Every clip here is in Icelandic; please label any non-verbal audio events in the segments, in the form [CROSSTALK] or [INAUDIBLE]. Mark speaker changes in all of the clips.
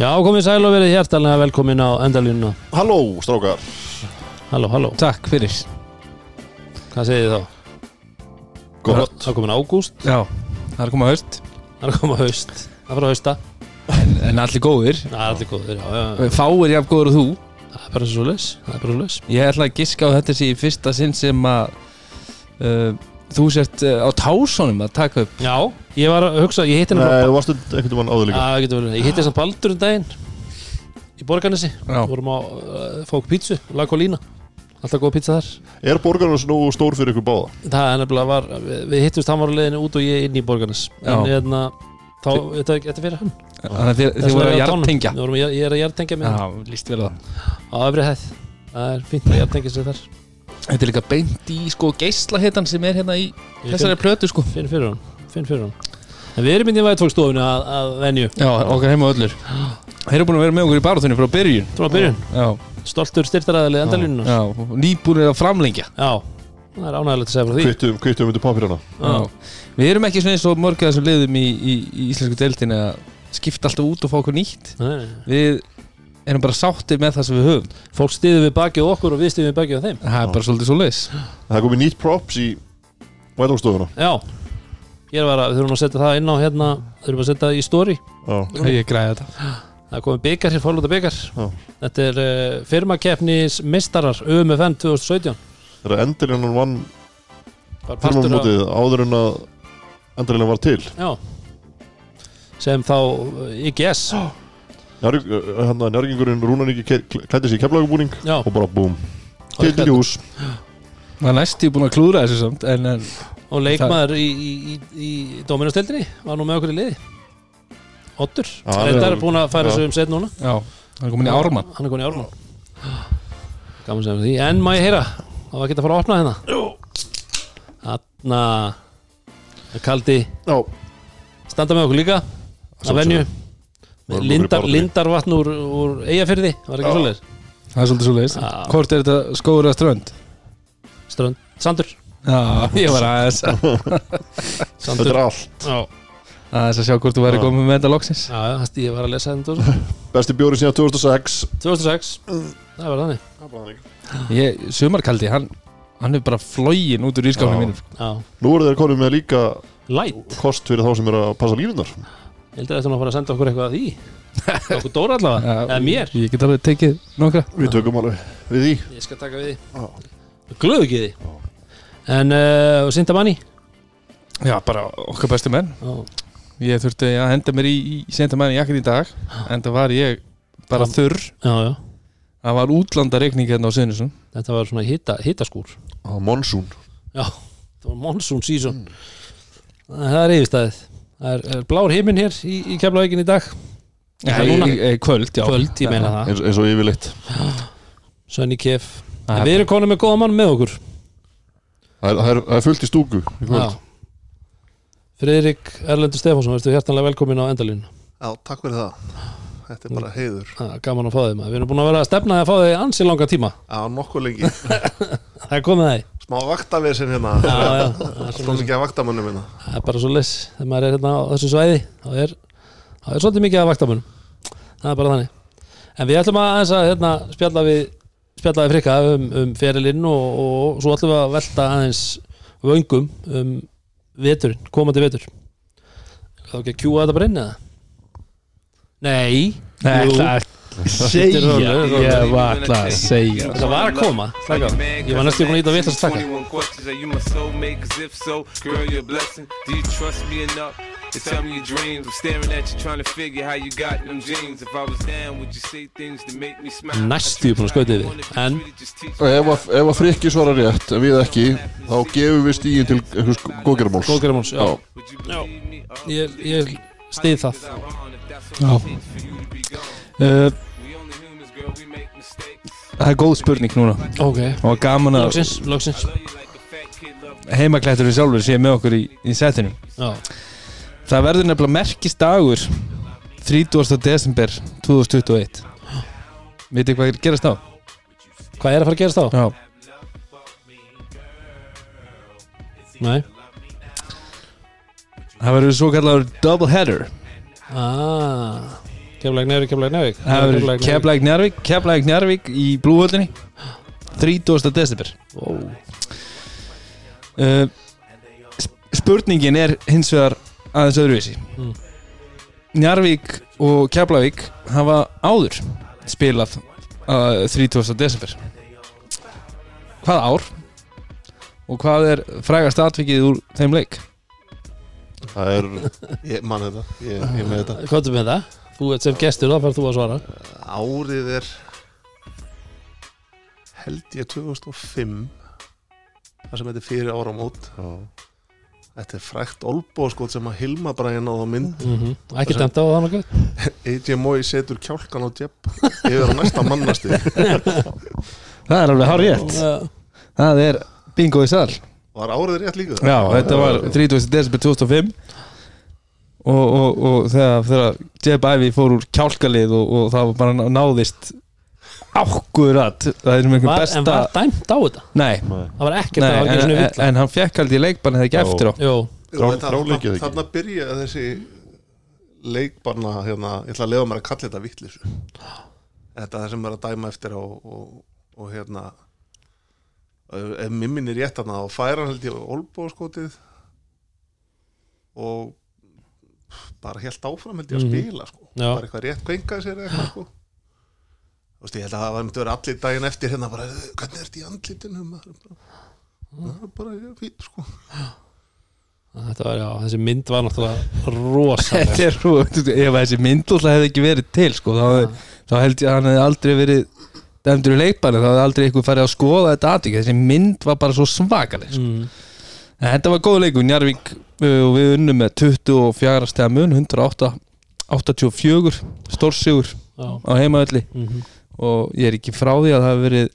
Speaker 1: Já, komið sæl og verið hjertalega velkomin á endalínuna
Speaker 2: Halló, strákar.
Speaker 1: Halló, halló,
Speaker 3: Takk fyrir.
Speaker 1: Hvað segið þið þá?
Speaker 2: Gott.
Speaker 1: Það er komin ágúst,
Speaker 3: Já, það er koma haust.
Speaker 1: Það er komin haust. Það er frá hausta,
Speaker 3: En, en allir góðir.
Speaker 1: Það er allir góður já, já, já.
Speaker 3: Fáir jafn góður og þú.
Speaker 1: Það er bara svo leis Það er bara svo leis
Speaker 3: Ég ætla að giska á þetta sé í fyrsta sinn sem að uh, Þú sért uh, á tásónum að taka upp.
Speaker 1: Já, ég var að hugsa, ég hitti
Speaker 2: Nei,
Speaker 1: hennar
Speaker 2: þú varstu einhvern veginn áður líka?
Speaker 1: Verið Ég hitti að Baldur um daginn Í Borgarnesi.
Speaker 3: Já.
Speaker 1: Vorum að uh, fá okkur pítsu, lag og lína Alltaf góð pítsa þar.
Speaker 2: Er borgarnas nú stór fyrir ykkur báða?
Speaker 1: Það er nefnilega var, við, við hittumst hann var á leiðinu út og ég inn í Borgarnes. En hérna, þá, þetta er þetta fyrir hann.
Speaker 3: Þannig að þið, voru að
Speaker 1: á tánum.
Speaker 3: jartengja
Speaker 1: Við vorum að- Ég er að jartengja mig.
Speaker 3: Já, líst vel á það.
Speaker 1: Á öfri hæð. Það er fínt að jartengja sig þar
Speaker 3: Þetta er líka beint í sko geislahitan sem er hérna í
Speaker 1: Ég
Speaker 3: þessari plötu sko.
Speaker 1: Finn, finn fyrir hann Finn fyrir hann En við erum inn í væðtólkstofunni að, að venju.
Speaker 3: Já, okkar heima öllur Þeir eru búin að vera með okkur í barátunni frá byrjun.
Speaker 1: Frá byrjun,
Speaker 3: Já,
Speaker 1: stoltur styrtaræðileg endalínuna
Speaker 3: já, nýbúin að framlengja.
Speaker 1: Já, það er ánægilegt að segja frá því.
Speaker 2: Kvittum, kvittum undir pappirana
Speaker 3: Já. Við erum ekki svona eins og mörgja þessum liðum í, í, í íslensku deildin að skipta alltaf út og fá okkur nýtt.
Speaker 1: Nei, nei.
Speaker 3: Við erum bara sáttir með það sem við höfum.
Speaker 1: Fólk stiður við bakið okkur og við stiðum við bakið á þeim.
Speaker 3: Það er bara svolítið svo leis
Speaker 2: Það er komið nýtt props í Væðalstofuna
Speaker 1: Já, ég var að, við þurfum að setja það inn á hérna Þurfum að setja það í story.
Speaker 2: Já,
Speaker 3: Ég græði þetta.
Speaker 1: Það er komið byggar hér, fólúta byggar
Speaker 2: Já.
Speaker 1: Þetta er uh, firmakeppnis mistarar UMFN 2017
Speaker 2: það er endurinn hann
Speaker 1: Bara af-
Speaker 2: Firmamótið áður en að endurinn var til.
Speaker 1: Já. Sem þá uh, IGS
Speaker 2: Njárg, Hann að njárgingurinn Rúnan ekki klætti sig í keflagubúning Og bara búm. Til hús
Speaker 3: Það er næstu búin að klúra þessu samt En, en
Speaker 1: og leikmaður í, í, í, í Dominostildinni var nú með okkur í liði. Ottur,
Speaker 2: Já,
Speaker 1: þetta er búin að færa
Speaker 2: Já.
Speaker 1: sig um set núna.
Speaker 3: Já, það er komin í ármann.
Speaker 1: Hann er komin í Ármann. Gaman sem því, en má ég heyra? Það var ekki að fara að opna hérna? Þarna Kaldi.
Speaker 2: Já,
Speaker 1: standa með okkur líka. Að venju Lindar. Lindarvatn úr, úr Eyjafyrði, var ekki svoleiðis?
Speaker 3: Það er svolítið svo leis
Speaker 1: Já.
Speaker 3: Hvort er þetta skóður að strönd?
Speaker 1: Strönd, Sandur.
Speaker 3: Já, ég var aðeins. [LAUGHS]
Speaker 2: Þetta er allt.
Speaker 1: Já,
Speaker 3: aðeins að sjá hvort þú væri
Speaker 2: Já.
Speaker 3: komið með þetta loksins.
Speaker 1: Já, já, það- ég var að lesa þetta. [LAUGHS]
Speaker 2: Besti bjóri síðan 2006
Speaker 1: 2006, það var þannig.
Speaker 3: Ég, Sumarkaldi, hann hann er bara flógin út úr ískáfnum mínum
Speaker 1: Já,
Speaker 2: Nú eru þeir konum með líka
Speaker 1: light.
Speaker 2: kost fyrir þá sem eru að passa línunar
Speaker 1: Ég held að þetta nú að fara að senda okkur eitthvað að því. Okkur Dóra allavega, [LAUGHS] eða mér.
Speaker 3: Ég get alveg tekið nokkra.
Speaker 2: Við tökum alveg við því.
Speaker 1: Ég skal taka við
Speaker 2: Já.
Speaker 1: því Glöðu ekki því. En, uh, og Sintamanni
Speaker 3: Já, bara okkar bestu menn.
Speaker 1: Já,
Speaker 3: Ég þurfti að henda mér í, í sendamæni jakkin í dag En það var ég bara
Speaker 1: Já.
Speaker 3: þurr.
Speaker 1: Já, já.
Speaker 3: Það var útlanda reikning hérna á Sinnesum
Speaker 1: Þetta var svona hita, hitaskúr.
Speaker 2: Á Monsoon
Speaker 1: Já, það var monsoon season. Það er yfirstæðið Það er, blár himinn hér í, í keflavíkin í dag? Er
Speaker 3: í- Kvöld, já.
Speaker 1: Kvöld, ég meina það.
Speaker 2: Eins, eins og yfirleitt.
Speaker 1: Sönni kef. En við erum konum með góða mann með okkur.
Speaker 2: Það er, það er, það er fullt í stúku í kvöld.
Speaker 1: Friðrik Erlendur Stefánsson, verður hjertanlega velkomin á endalínu.
Speaker 4: Já, takk fyrir það. Þetta er bara heiður.
Speaker 1: Það er gaman að fá þig maður. Við erum búin að vera að stefna að fá þig ansi langa tíma.
Speaker 4: Já, nokkuð lengi. [LAUGHS]
Speaker 1: Það er komið í
Speaker 4: Smá vaktavesen hérna.
Speaker 1: Já, já, það
Speaker 4: Svo
Speaker 1: svoleiðis.
Speaker 4: mikið að vaktamönnum hérna.
Speaker 1: Það er bara svo les Þegar maður er hérna á þessu svæði þá er, þá er svolítið mikið að vaktamunum Það er bara þannig. En við ætlum að, aðeins að hérna, spjalla við spjalla við frikka um, um ferilinn og, og svo ætlum við að velta aðeins vöngum um veturinn, komandi vetur. Er ekki að kjúa þetta bara inn eða? Nei,
Speaker 3: Nei,
Speaker 1: jú.
Speaker 3: það segja Ég var alltaf að segja
Speaker 1: Það var að koma. Ég var næstu búin að íta að taka
Speaker 5: 21 questions, are you my soulmate? Cause if so, girl, you're a blessing. Do you trust me enough to tell me your dreams? I'm staring at you trying to figure how you got them jeans. If I was down, would you say things to make me smile?
Speaker 1: Næstu búin að skauta yfir En
Speaker 2: ef, að- ef að frikki svara rétt en við ekki þá gefum við stíðin til einhvers góðgerðamáls
Speaker 1: góðgerðamáls, já,
Speaker 5: me? Uh,
Speaker 1: ég, ég stið það
Speaker 3: Já. Uh,
Speaker 5: mistakes.
Speaker 3: Það er góð spurning núna
Speaker 1: Ok,
Speaker 3: Og gaman að heimaklætturinn sjálfur sé með okkur í, í setinu
Speaker 1: Já,
Speaker 3: Það verður nefnilega merkist dagur 30. desember 2021 Vitið hvað er gerast á?
Speaker 1: hvað er að fara að gerast þá?
Speaker 3: Já
Speaker 1: Nei
Speaker 3: Það verður svo kallar double header
Speaker 1: ah, Keflæk Njarvík, Keflæk Njarvík
Speaker 3: Það verður Keflæk Njarvík Keflæk Njarvík í blúhöllinni 30. desember
Speaker 1: Ó,
Speaker 3: uh, sp- Spurningin er hins vegar aðeins öðruvísi
Speaker 1: Mm.
Speaker 3: Njarvík og Keflavík hafa áður spilað uh, 30. desember Hvað ár? Og hvað er frægast atvikið úr þeim leik?
Speaker 2: Það er
Speaker 4: Ég man þetta, ég, ég með þetta.
Speaker 1: Hvað er með það? Þú ert sem gestur, þá færð þú að svara.
Speaker 4: Árið er held ég 2005 það sem er fyrir áramót.
Speaker 2: Já,
Speaker 4: Þetta er frækt olbóðskot sem að Hilma náða á mynd.
Speaker 1: Mm Ekki dæmt á það nokkuð? [LAUGHS]
Speaker 4: AJ Moy setur kjálkan á djepp yfir á næsta mannasti [LAUGHS]
Speaker 3: Það er alveg hár rétt
Speaker 1: Já.
Speaker 3: Það er bingo í sal
Speaker 4: Var árið rétt líka?
Speaker 3: Já, þetta var 30. desember 2005 og, og, og þegar, þegar Jeb Ivey fór úr kjálkalið og, og það var bara náðist það er besta
Speaker 1: En var dæmt á þetta?
Speaker 3: Nei.
Speaker 1: Það var ekkert,
Speaker 3: nei
Speaker 1: það var ekki
Speaker 3: en,
Speaker 1: svona
Speaker 3: en,
Speaker 1: vill
Speaker 3: en hann fekk aldrei í leikbann eða ekki eftir á
Speaker 1: Jú,
Speaker 2: ekki.
Speaker 4: Þarna byrja þessi leikbarna hérna, ég ætla að lefa mér að kalla þetta vittlisu Þetta er sem er að dæma eftir á og, og hérna ef mimmin er rétt þarna þá fær hann held ég olbóðskotið og bara helt áfram held ég að
Speaker 1: Mhm.
Speaker 4: spila sko. Bara eitthvað rétt kvenkaði sér eða eitthvað sko. Þú veist, ég held að það var myndi vera allir daginn eftir hérna bara, hvernig ert í andlitinu bara, það er bara fín sko.
Speaker 1: Þetta var, já, þessi mynd var náttúrulega rosa
Speaker 3: Þetta er rú, ef þessi myndúlla hefði ekki verið til sko, þá, þá held ég að hann hefði aldrei verið dæmdur í leikbanni, þá hefði aldrei eitthvað farið að skoða þetta aðtík, þessi mynd var bara svo svakaleg sko.
Speaker 1: mm.
Speaker 3: En Þetta var góð leikur, Njarvík uh, og við unnum með 24 stega mun 108 84 stórsigur á heimaölli
Speaker 1: mhm.
Speaker 3: Og ég er ekki frá því að það hefði verið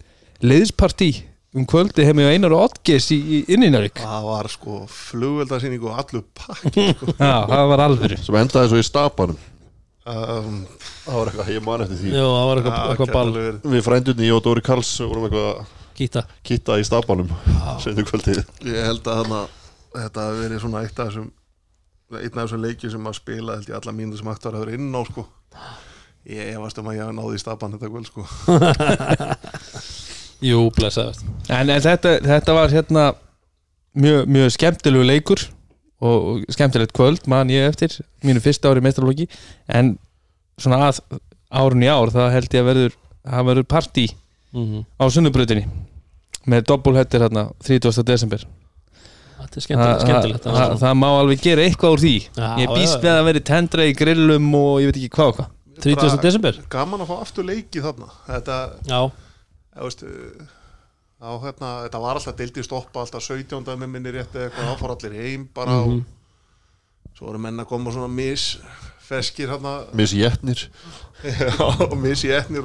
Speaker 3: leiðspartí um kvöldi heimi á Einar og Oddgeis í, í inni Njarvík
Speaker 4: það var sko flugveldasýning og allur pakki [LAUGHS] sko.
Speaker 3: Já, það var alvöru.
Speaker 2: Sem endaði svo í stapanum
Speaker 4: um,
Speaker 2: það var eitthvað, ég man eftir því.
Speaker 1: Jú, það var eitthvað,
Speaker 4: ja,
Speaker 1: eitthvað ball.
Speaker 4: verið.
Speaker 2: við frændunni ég og Dóri Karls vorum eitthvað að
Speaker 1: Gíta
Speaker 2: kitta í stapanum sendu kvöldið.
Speaker 4: Ég held að þarna, þetta hafi verið svona eitt af þessum einn af þessum leiki sem að spila held ég alla mínútur sem að vera inn á sko. ég efast um að ég náði í stapan þetta kvöld sko. [LAUGHS]
Speaker 1: Jú, blessaðast
Speaker 3: En, en þetta, þetta var hérna mjög, mjög skemmtilegu leikur og, skemmtilegt kvöld man ég eftir mínu fyrsta ári mestralóki en svona að árun í ár það held ég að verður það verður partí
Speaker 1: mm
Speaker 3: á sunnubrautinni með doppulhettir hérna 30. desember.
Speaker 1: Þetta er skemmtilegt, skemmtilegt
Speaker 3: það, það, það má alveg gera eitthvað úr því.
Speaker 1: Já,
Speaker 3: ég býst
Speaker 1: já,
Speaker 3: við að veri tendra í grillum og ég veit ekki hvað og hvað.
Speaker 1: 30. desember?
Speaker 4: gaman að fá aftur leiki þarna. Þetta,
Speaker 1: Já,
Speaker 4: ég veist uh, á, hérna, þetta var alltaf deildi stoppa alltaf 17. með minni rétt eða eitthvað áfór allir heim bara og svo voru menn að koma svona mis feskir hérna
Speaker 2: missi jætnir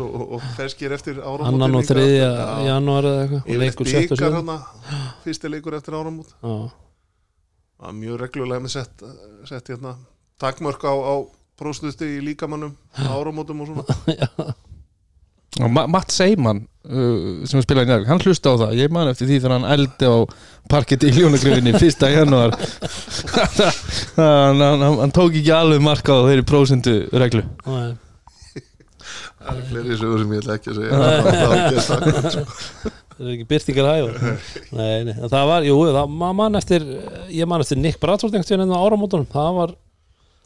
Speaker 4: og og, og feskir eftir áramótin
Speaker 1: annan og þriðja
Speaker 4: Já.
Speaker 1: janúar eða eitthvað og leikur sett og
Speaker 4: blikar
Speaker 1: sjö
Speaker 4: hérna fyrsti leikur eftir áramót. Það var mjög reglulega með sett, sett hérna, takmörk á, á próstusti í líkamannum áramótum og svona [LAUGHS]
Speaker 3: Ma Matt Seyman uh, sem spilaði í Njárvík, hann hlusta á það. Ég man eftir því þegar hann eldi á parkett í hljónagrifinni fyrsta janúar. [LAUGHS] Hann, hann, hann tók ekki alveg marka á þeirri prósentu reglu.
Speaker 1: Nei.
Speaker 4: Það er fleiri sögur sem ég ætla ekki að segja. Það
Speaker 1: það er ekki [LAUGHS] byrtingar hægur nei, nei, en það var, jú, það, mann eftir ég mann eftir Nick Bradford einhvern veginn hérna á áramótunum, það var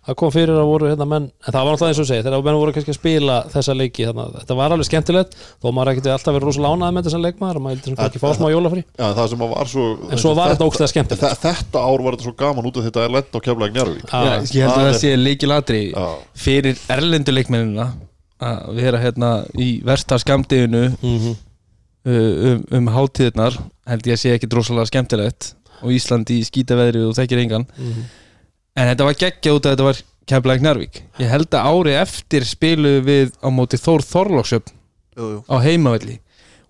Speaker 1: það kom fyrir að voru hérna menn en það var náttúrulega eins og segja, þegar menn voru kannski að spila þessa leiki, þannig að þetta var alveg skemmtilegt þó maður ekkert alltaf verið rosa lánaði með þessa leikmaður og maður heldur sem kannski fá smá jólafrí.
Speaker 2: Já, það sem var svo
Speaker 1: en svo var þetta ógstæða skemmtilegt.
Speaker 2: Þe- Þetta ár var þetta svo gaman út af þetta er á keflag Njarvík
Speaker 1: Já,
Speaker 3: Já, ég held að
Speaker 2: það
Speaker 3: sé líkilatri
Speaker 2: Já,
Speaker 3: fyrir erlendu leikmennina að vera hérna í versta skamdeginu
Speaker 1: mhm,
Speaker 3: uh, um, um hátíðnar en þetta var geggja út að þetta var Keflæk Njárvík ég held að ári eftir spilu við á móti Þór Þorlóksöp á heimavelli.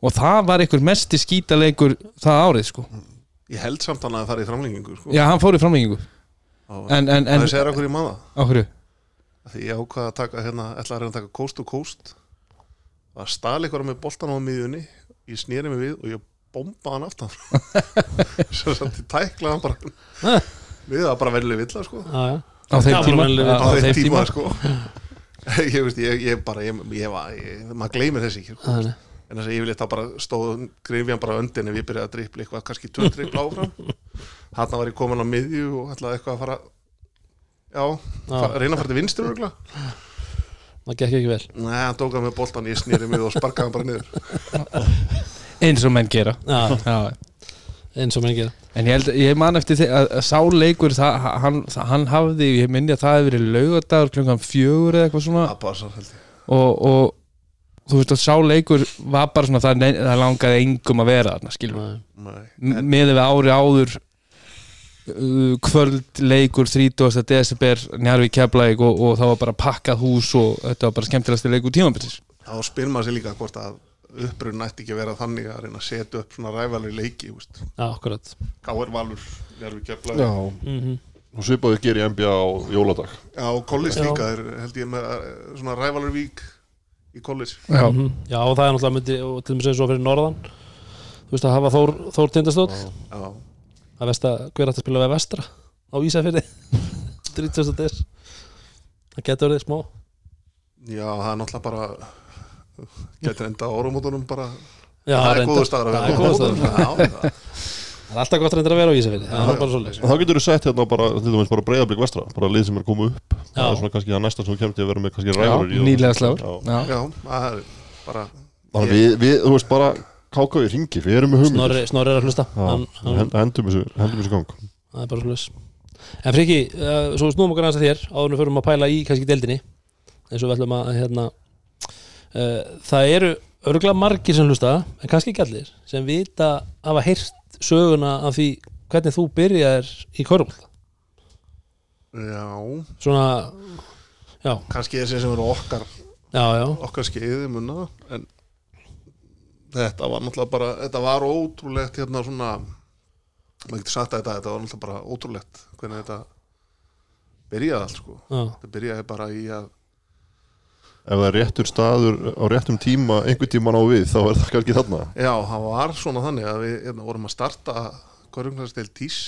Speaker 3: Og það var einhver mesti skítaleikur það árið sko.
Speaker 4: Ég held samt hann að það er í framlengingu sko.
Speaker 3: já hann fór í framlengingu. En, en, en
Speaker 4: Það segir okkur í maða
Speaker 3: hverju?
Speaker 4: Því ég ákvaða að taka hérna ætla að reyna að taka coast to coast. Það stali ykkur með boltan á miðjunni Ég snýri mig við og ég bomba hann aftan. [LAUGHS] Svo samt ég tæklaði hann bara Við það bara verðileg villa sko.
Speaker 1: Já, já.
Speaker 3: á þeim tíma?
Speaker 1: venjuleg
Speaker 3: á
Speaker 4: Á þeim tíma?
Speaker 3: tíma
Speaker 4: sko. [LAUGHS] Ég veist, ég, ég bara ég, ég, var- ég, maður gleymir þessi ekki sko. En þess að yfirleitt þá bara stóð grifjan bara öndin ef ég byrjaði að dripla eitthvað kannski tvö dripla áfram. [LAUGHS] Hann var ég komin á miðju og ætlaði eitthvað að fara já, fa reyna að fara til vinstri örgla
Speaker 1: það gekk ekki vel.
Speaker 4: Nei, hann tókaði með boltan, ég snýri mig og sparkaði hann bara niður.
Speaker 3: Eins og menn gera.
Speaker 1: Já,
Speaker 3: Já.
Speaker 1: eins og menn gera
Speaker 3: En ég, held, ég man eftir því að, að sá leikur það, hann, það, hann hafði, ég minni að það hefði verið laugadagur klungan fjögur eða eitthvað svona
Speaker 4: ég
Speaker 3: og, og þú veist að sá leikur var bara svona það, það langaði engum að vera þarna skilur
Speaker 1: Nei.
Speaker 4: Nei.
Speaker 3: M- miðað við ári áður uh, kvöld leikur 30. desember Njarvi Keflæk og, og það var bara pakkað hús og þetta var bara skemmtilegasti leikur tímambilsis
Speaker 4: þá spyr maður sér líka hvort að upprun nætti ekki að vera þannig að reyna að setja upp svona rævalri leiki Káir Valur,
Speaker 1: mm
Speaker 2: og svipaðu gerir í NBA á jóladag.
Speaker 4: Já, og Kollis líka er held ég með eh, svona rævalur vík í Kollis
Speaker 3: Já,
Speaker 1: -hmm. Já, og það er náttúrulega myndi og til dæmis eins og fyrir norðan. Þú veist að hafa Þór, Þór Tindastótt
Speaker 4: Já,
Speaker 1: að vesta, hver átt að spila við vestra á Ísafirði? [LAUGHS] 30. des. Það getur verið smá.
Speaker 4: Já, það er náttúrulega bara getur enda á orumótunum bara.
Speaker 1: Já,
Speaker 4: það er
Speaker 1: reyndar.
Speaker 4: góðu staður að
Speaker 1: Það er
Speaker 4: vera.
Speaker 1: góðu staður.
Speaker 4: Já, það-
Speaker 1: er alltaf gott reyndir að vera á Ísafirði. Það er bara svoleiðis.
Speaker 2: Og þá getur þú sett hérna bara, til dæmis bara breyðablík vestra bara lið sem er komið upp. Það er svona kannski það næsta sem þú kemur til að vera með kannski ræður í
Speaker 3: nýlega slagur
Speaker 2: Já.
Speaker 4: Það er bara
Speaker 2: Þannig að við, við, þú veist bara káka í ringi, við erum með hugmyndir.
Speaker 1: Snorri, Snorri er að hlusta. Hann, hann,
Speaker 2: hend- hendum þessu, hendum þessu gang.
Speaker 1: Það er bara svoleiðis. En Friki, uh, svo snúum okkur aðeins að þér áður en við förum að pæla í kannski deildinni. Eins og við ætlum að hérna það eru örgulega margir sem hlusta en kannski ekki allir sem vita hafa heyrt söguna af því hvernig þú byrjaðir í korfbólta
Speaker 4: já,
Speaker 1: svona já,
Speaker 4: kannski þessi sem eru okkar
Speaker 1: já, já,
Speaker 4: okkar skeiði munna en þetta var náttúrulega bara þetta var ótrúlegt hérna svona maður getur sagt þetta, þetta var náttúrulega bara ótrúlegt hvernig þetta byrjaði allt sko. Þetta byrjaði bara í að
Speaker 2: Ef það er réttur staður á réttum tíma einhvern tíman á við, þá er það kannski þarna.
Speaker 4: Já, það var svona þannig að við hérna, vorum að starta Körjungnarstil Tís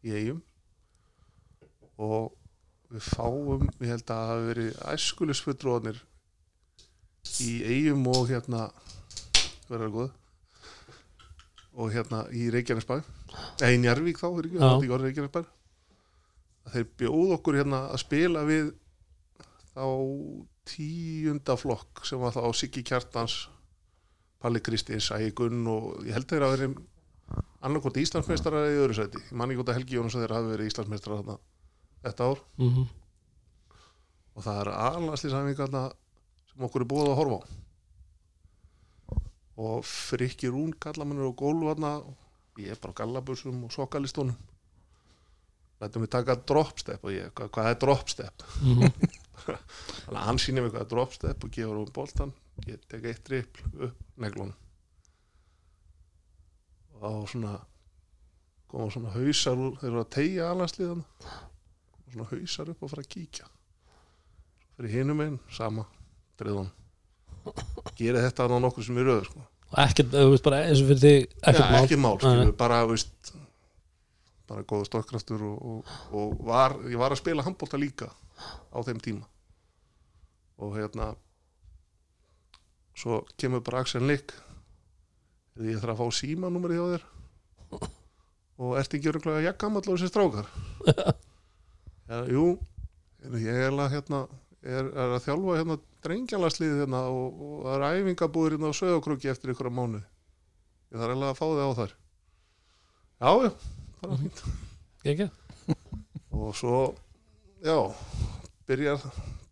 Speaker 4: í eigum og við fáum ég held að það hafi verið æskulisfullróðanir í eigum og hérna verður góð. Og hérna í Reykjanesbæ. Eða í Njarvík þá, er ekki, það er ekki orðið Reykjanesbæ að þeir bjóð okkur hérna að spila við þá tíunda flokk sem var þá Siggi Kjartans Palli Kristins, Ægi Gunn og ég held þeir að verið annarkot Íslandsmeistarar í öðru sæti. Ég man ekki hvort að Helgi Jónas þeir hafi verið Íslandsmeistarar þarna þetta ár.
Speaker 1: Mm
Speaker 4: og það er alhanslýsæfingarna sem okkur er búið að horfa á. Og frikki rún gallamennur og gólf þarna ég er bara á gallabussum og sokkalistónum lætum við taka dropstep og ég, hvað, hvað er dropstep?
Speaker 1: Mhm. [LAUGHS]
Speaker 4: þannig að hann sýnir mig hvað er dropstep og gefur um boltan ég tek eitt dripl upp neglun og þá svona koma svona hausar úr þeir eru að tegja alhanslýðan og svona hausar upp og fara að kíkja. Fyrir hinum einn, sama driðan gera þetta á nokkur sem er röður sko.
Speaker 1: ekkert, þú veist bara eins og fyrir þig ekkert mál.
Speaker 4: ekki mál, skilur, bara veist, bara góða stokkraftur og, og, og var, ég var að spila handbólta líka á þeim tíma og hérna svo kemur bara Axel Nick. Því ég þarf að fá símanúmerið hjá þér. Og ert ekki öruglega jakkamall og þessi strákar? [LAUGHS] Ja, jú. Ég er, eiginlega, hérna, er, er að þjálfa hérna drengjalarslið hérna og, og það er æfingabúður hérna á sögokruki eftir ykkur að mánu ég þarf eiginlega að fá þig á þær. Já, já, bara fínt.
Speaker 1: Ekki?
Speaker 4: og svo já, byrjar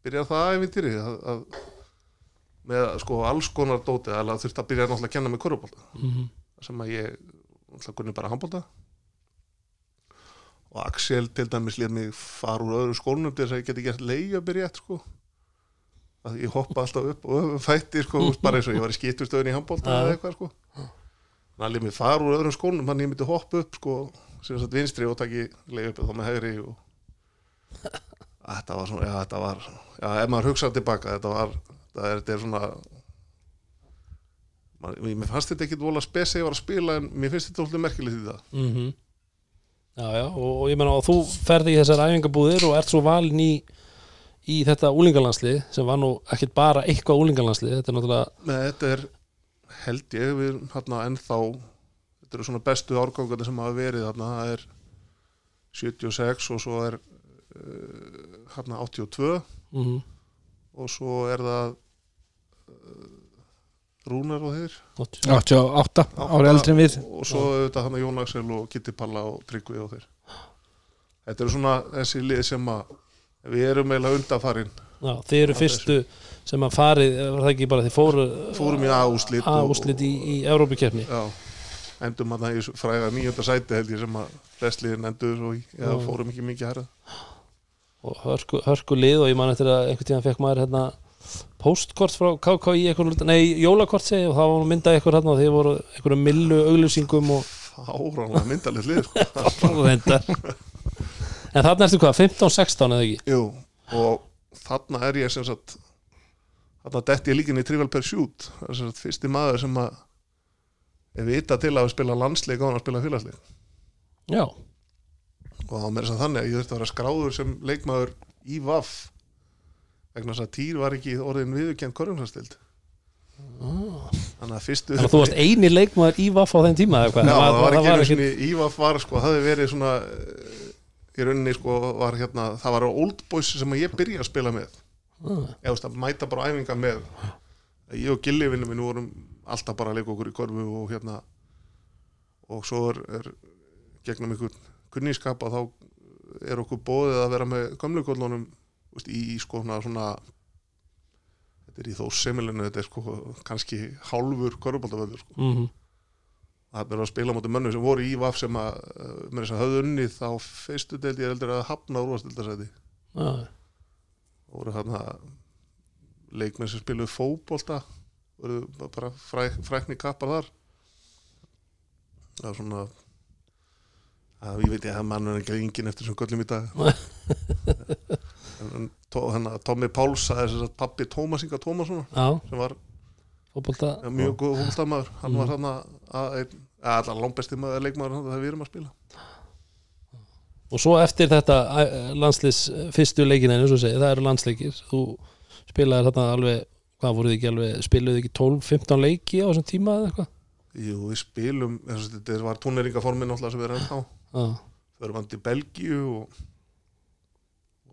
Speaker 4: byrjar það að, að með sko alls konar dóti að þurfti að byrja náttúrulega að kenna með körubólta
Speaker 1: Mm
Speaker 4: sem að ég náttúrulega kunni bara handbólta og Axel til dæmis létt mig fara úr öðru skólnum til þess að ég geti gert leigabir rétt sko. Að ég hoppa alltaf upp og öfum fætti sko, þú veist, bara eins og ég var í skiptustöðin í handbólta
Speaker 1: Já.
Speaker 4: eða eitthvað sko. Þannig að létt mig fara úr öðrum skólnum þannig að ég myndi hoppa upp sko sem sagt vinstri og taki leig upp þá með hægri og þetta var svona, já þetta var já, ef maður hugsaði tilbaka, þetta var þetta er, þetta er svona maður, mér fannst þetta ekki vola spes að ég var að spila en mér finnst þetta alltaf merkilegt í það
Speaker 1: -hmm. Já, já, og, og ég meina og þú ferði í þessar æfingabúðir og ert svo valin í í þetta úlingalandslið sem var nú ekkit bara eitthvað úlingalandslið þetta er náttúrulega
Speaker 4: Nei, þetta er held ég við hérna ennþá þetta eru svona bestu árgangandi sem hafa verið þarna, það er 76 og svo er hérna 82
Speaker 1: mm
Speaker 4: og svo er það uh, Rúnar og þeir.
Speaker 3: 88 ári eldri en við.
Speaker 4: og svo auðvitað hann Jón Axel og Kitty Palla og Tryggvi og þeir. Þetta eru svona þessi lið sem að við erum eiginlega undanfarin.
Speaker 1: Já, þið eru fyrstu sem að farið, var það ekki bara þið fóru
Speaker 4: fórum í A-úslit
Speaker 1: A-úslit í, í Európikeppni
Speaker 4: já, endum hann í þessu fræga nýjönda sæti held ég sem að flestliðin endur og í, eða
Speaker 1: Já.
Speaker 4: fórum ekki mikið herra
Speaker 1: og hörku, hörku lið og ég man eftir að einhvern tíðan fekk maður hérna postkort frá KK í einhvern, nei, jólakort segi og það var myndað ykkur hérna og þið voru einhverjum millu auglýsingum og
Speaker 4: fáránlega myndalegt lið sko. [LAUGHS]
Speaker 1: en þarna ertu hvað, 15-16 eða ekki?
Speaker 4: Jú, og þarna er ég sem sagt þarna detti ég líkin í Trivial Pursuit það er sem sagt fyrsti maður sem að er vita til að spila landsleik og hann að spila félagsleik
Speaker 1: já,
Speaker 4: og það var meira sem þannig að ég þurfti að vera skráður sem leikmaður í VAF vegna þess að Týr var ekki orðin viðurkend korjumsastild þannig að fyrstu
Speaker 1: þannig að þú varst eini leikmaður í vaff á þeim tíma eða hvað?
Speaker 4: Já, það var ekki einu sinni Ívaf var sko, það hefði verið svona eh, í rauninni sko var hérna það var Old Boys sem ég byrja að spila með.
Speaker 1: Ah.
Speaker 4: eða þú veist mæta bara æfinga með. Ég og Gilli vinnu minn vorum alltaf bara að leika okkur í korfu og hérna og svo er, er gegnum einhvern kunnískap að þá er okkur bóðið að vera með gömlukollunum veist, í sko svona, þetta er í þó semilinu þetta er sko kannski hálfur korfbóltavöldur sko.
Speaker 1: Mhm.
Speaker 4: það er að spila mútið mönnum sem voru í VAF sem að, uh, með þess að höfðu unnið þá fyrstu deild ég heldur að hafna úrvastildasæti
Speaker 1: Já,
Speaker 4: voru þarna leikmenn sem spiluðu fótbolta voru bara fræk, frækni kappar þar. Það er svona að ég veit ég að mann er ekki engin eftir sem göllum í dag. En, [LAUGHS] en tó, hana, Tommy Páls það er þess að pappi Tómas Inga Tómasson sem var
Speaker 1: fótbolta
Speaker 4: ja, mjög góð fólkstamaður hann var hann að allar langbesti maður leikmaður þarna þegar við erum að spila.
Speaker 1: Og svo eftir þetta landslís fyrstu leikina eins og segja, það eru landsleikir. Þú spilaði þarna alveg hvað voruð ekki alveg, spiluðu ekki 12-15 leiki á þessum tíma eða eitthvað?
Speaker 4: Jú, við spilum, að þetta var tóneringaformin náttúrulega sem við erum ennþá
Speaker 1: Já,
Speaker 4: förum hann til Belgíu og,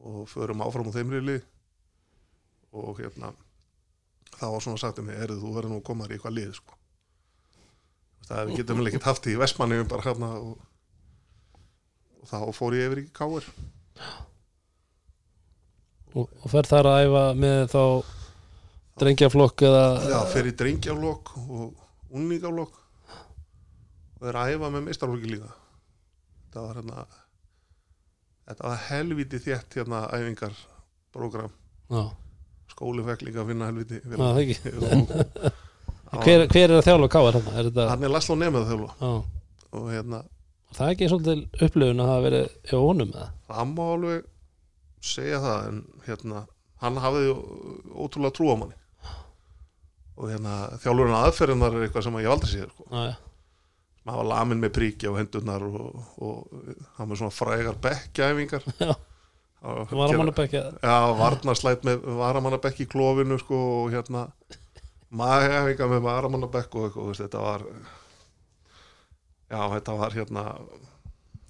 Speaker 4: og förum áfram á þeim riðli. Og hérna það var svona sagt um mig, erðu þú verður nú að koma þér í eitthvað lið sko. það við getum vel ekkert haft í Vestmanni bara hérna og, og þá fór ég yfir í Káir
Speaker 1: og, og fer þar að æfa með þá drengjaflokk eða
Speaker 4: já, fer í drengjaflokk og unningaflokk og er að æfa með meistarflokki líka það var hérna þetta var helviti þétt hérna æfingar program
Speaker 1: já,
Speaker 4: skóli fekk líka að finna helviti
Speaker 1: já, það ekki. Hver, hver er að þjálfa káar þarna? Er þetta,
Speaker 4: hann er Laszlo Nemeth þjálfa.
Speaker 1: Já,
Speaker 4: og hérna
Speaker 1: það er ekki svolítið upplifun að hafa verið hjá honum eða?
Speaker 4: það má alveg segja það en hérna hann hafði ótrúlega trú á manni. Og hérna þjálfurinn aðferðinar er eitthvað sem ég aldrei séð sko.
Speaker 1: Já, já,
Speaker 4: maður var lamin með príki á hendurnar og, og hann var svona frægar bekkjæfingar
Speaker 1: Já. varamannabekja
Speaker 4: Já, varnarslæt með varamannabekk í klófinu sko og hérna magæfingar með varamannabekk og þetta var já, þetta var hérna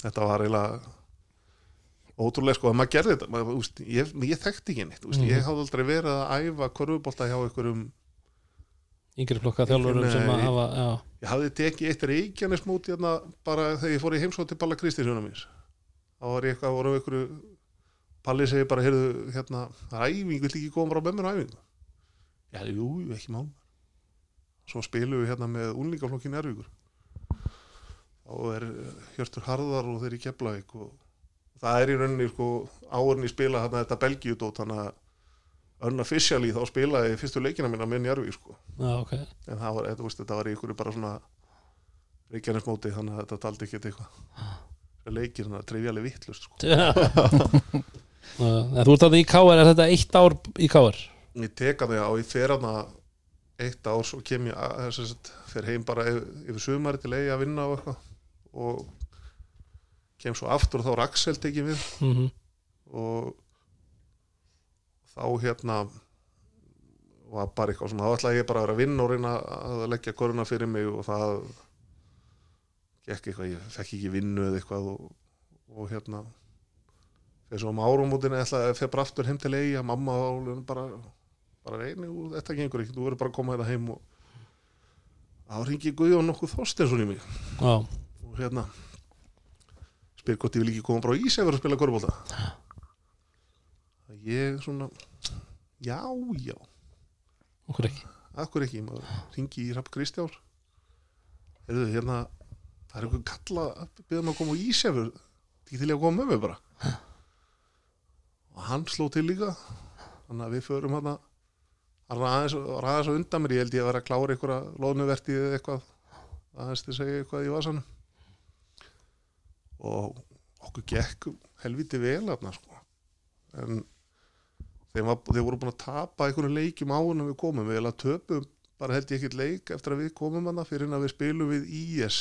Speaker 4: þetta var eiginlega ótrúlega sko að maður gerði þetta maður, veist, ég, ég þekkti ekki neitt þú veist,
Speaker 1: Mhm.
Speaker 4: ég hafði aldrei verið að æfa korfubólta hjá einhverjum
Speaker 1: yngri flokka þjálfurum sem að hafa já,
Speaker 4: ég hafði tekið eitt reykjanesmót hérna bara þegar ég fór í heimsótt til Balla Kristinsjóna míns. Þá var ég eitthvað, við einhverju Palli segi bara, heyrðu, hérna æfing, vill ekki koma bara með mér á æfingu? Já, jú, ekki mál. Svo spilum við hérna með unlingaflokkin Ervíkur þá er eh, Hjörtur Harðar og þeir í Keflavík og það er í rauninni sko áurinn í spila hérna þetta Belgíudót þannig að unofficially þá spilaði fyrstu leikina mína með Njárvík sko.
Speaker 1: Já, ok.
Speaker 4: En það var, þetta, veist, þetta var í ykkur bara svona reykjarnismóti þannig að þetta taldi ekki eitthvað. Það leikir þannig að trefjali vittlust sko.
Speaker 1: Já. [LAUGHS] Já, þú ert þarna í káar, er þetta eitt ár í káar?
Speaker 4: ég teka það á, ég fer hana eitt ár svo kem ég að, þess að fer heim bara yfir, yfir sumari til eigi að vinna og eitthvað. Og kem svo aftur og þá er Axel tekið við.
Speaker 1: Mm
Speaker 4: og þá hérna var bara eitthvað svona, þá ætlaði ég bara að vera að vinna og reyna að leggja koruna fyrir mig og það gekk eitthvað, ég fekk ekki vinnu eða eitthvað og, og hérna þegar svo um árumútin ætlaði að bara aftur heim til eigi að mamma og bara, bara reyni og þetta gengur ekki, þú verður bara að koma þetta heim og þá ringi Guðjón nokkuð Þorsteinsson í mig.
Speaker 1: Já,
Speaker 4: og hérna spyr hvort ég vil ekki koma bara á Ísefur að spila korfbólta ég svona já, já,
Speaker 1: okkur ekki?
Speaker 4: Akkur ekki? Maður ringi í Rapp Kristjár. Heyrðu, hérna það er einhver kalla að byrja maður að koma á Ísefur ekki til ég að koma með mig bara. Og hann sló til líka. Þannig að við förum hann að ræðis, ræðis á undan mér. Ég held ég að vera að klára einhverja loðnuvertið eða eitthvað. Aðeins til að segja eitthvað í vasanum. Og okkur gekk helviti vel þarna sko. En þeir, var, þeir voru búin að tapa einhverju leikjum áður en við komum. Við töpum bara held ég ekkert leik eftir að við komum hana fyrir en að við spilum við IS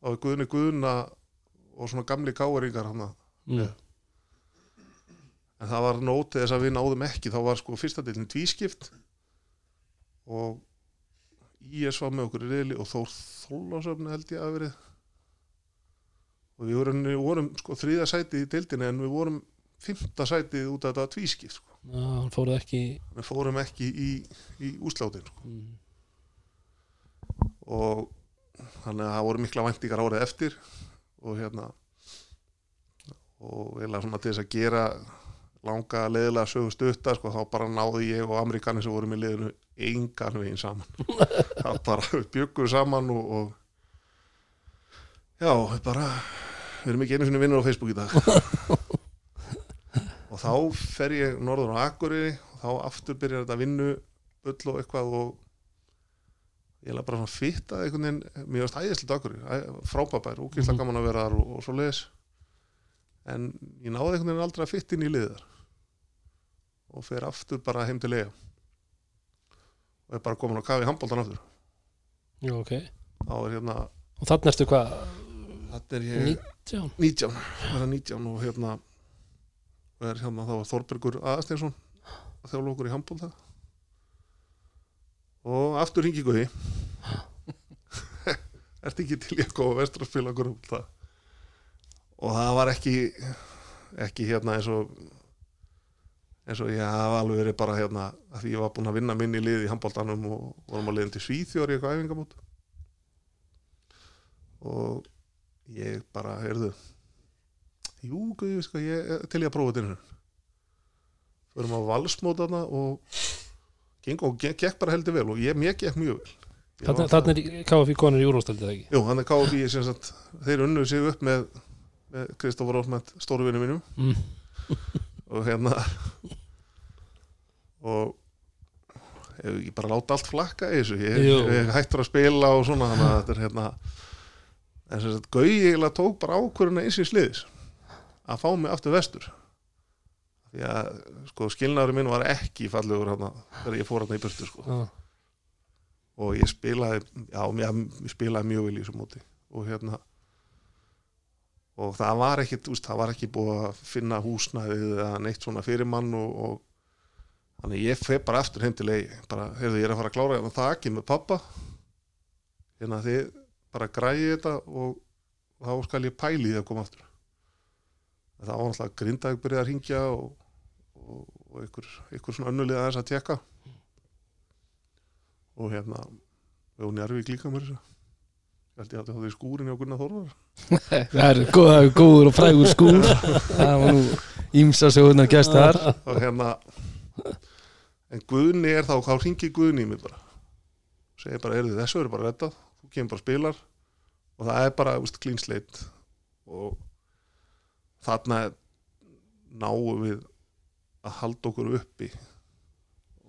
Speaker 4: á Guðni Guðna og svona gamli káeringar hana.
Speaker 1: Mm.
Speaker 4: en það var nótið þess að við náðum ekki. Þá var sko fyrsta deilin tvískipt og IS var með okkur í reyli og Þór Þólasöfni held ég að verið. Og við vorum, vorum sko þriða sætið í deildinni en við vorum fymta sætið út af þetta tvískipt sko.
Speaker 1: hann fóruð ekki
Speaker 4: við fórum ekki í, í úslátin sko.
Speaker 1: mm.
Speaker 4: og þannig að það voru mikla væntingar árið eftir og hérna og eiginlega svona til þess að gera langa leðilega sögu stutta sko, þá bara náði ég og Amerikanin sem voru með liðinu engan veginn saman [LAUGHS] það bara byggum saman og, og já, við bara við erum ekki einu sinni vinnur á Facebook í dag [LAUGHS] og þá fer ég norður á Akureyri og þá aftur byrjar þetta vinnu bull og eitthvað og ég er bara svona fitt að einhvern veginn. Mér varst æðislega Akureyri, frábabær ókýrslega
Speaker 1: Mhm.
Speaker 4: gaman að vera þar og, og svo leiðis en ég náði einhvern veginn aldrei að fitt inn í liðar og fer aftur bara heim til lega og er bara komin á kafi handbóltan aftur.
Speaker 1: Já, ok.
Speaker 4: Er hérna,
Speaker 1: og þannig ertu hvað,
Speaker 4: þetta er ég
Speaker 1: 19
Speaker 4: 19, verða 19 og hérna og er hérna þá var Þorbergur Aðasteinsson að þjála okkur í handbólta og aftur ringi Guði. [LAUGHS] Ertu ekki til ég að koma vestur að spila okkur handbólta og það var ekki ekki hérna eins og eins og ég hafa alveg verið bara hérna að því ég var búinn að vinna minni lið í handbóltanum og vorum að liðin til Svíþjóri eitthvað æfingamót og ég bara, heyrðu jú, guð, ég, sko, ég er til ég að prófa þetta förum á valsmótana og geng, og gekk, gekk bara heldur vel og ég, mér gekk mjög vel. Ég
Speaker 1: þannig þannig er KFI konur í úrvastaldið ekki?
Speaker 4: Jú, hann er KFI sem sagt, þeir unnu sig upp með, með Kristoffer Ósmætt stóruvinu mínum.
Speaker 1: Mm. [LAUGHS]
Speaker 4: og hérna og ekki bara láta allt flakka í þessu. Ég, ég hættur að spila og svona þannig að þetta er hérna en sem sagt, Gauji tók bara ákvörðuna eins og sliðis að fá mig aftur vestur. Því að sko skilnaður minn var ekki fallegur hérna þegar ég fór hérna í burtu sko. Og ég spilaði já, ég spilaði mjög vel í þessu móti. Og hérna og það var ekki, úst, það var ekki búið að finna húsnæðið eða neitt svona fyrir mann og, og þannig ég feg bara aftur heim til eigi bara, heyrðu, ég er að fara að klára hérna þakki með pappa hérna þið bara græði þetta og þá skal ég pæli því að koma aftur það var náttúrulega grindaði byrjaði að ringja og, og, og ykkur, ykkur svona önnulið aðeins að tekka og hérna við hún Jarvík líka mér þess ég held ég að það er skúrin hjá Gunnar Þórðar. [LAUGHS]
Speaker 3: Það er góð, góður og frægur skúr. Það var nú ímsa sögurnar gæst þar.
Speaker 4: Og hérna en Guðni er þá, þá ringi Guðni í mig bara. Segir bara, er þessu er bara reddað. Þú kemur bara og spilar. Og það er bara, veist, clean slate og þarna náum við að halda okkur uppi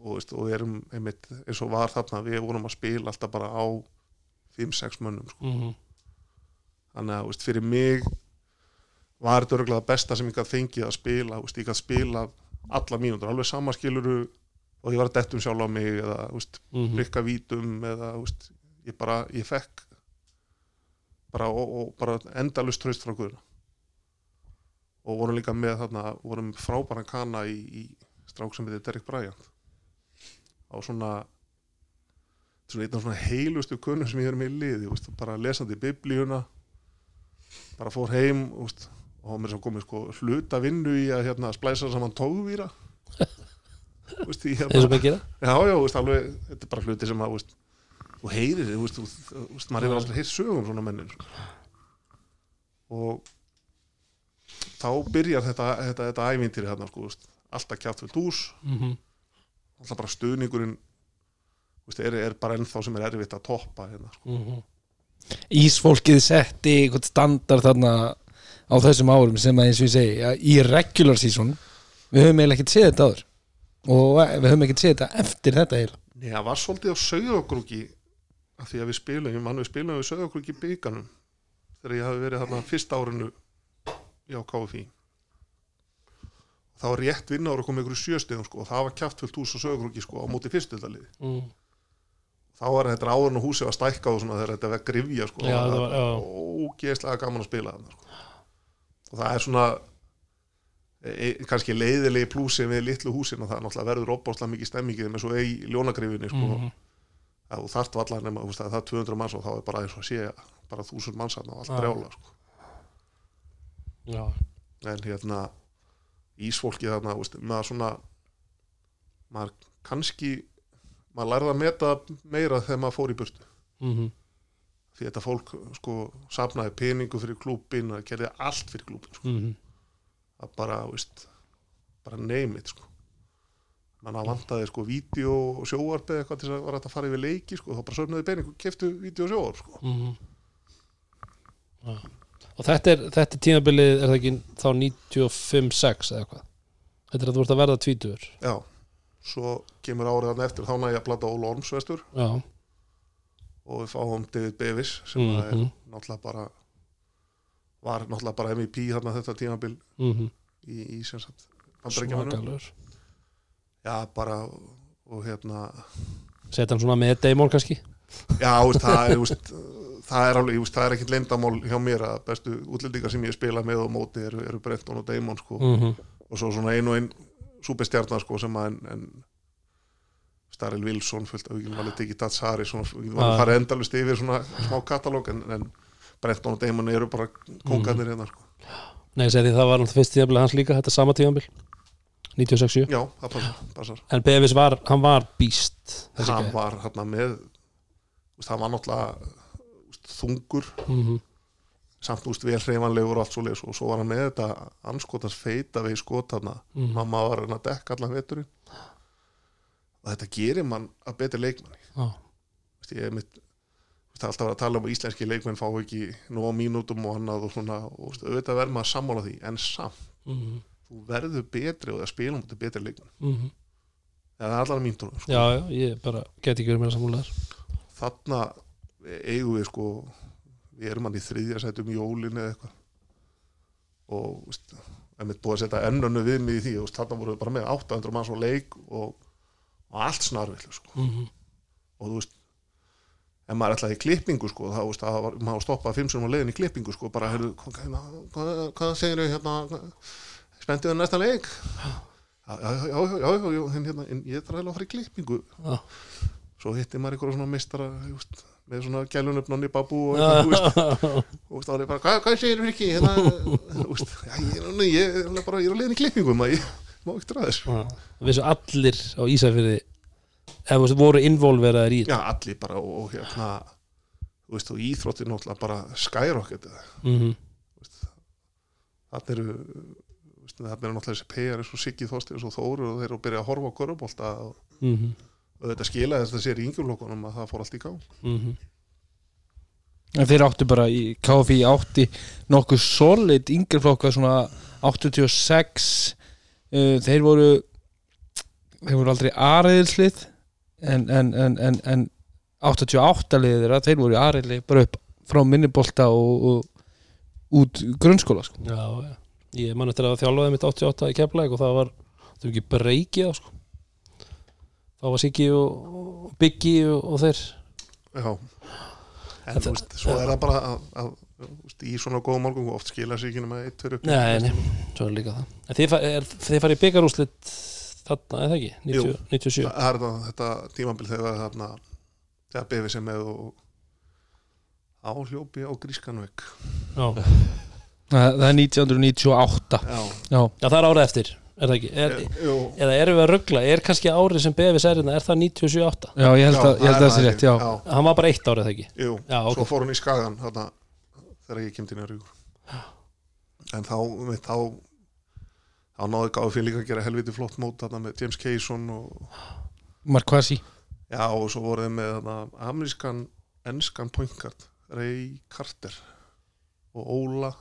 Speaker 4: og, veist, og erum einmitt, eins og var þarna við vorum að spila alltaf bara á 5-6 mönnum sko.
Speaker 1: mm
Speaker 4: þannig að veist, fyrir mig var þetta örgulega það besta sem ég gæti fengið að spila veist, ég gæti spila alla mínútur alveg samaskiluru og ég var að dettum sjálf á mig eða veist,
Speaker 1: -hmm.
Speaker 4: rikka vítum eða ég bara, ég fekk bara, og, og bara endalust tröst frá Guðuna og vorum líka með þarna, vorum frábæran kana í, í strák sem heitir Derek Bryant. Á svona svona einn af svona heilustu kunnum sem ég er með í liði veist, bara lesandi biblíuna bara fór heim veist, og hann er svo komið sko hluta vinnu í að hérna splæsa saman veist, í,
Speaker 1: eins og
Speaker 4: hérna,
Speaker 1: með gera.
Speaker 4: Já, já, veist, alveg þetta er bara hluti sem að þú heyrir, maður hefur aldrei heyrt sögum svona mennir sko. og þá byrjar þetta, þetta, þetta ævintýri hérna, sko, alltaf kjátt fyrir dús
Speaker 1: mm
Speaker 4: alltaf bara stuðningurinn veist, er, er bara ennþá sem er erfitt að toppa hérna, sko.
Speaker 1: -hmm.
Speaker 3: Ísfólkið setti eitthvað standard þarna á þessum árum sem að eins og ég segi í regular season við höfum eiginlega ekkert séð þetta áður. Og við höfum ekkert séð þetta eftir þetta eiginlega.
Speaker 4: Nei, það var svolítið á sögðokrúki af því að við spilum, mann við spilum við sögðokrúki bygganum þegar ég hafi verið þarna fyrsta árinu já, KFI það var rétt vinna ára að koma ykkur í sjöstegum sko, og það var kjaftfullt hús á sögðokrúki sko, á móti fyrstöldaliði
Speaker 1: mm.
Speaker 4: þá var þetta áður og húsið var stækkað og svona þegar þetta var grifja sko,
Speaker 1: Já,
Speaker 4: og
Speaker 1: það var- já.
Speaker 4: ógeðslega gaman að spila sko. og það er svona e, e, kannski leiðilegi plúsi við litlu húsin og það er náttúrulega verður opbáslega mikið stemmingið með svo í ljónagrifinni sko,
Speaker 1: Mhm.
Speaker 4: að þú þarft vallar nema þú veist, að það er 200 manns og þá er bara eins og að sé bara 1000 manns og allt
Speaker 1: Já.
Speaker 4: brjála sko.
Speaker 1: Já,
Speaker 4: en hérna ísfólkið þarna, veist, maður svona maður kannski maður lærði að meta meira þegar maður fór í burtu
Speaker 1: mm
Speaker 4: því þetta fólk sko safnaði peningu fyrir klúbin og gerði allt fyrir klúbin sko.
Speaker 1: -hmm.
Speaker 4: að bara, veist bara neymit sko mann að vantaði sko vídeo og sjóarp eða eitthvað til þess að var hægt að fara yfir leiki sko, þá bara söfnaði peningu, keftu vídeo og sjóarp sko.
Speaker 1: Mhm. Já. Og þetta er, þetta er tímabilið er það ekki þá 95-6 eða hvað þetta er að þú ert að verða tvítur
Speaker 4: já, svo kemur árið hann eftir þá nægja að blata Óla Orms vestur
Speaker 1: já,
Speaker 4: og við fáum David Bevis sem mm er
Speaker 1: Mhm.
Speaker 4: náttúrulega bara var náttúrulega bara MVP þarna þetta tímabil.
Speaker 1: Mm -hmm.
Speaker 4: í, í sem sagt
Speaker 1: smakalur
Speaker 4: já, bara og hérna
Speaker 1: setja hann svona með Damon kannski?
Speaker 4: Já, veist, það er, veist, það er alveg, það er ekkit leyndamál hjá mér að bestu útlendingar sem ég spila með og móti eru, eru Brenton og Damon sko.
Speaker 1: mm
Speaker 4: og svo svona ein og ein súpestjarnar sko, sem að en, en Starrel Wilson fullt af ekki valið Digi Datsari svona, við varum
Speaker 1: Ah.
Speaker 4: farið endalust yfir svona smá katalóg en, en Brenton og Damon eru bara kóngarnir hérna sko.
Speaker 1: nei, því það var náttúrulega fyrst tímabilið hans líka þetta sama tímabil 96-7
Speaker 4: Já, það passar, passar.
Speaker 1: en Bevis var, hann var býst
Speaker 4: Hann var hérna með hann var náttúrulega þungur
Speaker 1: mm -hmm.
Speaker 4: samt úst vel hreyfanlegur og allt svo leis og svo var hann með þetta anskotans feita við skotana
Speaker 1: Mhm.
Speaker 4: mamma var hann að dekka allan veturinn og þetta gerir mann að betri leikmanni
Speaker 1: Já.
Speaker 4: Vist, ég er mitt það er alltaf að að tala um að íslenski leikmenn fá ekki nú á mínútum og annað og svona og auðvitað verður maður að sammála því en samt,
Speaker 1: Mm
Speaker 4: þú verður betri og það spila um þetta betri leikmenn
Speaker 1: -hmm.
Speaker 4: það er allar mín trú sko.
Speaker 1: já, já, ég bara get ekki verið meira samfélagar
Speaker 4: þarna eigum við sko við erum hann í þriðja sætum í jólin eða eitthvað og veist, ef mitt búið að setja ennönu við mig í því veist, þarna voru við bara með 800 manns á leik og, og allt snarvill sko.
Speaker 1: mm -hmm.
Speaker 4: og þú veist ef maður ætlaði í klippingu sko þá veist, það var, maður stoppaði fimm sem á leiðin í klippingu sko bara, heyrðu, hvað, hvað, segir þau hérna spenntuðu næsta leik já, já, já, já, já, já, já en, hérna, en ég þarf að fara í klippingu
Speaker 1: Já.
Speaker 4: svo hitti maður einhverja svona mistara veist, með svona gælunöfnunni babú og eitthvað, þú [LAUGHS] og þá er ég bara, hvað, hvað segir þau ekki hérna, [LAUGHS] þú veist, já, ég, ég, alveg bara, ég er á leiðin í klippingu maður, ég má draða þess
Speaker 1: Já, vissu allir á Ísafirði eða þú voru involveraðir í
Speaker 4: já, allir bara og, og hérna þú veist, og íþróttir náttúrulega bara skyrocket
Speaker 1: mm -hmm.
Speaker 4: þannig eru þú þannig eru náttúrulega þessi PR eins og Siggi Þorsteins og Þóru og þeir eru að byrja að horfa á körubólta og,
Speaker 1: Mm -hmm.
Speaker 4: Og þetta skilaði þess að sér í yngjurlokkunum að það fór allt í gang
Speaker 3: En þeir áttu bara í KFI átti nokkuð solid yngri flokka svona 86 uh, þeir voru þeir voru aldrei aðriðslið en, en, en, en, en 88 liðir þeirra, þeir voru aðriðlið bara upp frá minnibolta og, og út grunnskóla sko.
Speaker 1: Já, já. Ég man eftir að þjálfaði mitt 88 í Keflæk og það var, það var ekki breykið á sko. Þá var Siggi og, og Biggi og, og þeir.
Speaker 4: Já. En þú veist, svo er það bara að, að veist, í svona góðum málgum oft skila sig ekki nema eitt, upp
Speaker 1: Nei, nei, svo er líka það. En Þið, er, þið farið í byggarúslit þarna, eða ekki, 90,
Speaker 4: Jú.
Speaker 1: 97
Speaker 4: það er þetta, þetta tímabil þegar þarna þegar befi sem með og áhljópi á Grískanvik
Speaker 1: Já,
Speaker 3: það, það er 1998
Speaker 4: já,
Speaker 3: já,
Speaker 1: Já, það er árið eftir, er það ekki? Er,
Speaker 4: jú,
Speaker 1: Eða erum við að ruggla, er kannski árið sem BFS er hérna, er það 97-8
Speaker 3: já, ég held að, ég held að það sé rétt já.
Speaker 4: já,
Speaker 1: Hann var bara eitt árið, það ekki?
Speaker 4: Jú,
Speaker 1: Já, ok.
Speaker 4: svo fór hún í skagan þarna, þegar ég kemdi nýjar en þá við, þá þá náði gáði fyrir líka að gera helviti flott mót þarna með James Kayson og,
Speaker 3: Marquasi
Speaker 4: já, og svo voruð með þarna, amerískan enskan pointcard Ray Carter og Óla.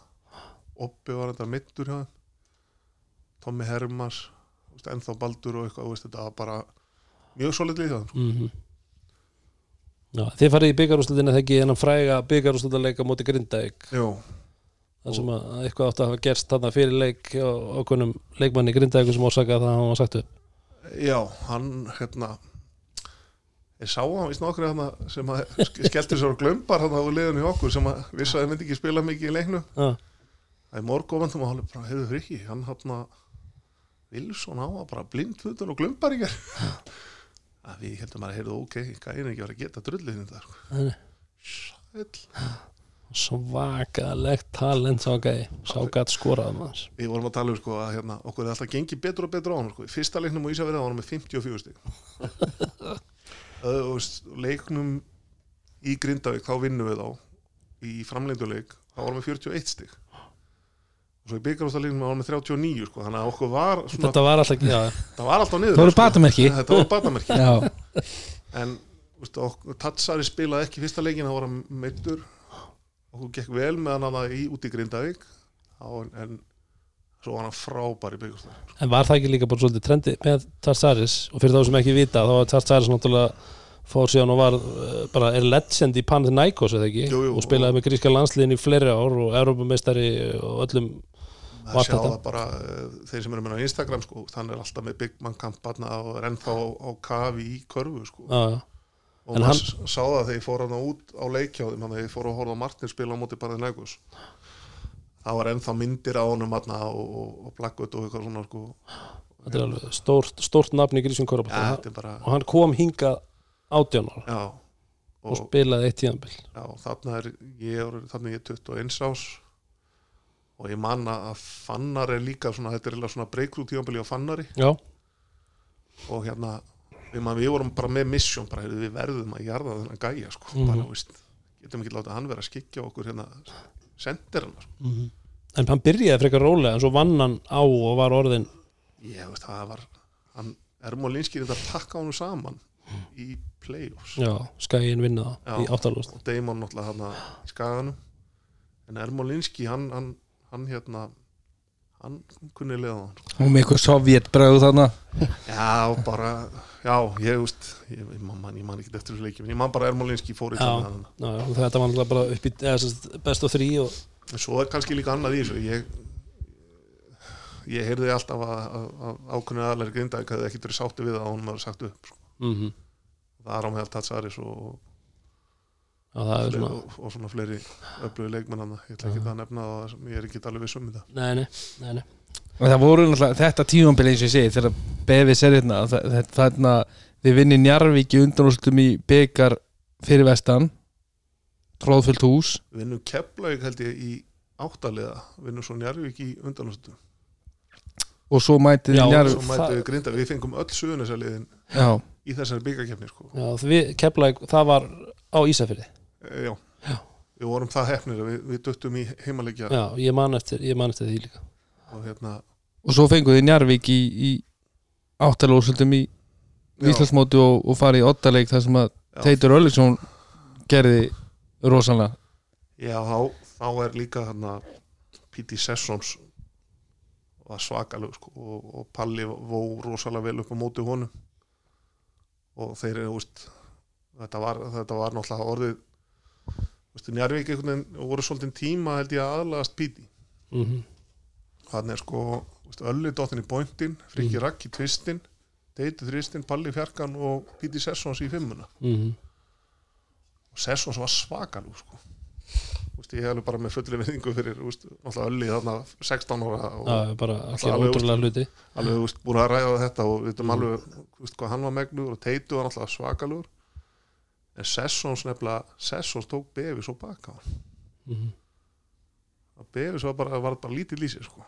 Speaker 4: Oppi var þetta mittur hjá þeim Tommy Hermars ennþá Baldur og eitthvað veist, þetta var bara mjög solid líð það
Speaker 1: mm Já, þið farið í byggarúslutina þegar ekki en að fræga byggarúslutaleika móti Grindavík? Þar sem að eitthvað átt að hafa gerst þarna fyrir leik á ákveðnum leikmanni Grindavík sem orsakaði það að hann var sagt upp
Speaker 4: já, hann hérna ég sá hann víst nokkri hann sem að sk- skellti sér og glömbar hann á liðinu í okkur sem að vissi að það myndi ekki spila mikið í leiknum.
Speaker 1: Já,
Speaker 4: það er og hann er bara, hefur friki hann hann Wilson á að bara blindfutur og glömbar ekki að við heldum að heyrðu ok, gæðin ekki var að geta drullið þetta sko. Sæll.
Speaker 1: svakalegt talent sá gæði, sá gætt skorað maður.
Speaker 4: Við vorum að tala um sko að hérna, okkur er alltaf gengið betur og betur á hann sko. fyrsta leiknum og Ísafjörða var hann með 54 stig. [LAUGHS] Og leiknum í Grindavík þá vinnum við þá. Í framleinduleik þá var hann með 41 stig og svo í byggarústaleiknum var hann með 39 sko. þannig að okkur var svona,
Speaker 1: Þetta var alltaf, já,
Speaker 4: það var alltaf niður
Speaker 3: Það voru batamerki.
Speaker 4: þetta var batamerki. En veist, okkur, Tatsari spilaði ekki fyrsta leikin þá var hann meittur okkur gekk vel með hann hana í, út í Grindavík. Á, en, en svo var hann frábær í byggarústaleik
Speaker 1: En var það ekki líka bara svolítið trendi með Tarsaris? Og fyrir þá sem ekki vita þá var Tarsaris náttúrulega fór síðan og var uh, bara er legend í Panathinaikos eða ekki?
Speaker 4: Jú, jú,
Speaker 1: og spilaði með gríska landsliðin í fleiri ár og Európameistari og öllum Var
Speaker 4: sjá
Speaker 1: þetta?
Speaker 4: það bara eh, þeir sem eru með Instagram sko, þannig er alltaf með Big Man kampanna og er ennþá á, á kafi í körfu sko.
Speaker 1: já, já.
Speaker 4: og
Speaker 1: En
Speaker 4: maður
Speaker 1: hann-
Speaker 4: sá það þegar ég fór hann út á leikjáðum þannig að ég fór að horfa Martin spila á móti bara Nægus það var ennþá myndir á honum þarna og, og, Blackwood og eitthvað svona sko.
Speaker 1: þetta er alveg stórt, stórt nafn í grísum
Speaker 4: er bara
Speaker 1: og hann kom hingað átján ára og
Speaker 4: og,
Speaker 1: spilaði eitt tíðanbill
Speaker 4: er þarna er ég 21 ás og ég manna að Fannar er líka svona, þetta er eiginlega svona breakthrough tíðanbili á Fannari
Speaker 1: Já,
Speaker 4: og hérna við, man, við vorum bara með mission bara, við verðum að jarða þennan gæja sko,
Speaker 1: Mhm.
Speaker 4: bara, veist, getum ekki látað hann vera að skikja okkur hérna sendir hann sko.
Speaker 1: en hann byrjaði frekar rólega en svo vann hann á og var orðin
Speaker 4: ég veist það var hann, Ermolinski þetta pakka honum saman í playoffs
Speaker 1: já, skæin vinna það
Speaker 4: Já.
Speaker 1: í áttalúst
Speaker 4: og Damon náttúrulega hann í skaganum en Ermolinski hann, hann, hann hérna hann kunni liða hann sko.
Speaker 3: og með eitthvað sovjetbræðu þannig
Speaker 4: já bara, já ég veist ég, ég, man, ég man ekki eftir þessu leikjum ég man bara Ermolinski fór í
Speaker 1: Já.
Speaker 4: þannig
Speaker 1: Já, já, og þetta var bara upp í best of three og
Speaker 4: svo er kannski líka annað í þessu ég, ég heyrði alltaf að, að, að ákveðinu aðlæri grindaði hefði ekkert verið sátti við það að honum var sagt upp sko.
Speaker 1: mm
Speaker 4: það er á meðal Tatsaris og,
Speaker 1: Það er
Speaker 4: og,
Speaker 1: svona
Speaker 4: og, og svona fleiri öflugi leikmennana ég ætla ekki að nefna það sem ég er ekki alveg viss um þetta.
Speaker 1: Nei, nei, nei, nei.
Speaker 3: og það voru náttúrulega þetta tímambil eins og ég segi þegar BFS er hérna það- það- þarna við vinni Njarvík í undanúrslutum í byggar fyrir vestan. Tróðfullt hús.
Speaker 4: Við vinnum Keflavík held ég í áttaliða. Vinnum svo Njarvík í undanúrslutum
Speaker 3: og svo mætið
Speaker 4: við grinda, við fengum öll suðunisaliðin
Speaker 3: já,
Speaker 4: í þessari byggakefni sko.
Speaker 1: Já, við, Keflæk, það var á Ísafirði.
Speaker 4: e, já.
Speaker 1: Já.
Speaker 4: við vorum það hefnir að við, við döttum í heimalegja
Speaker 1: Já, ég man eftir, ég man eftir því líka
Speaker 4: og hérna
Speaker 3: og svo fenguði Njarvík í, í áttalúrslutum í Íslandsmóti og, og farið í ottaleik þar sem að Teitur Ölliksson gerði rosalega
Speaker 4: Já, þá, þá er líka hérna P.T. Sessons var svakalug sko, og, og Palli vó rosalega vel upp á móti honum og þeir eru þetta, var, þetta var náttúrulega orðið Njarvík voru svolítið tíma held ég að aðlagast P.T.
Speaker 1: mm
Speaker 4: hann er sko úst, Ölli dottin í pointin, Friki Rakk í tvistin Deiti þristin, Palli fjarkan og P.T. Sessons í fimmuna
Speaker 1: -hmm.
Speaker 4: og Sessons var svakalug sko. Veist, ég er alveg bara með fullri viðingu fyrir öllu í þarna 16 ára og
Speaker 1: Já, bara
Speaker 4: alveg,
Speaker 1: ótrúlega hluti
Speaker 4: alveg veist, búin að ræða þetta og við veitum
Speaker 1: Mm.
Speaker 4: alveg veist, hvað hann var megnugur og Teitu var náttúrulega svakalugur en Sessons nefnilega Sessons tók Bevis og baka
Speaker 1: Mhm.
Speaker 4: og Bevis var bara, var bara lítið lýsir sko.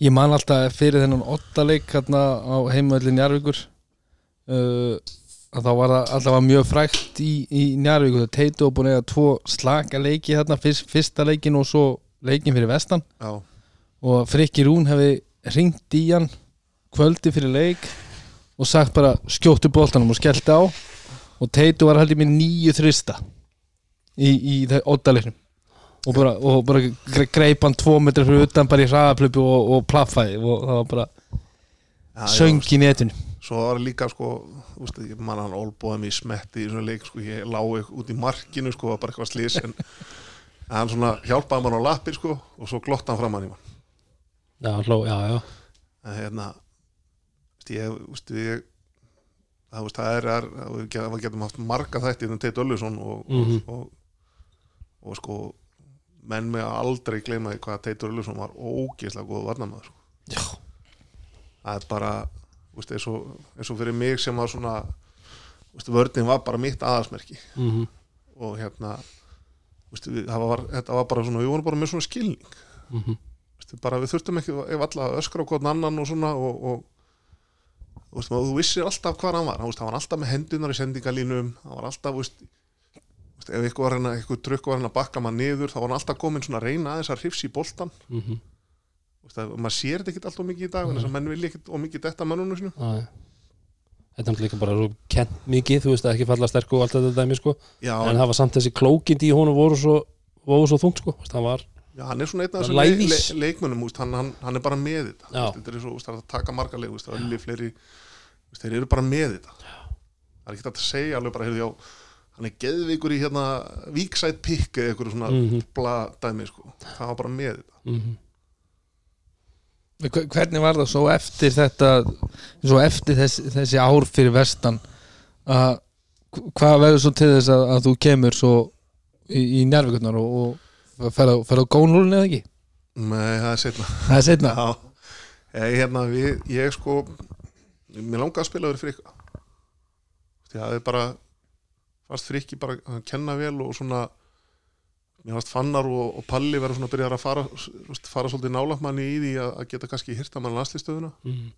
Speaker 3: Ég man alltaf fyrir þennan ottaleik hérna á heimöllin Njarvíkur uh, að þá var það alltaf mjög frækt í, í Njarvíkur þegar Teitu og búin að eiga tvo slaka leiki hérna, fyrst, fyrsta leikin og svo leikin fyrir vestan.
Speaker 4: Já,
Speaker 3: og Frikki Rún hefði ringt í hann kvöldi fyrir leik og sagt bara skjóttu boltanum og skellti á og Teitu var haldið með nýju þrista í, í það ottaleiknum og bara, og bara gre- greip hann tvo metrar fyrir utan bara í hraðaplöpu og, og plaffaði og það var bara
Speaker 4: já,
Speaker 3: söng í netinu.
Speaker 4: Svo var líka sko, þú veist, ég man hann olbóðum í smetti í svona leik, sko, ég lá út í markinu, sko, var bara eitthvað slís en hann svona hjálpaði mann á lappir, sko, og svo glotti hann fram hann í mann.
Speaker 1: Já, hló, já, já.
Speaker 4: En hérna veist, ég, þú veist, ég það, er, er að við get- við getum haft marga þætti um Teit Öllusson og,
Speaker 1: Mhm.
Speaker 4: og, og, og sko menn með aldrei gleyma því hvað Teitur Öllusson var ógeðslega góð varnamaður sko. Það er bara veist, eins, eins og fyrir mig sem var svona veist, vörðin var bara mitt aðalsmerki
Speaker 1: Mhm.
Speaker 4: og hérna veist, við, var, þetta var bara svona við vorum bara með svona skilning
Speaker 1: Mhm.
Speaker 4: Veistu, bara við þurftum ekki ef alla að öskra á hvern annan og svona og, og þú, vissir alltaf hvað hann var. Hann, var alltaf með hendunar í sendingalínum. Hann var alltaf veist, ef eitthvað trukk var hann að bakka maður niður þá var hann alltaf komin svona að reyna aðeins að hrifsi í boltan veist, að, maður sér þetta ekki alltaf mikið í dag en þess að menn vilja ekki og mikið detta mönnunum sinu.
Speaker 1: Þetta er líka bara svo kent mikið, þú veist, ekki falla sterk og allt þetta dæmi, sko.
Speaker 4: Já,
Speaker 1: En það var samt þessi klókind í honum voru svo, voru svo þungt, sko. Það var,
Speaker 4: já, hann er svona einn af þessum le, le, leikmönnum hann, hann, hann er bara með þetta. Þetta er svo, það að taka marga leik þeir eru bara með þetta. Það er ekki hægt að segja alveg bara, heyrðu, já, hann er geðveikur í hérna víksætt pikk eða eitthvað svona
Speaker 1: Mhm.
Speaker 4: bla dæmi sko. það var bara með þetta.
Speaker 1: Mhm.
Speaker 3: Hver- Hvernig var það svo eftir þetta svo eftir þessi, þessi ár fyrir vestan að hvað verður svo til þess að, að þú kemur svo í, í njárvíkurnar og, og ferð á, gónlúlun eða ekki?
Speaker 4: Nei, það er setna
Speaker 3: Það er setna
Speaker 4: Já, ég, hérna, við, ég sko mér langaði að spila verið frikka. Því að það er bara fast frikki bara að kenna vel og svona mér fannst fannar og, og palli verður svona að byrja að fara, fara svolítið nálægt manni í því að, að geta kannski hýrta mann landslistöðuna
Speaker 1: Mhm.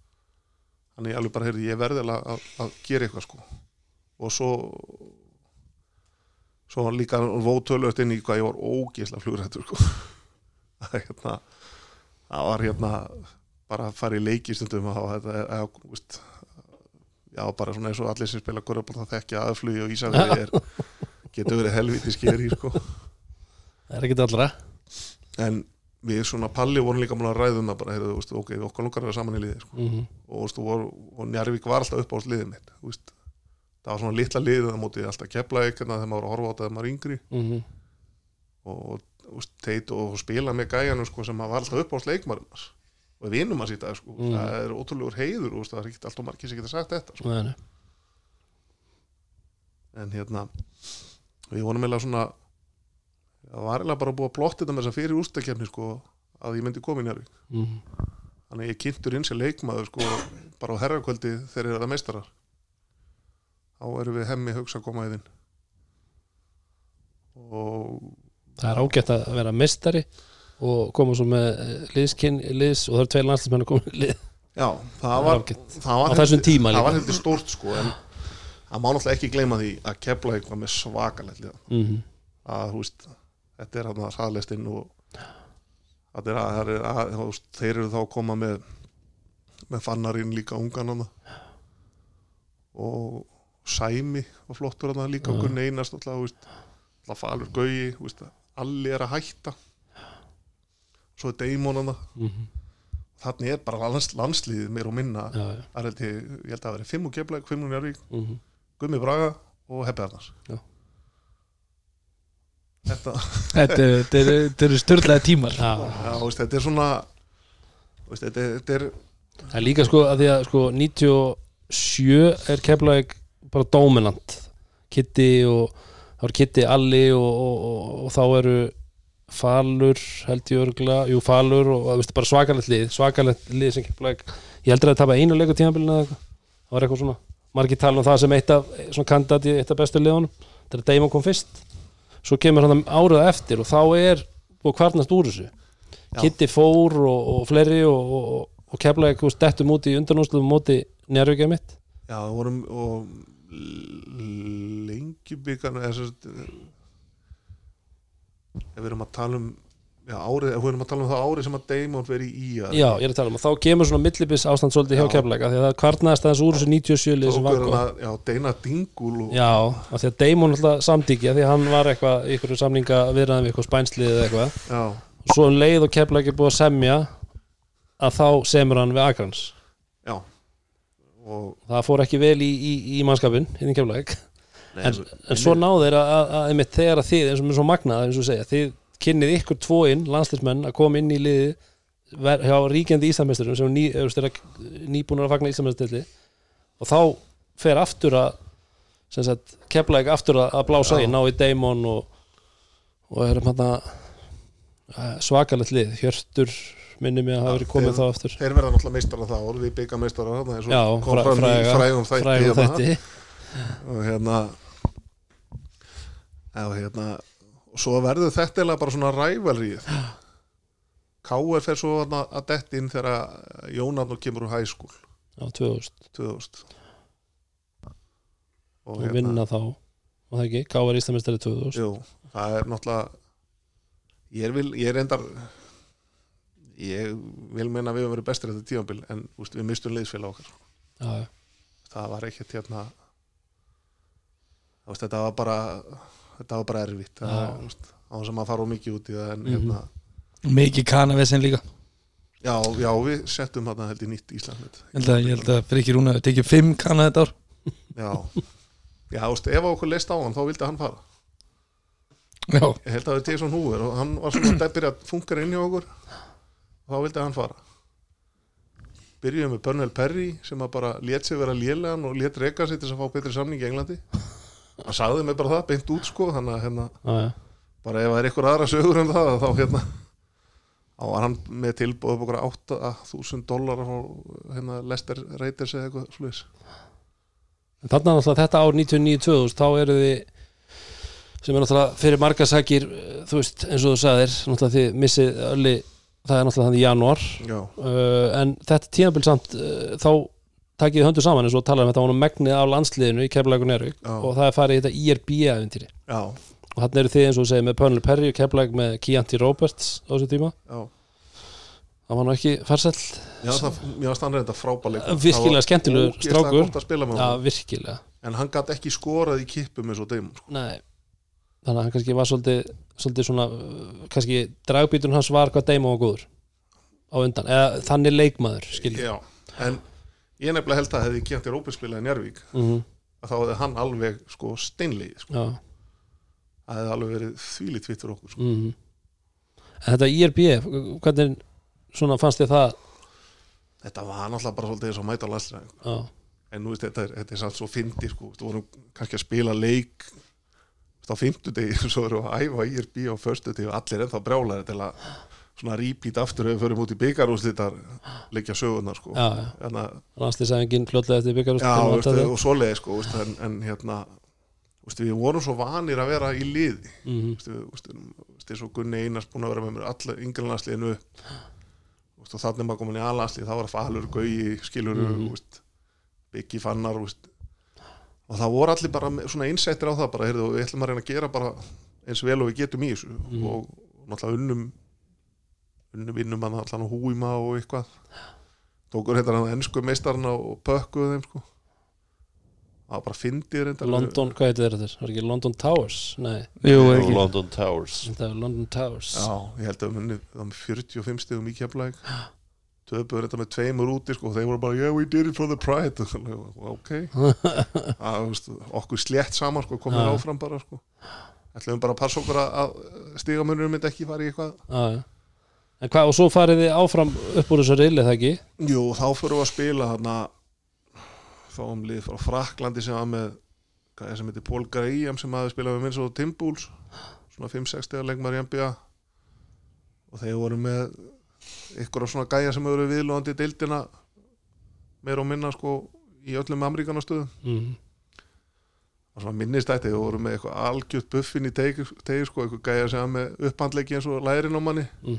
Speaker 4: þannig ég alveg bara heyrði ég verði að, að, að gera eitthvað sko. Og svo svo var líka vótölvöld inn í hvað ég var ógeðslega flugrættur sko. [LAUGHS] það hérna það var hérna bara að fara í leiki stundum og hafa þetta eða, veist, já bara svona eins og allir sem spila korfbólta þekkja aðflugi og ísafið er getur verið helviti skeri sko.
Speaker 1: Það er ekki allra
Speaker 4: en við svona palli vorum líka múin að ræðum að bara, heyrðu, ok, okkur lukkar að vera saman í liði sko. Og, þú veist, og, voru, og Njarvík var alltaf upp á liðið mitt þú veist. Það var svona litla liðið það móti alltaf kepla ykkur þegar maður horfa á þetta þegar maður var yngri
Speaker 1: Mhm.
Speaker 4: og, og, og, teit, og spila með gæjanum sko, sem var alltaf upp á leikmarum og við vinnum að sýta sko.
Speaker 1: Mm.
Speaker 4: það er ótrúlegur heiður og það er ekki alltaf margir sem geta sagt þetta sko.
Speaker 1: Nei,
Speaker 4: en hérna við vorum eiginlega svona það var eiginlega bara búið að plotta þetta með þess að fyrir ústakefni sko, að ég myndi koma í Njarvík
Speaker 1: Mhm.
Speaker 4: þannig ég kynntur inn sér leikmaður sko, bara á herrakvöldi þegar það meistarar þá erum við hemmi hugsa að koma þinn. Og
Speaker 1: Það er ágætt að vera mestari og koma svo með eh, liðskinn liðs og það eru tveir landslismenn að koma í lið.
Speaker 4: Já, það
Speaker 1: Það
Speaker 4: var, það var
Speaker 1: Á þessum tíma
Speaker 4: það
Speaker 1: líka.
Speaker 4: var heldur stórt sko en það má náttúrulega ekki gleyma því að kepla eitthvað með svakalegt liða
Speaker 1: Mhm.
Speaker 4: að þú veist, þetta er hann að hraðlestinn og þetta er að, það er að þú veist, þeir eru þá að koma með með fannarinn líka ungan og Sæmi og flottur hann líka
Speaker 1: Já.
Speaker 4: og Gunni Einars alltaf, falur veist, allir er að hætta svo er Deimon hann
Speaker 1: Mhm.
Speaker 4: þannig er bara lands, landsliðið meir og minna
Speaker 1: já.
Speaker 4: það er ég, held að það veri fimm og keflæk, fimm og njárvík,
Speaker 1: Mhm.
Speaker 4: Gummi Braga og Heppi Arnars
Speaker 1: Já.
Speaker 4: þetta
Speaker 3: Þetta eru- störðlega tímar
Speaker 4: þetta er svona þetta, er-
Speaker 1: Það er líka sko að því að sko 97 er Keflavík bara dominant. Kitty og þá er Kitty, Alli og, og, og, og þá eru Falur held ég örgla, jú Falur og það veist bara svakalegt lið, svakalegt lið sem kemur ég heldur að það tapa einu tímabilinu eða eitthvað, það var eitthvað svona margir tala um það sem eitt af svona kandidat í eitt af bestu liðunum, þegar Damon kom fyrst. Svo kemur hann árað eftir og þá er búið kvarnast úr þessu. Kitty fór og, og fleiri og, og, og kemla ekki dettum út í undanúsluðum móti njárvíkja mitt.
Speaker 4: Já, það vorum og byggarna eða sem sagt ef við erum að tala um já, árið, ef við erum að tala um það árið sem að Damon veri í að
Speaker 1: Já, ég er að tala um og þá kemur svona millibis ástand svolítið hjá
Speaker 4: Já.
Speaker 1: kemleika því að það kvarnaðist aðeins úr þessu 97 lið sem var
Speaker 4: hann að, já, Dana Dingul og,
Speaker 1: Já, af því að Damon alltaf samtíkja því að hann var eitthvað í ykkur samninga viðraðum við eitthvað spænslið eða eitthvað.
Speaker 4: Já,
Speaker 1: og svo um leið og kemleika er búið að semja að þá semur hann við Akrans
Speaker 4: og
Speaker 1: það fór ekki vel í, í, í mannskapin kemleik
Speaker 4: nei,
Speaker 1: en, en svo náðu þeir að, þegar að þið eins og mér svo magnað eins og segja, þið kynnið ykkur tvo inn, landslismenn að koma inn í liði ver, hjá ríkjandi Íslandmeisturum sem ný, er nýbúnur að fagna Íslandmeisturli og þá fer aftur að ekki aftur að, blása í, ná í Damon og, og erum hann að svakalegt lið, Hjörtur minni mig að hafa verið komið þá aftur.
Speaker 4: þeir verða náttúrulega meistara þá orðið byggja meistara þarna eins og kom
Speaker 1: fra-
Speaker 4: fram í frægum þætti hérna.
Speaker 1: þætti.
Speaker 4: Og hérna já, hérna og svo verður þetta eiginlega bara svona rævalríð K.R. fer svo að detti inn þegar Jónarn kemur úr hæskúl
Speaker 1: á 2000
Speaker 4: 2000 og
Speaker 1: og vinna þá. Og það ekki, Kávar Íslandmeistari 2000
Speaker 4: jú, það er náttúrulega ég er, vil, ég er endar ég vil meina að við höfum verið bestir þetta tíðanbíl en úst, við mistum liðsfélag okkar
Speaker 1: já, já.
Speaker 4: það var ekkert hérna veist, þetta var bara þetta var bara erfitt á þess að maður fara mikið út í það en
Speaker 1: Mhm.
Speaker 4: hérna,
Speaker 3: Mikið kanavesen líka.
Speaker 4: Já, já, við settum hérna held í nýtt Íslandmið
Speaker 3: Ég held að, að Frikki Rúna hefur tekið fimm kana þetta ár.
Speaker 4: Já, já, þú veist, ef okkur leist á hann þá vildi hann fara.
Speaker 3: Já,
Speaker 4: ég held að það er Jason Hoover og hann var svona að byrja að funkar inn í okkur þá vildi hann fara. Byrjuðum með Bernal Perry sem að bara lét sig vera lélegan og lét reka sig til að fá betri samning í Englandi. Hann sagði mig bara það, beint út sko þannig að hérna
Speaker 1: Já, já.
Speaker 4: bara ef það er eitthvað aðra sögur en það þá hérna þá var hann með tilbúð upp okkur 8.000 dólar á hérna Lester Raiders eða eitthvað sluðis
Speaker 1: En þarna náttúrulega þetta ár 99-2000 þá eru þið sem er náttúrulega fyrir marga sækir þú veist eins og þú sagðir náttúrulega þið missið öllu það er náttúrulega þannig í janúar.
Speaker 4: Já,
Speaker 1: uh, en þetta tímabil samt uh, þá takið þið höndu saman eins og talaðum þetta nú megnið á landsliðinu í Nervík
Speaker 4: Já.
Speaker 1: og það er farið í þetta IRB-æventýri
Speaker 4: já,
Speaker 1: og þarna eru þið eins og þú segir með Pernil Perry og Keflæk með Kianti Roberts á þessu tíma.
Speaker 4: Já.
Speaker 1: Það var nú ekki farsell
Speaker 4: Já, það, mér varst hann reynda frábæleik
Speaker 1: Virkilega skemmtilegur strákur.
Speaker 4: með
Speaker 1: já, virkilega.
Speaker 4: En hann gat ekki skorað í kippum eins og Damon sko.
Speaker 1: Nei Þannig að hann kannski var svolítið, svolítið svona kannski dragbíturinn hans var hvað Deimo var góður á undan, eða þannig leikmaður skilji
Speaker 4: Já, en ég nefnilega held að hefði spilað í Njárvík
Speaker 1: mm
Speaker 4: að þá hefði hann alveg sko steinlegi sko. Það hefði alveg verið þvílít vitt fyrir okkur sko.
Speaker 1: mm En þetta IRB, hvernig svona fannst þið það?
Speaker 4: Þetta var náttúrulega bara svolítið eins og mæta
Speaker 1: Já,
Speaker 4: en nú veist þetta er, þetta er svo fyndi sko, þú vorum kannski að spila leik veist, á fimmtudegi [LAUGHS] svo erum við að æfa IRB á förstudegi og allir ennþá brjálæri til að svona repeat aftur ef við förum út í byggarúslitar leikja sögurnar sko.
Speaker 1: já, já
Speaker 4: Þannig að
Speaker 1: Landslisæðingin fljótlega eftir
Speaker 4: Já, veistu, og svoleiði sko veistu, en, en hérna veistu, við vorum svo vanir að vera í liði
Speaker 1: mm
Speaker 4: veistu, veistu, veistu, svo Gunni Einars búin að vera með mér allir yngrelandsliðinu og þannig maður komin í alanslið þá var að falur Gauji, skilur
Speaker 1: Mhm.
Speaker 4: mm. Byggi Fannar veistu. Og það voru allir bara svona innsettir á það bara, heyrðu, við ætlum að reyna að gera bara eins vel og við getum í þessu.
Speaker 1: Mhm.
Speaker 4: og, og náttúrulega unnum unnum vinnum að allan húima og eitthvað. Tókur hérna hann ennsku meistarna og pökkuðu þeim sko. Það var bara fyndið reyndar.
Speaker 1: London, hvað heitir þetta? Er ekki London Towers? Nei,
Speaker 3: jú,
Speaker 2: og
Speaker 3: ekki.
Speaker 2: London Towers.
Speaker 1: Þetta er London Towers.
Speaker 4: Já, ég held að það var með 45 stegum í keflæk töpuður þetta með tveimur úti sko, og þeir voru bara, yeah we did it for the pride. [LAUGHS] Ok. [LAUGHS] Að, veist, okkur slétt saman sko, komið
Speaker 1: Já.
Speaker 4: áfram bara sko. ætlum bara að passa okkur að, stigamunum myndi ekki fara í eitthvað?
Speaker 1: Já En hvað, og svo farið þið áfram upp úr þessu reyli, það ekki?
Speaker 4: Jú, þá fyrir við að spila þarna þá um lið frá Fraklandi sem var með gæði sem heitir Paul Graham sem hafði spilað með Minnesota Timberwolves. Svona 5-6 stegar leikmar í NBA og þeir voru með ykkur af svona gæja sem hefur verið viðlóðandi deildina meira og minna sko í öllum Ameríkanastöðum.
Speaker 1: Mm.
Speaker 4: og svona minnist þetta, þeir voru með eitthvað algjört buffin í tegi, tegi sko, eitthvað gæja sem var með upphandleiki eins og lærin á manni.
Speaker 1: Mm.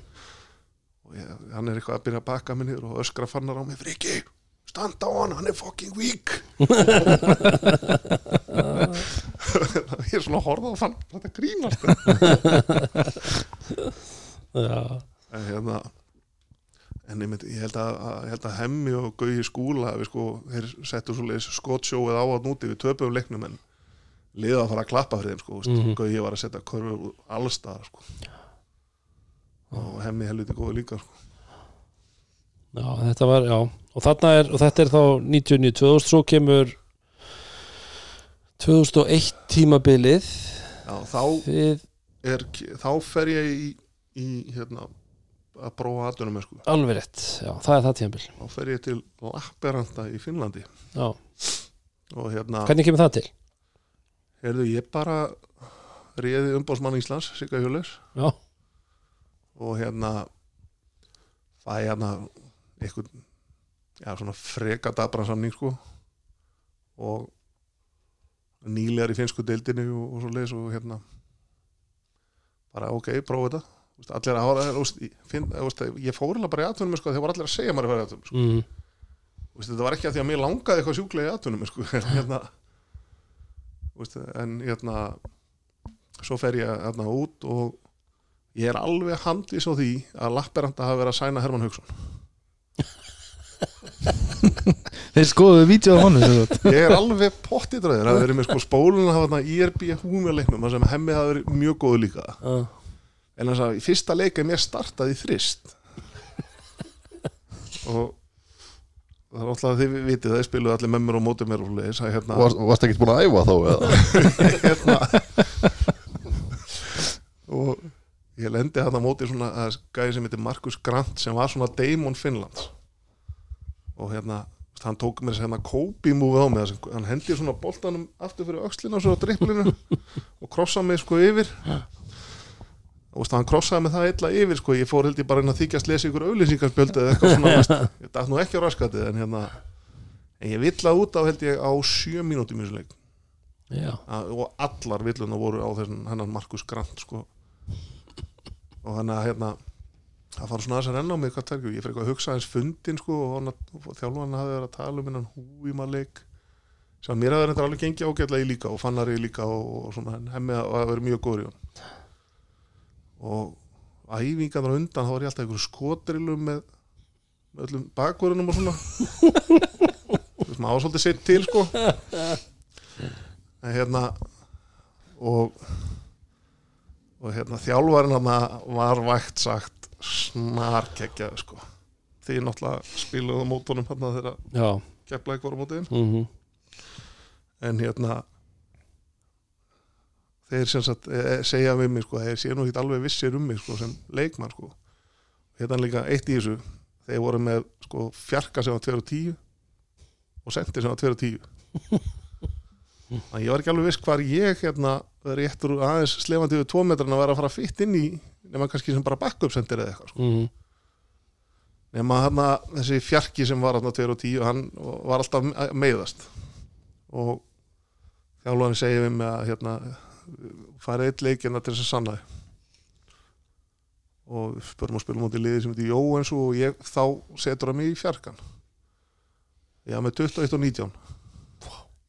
Speaker 4: og ég, hann er eitthvað að byrja að baka minni og öskra fannar á mig, Friki standa á hann, hann er fucking weak. [LAUGHS] Ég er svona að horfa á fann þetta grínast. [LAUGHS] En hérna en ég, ég, held að, ég held að hemmi og gauði skúla við sko, þeir settu svo leiðis skottsjóið á að núti við töpum leiknum en liða að fara að klappa fyrir þeim sko, mm. -hmm. gauði var að setja körfur allstaðar sko. og hemmi helviti góði líka sko.
Speaker 1: já, þetta var, já og er, og þetta er þá 99 2000, svo kemur 2001 tímabilið
Speaker 4: Já, þá,
Speaker 1: við
Speaker 4: er, þá fer ég í, í hérna, að prófa aðdunum sko.
Speaker 1: alveg rétt, já, það er það tímabil.
Speaker 4: Þá fer ég til Lapperanda í Finnlandi.
Speaker 1: Já,
Speaker 4: hérna
Speaker 1: hvernig kemur það til?
Speaker 4: heyrðu ég bara réði umbóðsmann Íslands Sigga Hjulis
Speaker 1: Já,
Speaker 4: og hérna fæ hérna eitthvað já, svona freka dabran samning sko. Og nýlegar í finnsku deildinni og, og svo leis og hérna bara ok, prófa þetta allir að úst, ég, fór alveg bara í atvinnum sko, þegar voru allir að segja mér að fara í atvinnum sko.
Speaker 1: mm.
Speaker 4: Þetta var ekki að því að mér langaði eitthvað sjúklega í atvinnum sko. [LAUGHS] hérna, en hérna svo fer ég hérna út og ég er alveg handvis á því að Lapperanda hafi verið að sæna Herman Hauksson
Speaker 3: Þeir skoðuðu vídeo á honum [LAUGHS]
Speaker 4: ég er alveg pottið dræður það verið með sko spólun að hafa þarna IRB húmjörleiknum sem hemmi hafi verið mjög góðu líka
Speaker 1: já,
Speaker 4: en þess að í fyrsta leik er mér startað í þrist. [LAUGHS] Og það er alltaf að þið vitið það spiluðu allir með mér og mótið mér og að hérna
Speaker 2: Varst, varst ekki búin að æfa þá eða? [LAUGHS]
Speaker 4: hérna og ég lendi hann á móti svona að gæði sem heitir Markus Grant sem var svona Damon Finlands og hérna hann tók mér þess hérna Kobe move á mig sem hann hendi svona boltanum aftur fyrir öxlina svo á dripplinu [LAUGHS] og krossaði mig sko yfir. Og veist, hann krossaði mig það illa yfir sko ég fór held ég bara inn að þykjast lesa ykkur auðlýsingarspjöldu eða eitthvað svona [LAUGHS] ég dætt nú ekki á raskatið en hérna en ég villaði út á held ég á sjö mínútum í þessu leik. Að, og allar villuna voru á þessum hennan Markus Grant sko. og þannig að hérna það fara svona aðeins að renna á mig ég fyrir eitthvað að hugsa eins fundin sko, og, hann, og þjálfan hafði verið að tala um innan húímaleik sem mér hafði þetta alveg gengið ágætlega í líka og fannar í líka og, og svona en hemmi að að vera mjög góður í hann og æfingarnar undan þá var ég alltaf einhverju skotrilum með, með öllum bakvörunum og svona. [LAUGHS] Veist maður ásvöldi sitt til sko. En hérna og og hérna þjálfarinn hann var vægt sagt snarkekkjaði sko. Því náttúrulega spiluðu mótunum hann þegar
Speaker 1: já.
Speaker 4: Kepplæk voru á mótiðin
Speaker 1: mm
Speaker 4: en hérna þeir sagt e, segja við mig sko, þeir séu nú ekki alveg vissir um mig sko, sem leikmann sko hérna líka eitt í þessu þeir voru með sko fjarka sem var 2 og 10 og sendi sem var 2 og 10 [LAUGHS] þannig ég var ekki alveg viss hvar ég hérna réttur aðeins slefandi við 2 metran að vera að fara fitt inn í nema kannski sem bara backup sendir eða eitthvað sko.
Speaker 1: mm.
Speaker 4: nema hérna þessi fjarki sem var hérna 2 og 10 hann var alltaf að meiðast og þjálfarni segir við mig að hérna fara eitt leikina til þess að sanna þið og spörum að spila mútið liði sem heitir Jóens og ég, þá setur hann mig í fjarkan. Ég haf með 21 og 19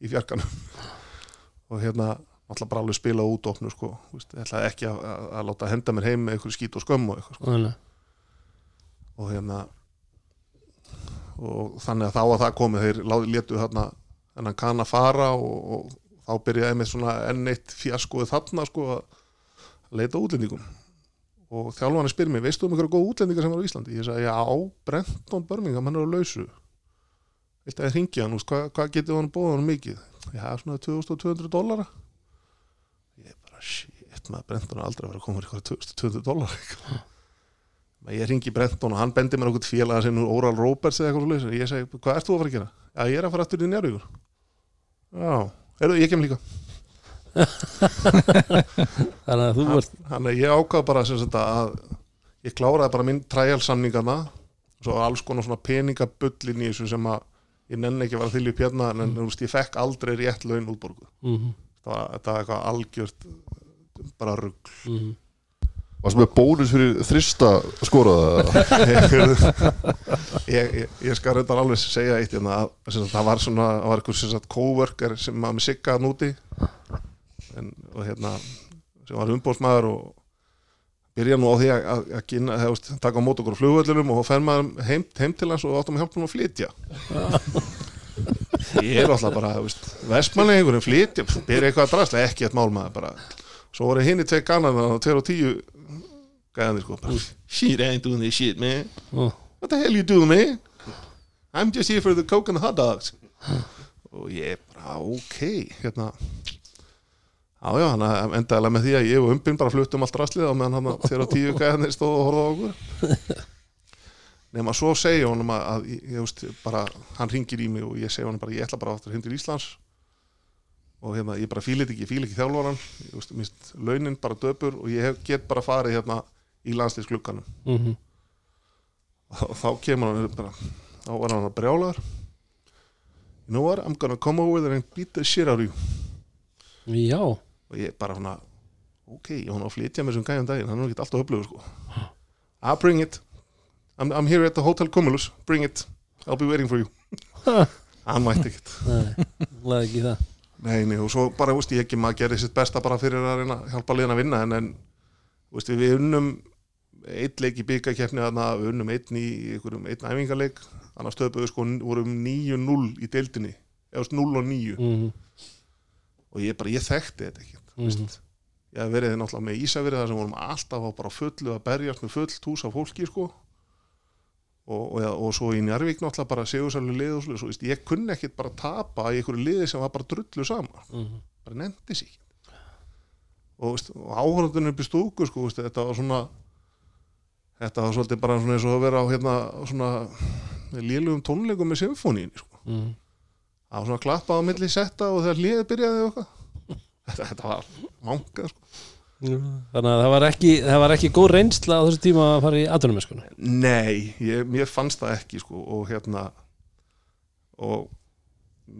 Speaker 4: í fjarkanum. Og hérna alltaf bara alveg spila út opnu sko, ekki að, að, að láta henda mér heim með einhverju skít og skömm og eitthvað sko. Og hérna og þannig að þá að það komið þeir lá- létu þarna þennan kann að fara og, og þá byrjaði með svona enn eitt fjaskoði þarna sko að leita útlendingum. Og þjálfarni spyr mér, veistu um einhverja góð útlendingar sem var á Íslandi? Ég sagði, já, Brenton Birmingham, hann er á lausu. Viltu að hringja hann, hvað, hvað getið hann bóða hann mikið? Já, svona 2200 dollara. Ég bara, shit, maður Brenton er aldrei að vera að koma fyrir eitthvað 2200 dollara. [LAUGHS] Ég ringi Brenton og hann bendi mér okkur félaga sem Oral Roberts eða eitthvað svo ég segi, hvað ert þú að fara að gera? Já, ég er að fara aftur í njárvíkur Já, Heyrðu, ég kem líka [LAUGHS]
Speaker 1: þannig að þú ert
Speaker 4: Þannig að ég ákvað bara sem sagt að ég kláraði bara minn træjalsamningana svo alls konar svona peningabullin í þessu sem að ég nenni ekki að vera til í pjarna en mm. ég fekk aldrei rétt laun útborgu
Speaker 1: mm
Speaker 4: það var, eitthvað algjört bara rugg
Speaker 1: -hmm.
Speaker 2: Varst með bónus fyrir þrista skoraða [LAUGHS]
Speaker 4: ég, ég, ég skal reyndar alveg segja eitt hérna að sem sagt, það var svona, það var eitthvað sem sagt coworker sem var með sigga hann úti. En, og hérna sem var umbóðsmaður og byrja nú á því að, að, að kynna, veist, taka á mót okkur á flugvöllunum og fer maður heim, heim til hans og áttum að hjálpa hann að flytja. [LAUGHS] Ég er alltaf bara vestmanni einhverjum flytja byrja eitthvað að drasla, ekki eitt mál maður bara. Svo voru hinn í tvei gannan og tveir og tíu gæðanir sko bara, shit, I ain't doing this shit man.
Speaker 1: Ó.
Speaker 4: what the hell you doing man? I'm just here for the coke and the hot dogs. Og ég bara ok hérna. Já já hann endaðilega með því að ég og umbinn bara fluttum allt rastlið á meðan hann þegar tíu gæðanir stóð og horfði á okkur. Nema svo segja honum að, að ég, ég veist bara hann ringir í mig og ég segja honum bara ég ætla bara aftur heim til Íslands. Og hérna ég bara fílit ekki, ég fíl ekki þjálfaran ég veist, mist launin bara döpur og ég hef, get bara farið hérna í landslýsklukkanum
Speaker 1: Mm
Speaker 4: og þá kemur hann bara, þá var hann að brjálaður. You know what, I'm gonna come over and beat the shit out of you.
Speaker 1: Já,
Speaker 4: og ég bara svona ok, ég var nú að flytja með þessum gæjum daginn hann er ekki alltaf upplöfu sko. I'll bring it. I'm, I'm here at the Hotel Cumulus, bring it. I'll be waiting for you. Hann mætti ekkert.
Speaker 1: Laði ekki það.
Speaker 4: Nei, nei, og svo bara, veist, ég ekki maður gerir sitt besta bara fyrir að reyna að hjálpa liðan að vinna en, en veist, við unnum eitt leik í byggakeppni þarna, við unnum einn í einhverjum einn æfingaleik. Annars stöðbuðu sko vorum 9-0 í deildinni, eða 0 og 9
Speaker 1: mm
Speaker 4: og ég bara, ég þekkti þetta ekki mm
Speaker 1: Mhm.
Speaker 4: ég hef verið náttúrulega með Ísafirði þar sem vorum alltaf á bara fullu að berjast með fullt hús af fólki sko. Og, og, ja, og svo í Njarvík náttúrulega bara segursælu lið og svo, veist, ég kunni ekkit bara tapa í einhverju liði sem var bara drullu sama.
Speaker 1: -hmm.
Speaker 4: bara nefndi ekki. Og, og áhörðunum upp í stúku sko, veist, þetta var svona þetta var svolítið bara svona eins og að vera á hérna svona lélugum tónleikum með symfóníinni sko.
Speaker 1: Mm.
Speaker 4: það var svona klappað á milli setta og þegar liðið byrjaði eitthvað þetta, þetta var mangað sko.
Speaker 1: þannig að það var ekki það var ekki góð reynsla á þessu tíma að fara í atvinnumeskunni
Speaker 4: nei, ég, mér fannst það ekki sko, og hérna og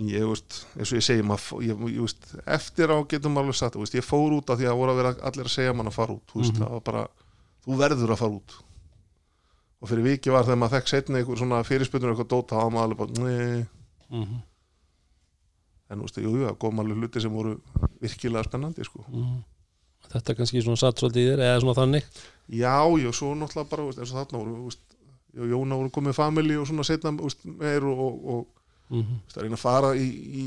Speaker 4: ég veist, eins og ég segi maður, ég, ég veist, eftir á getum alveg veist, ég fór út af því að voru að vera allir að segja mann að fara út, þú veist,
Speaker 1: Mhm.
Speaker 4: það var bara þú verður að fara út. Og fyrir viki var þegar maður fekk setna einhver svona fyrirspurnir eitthvað dóta, var maður alveg bara
Speaker 1: mm -hmm.
Speaker 4: en þú veist, jú, það kom alveg hluti sem voru virkilega spennandi, sko.
Speaker 1: Þetta kannski svona satt svolítið í þér eða svona þannig?
Speaker 4: Já, já, svo náttúrulega bara, veist, eins og þarna voru, veist, Jóna voru komið family og svona setna, meir og, og, og
Speaker 1: mm
Speaker 4: veist, að reyna að fara í, í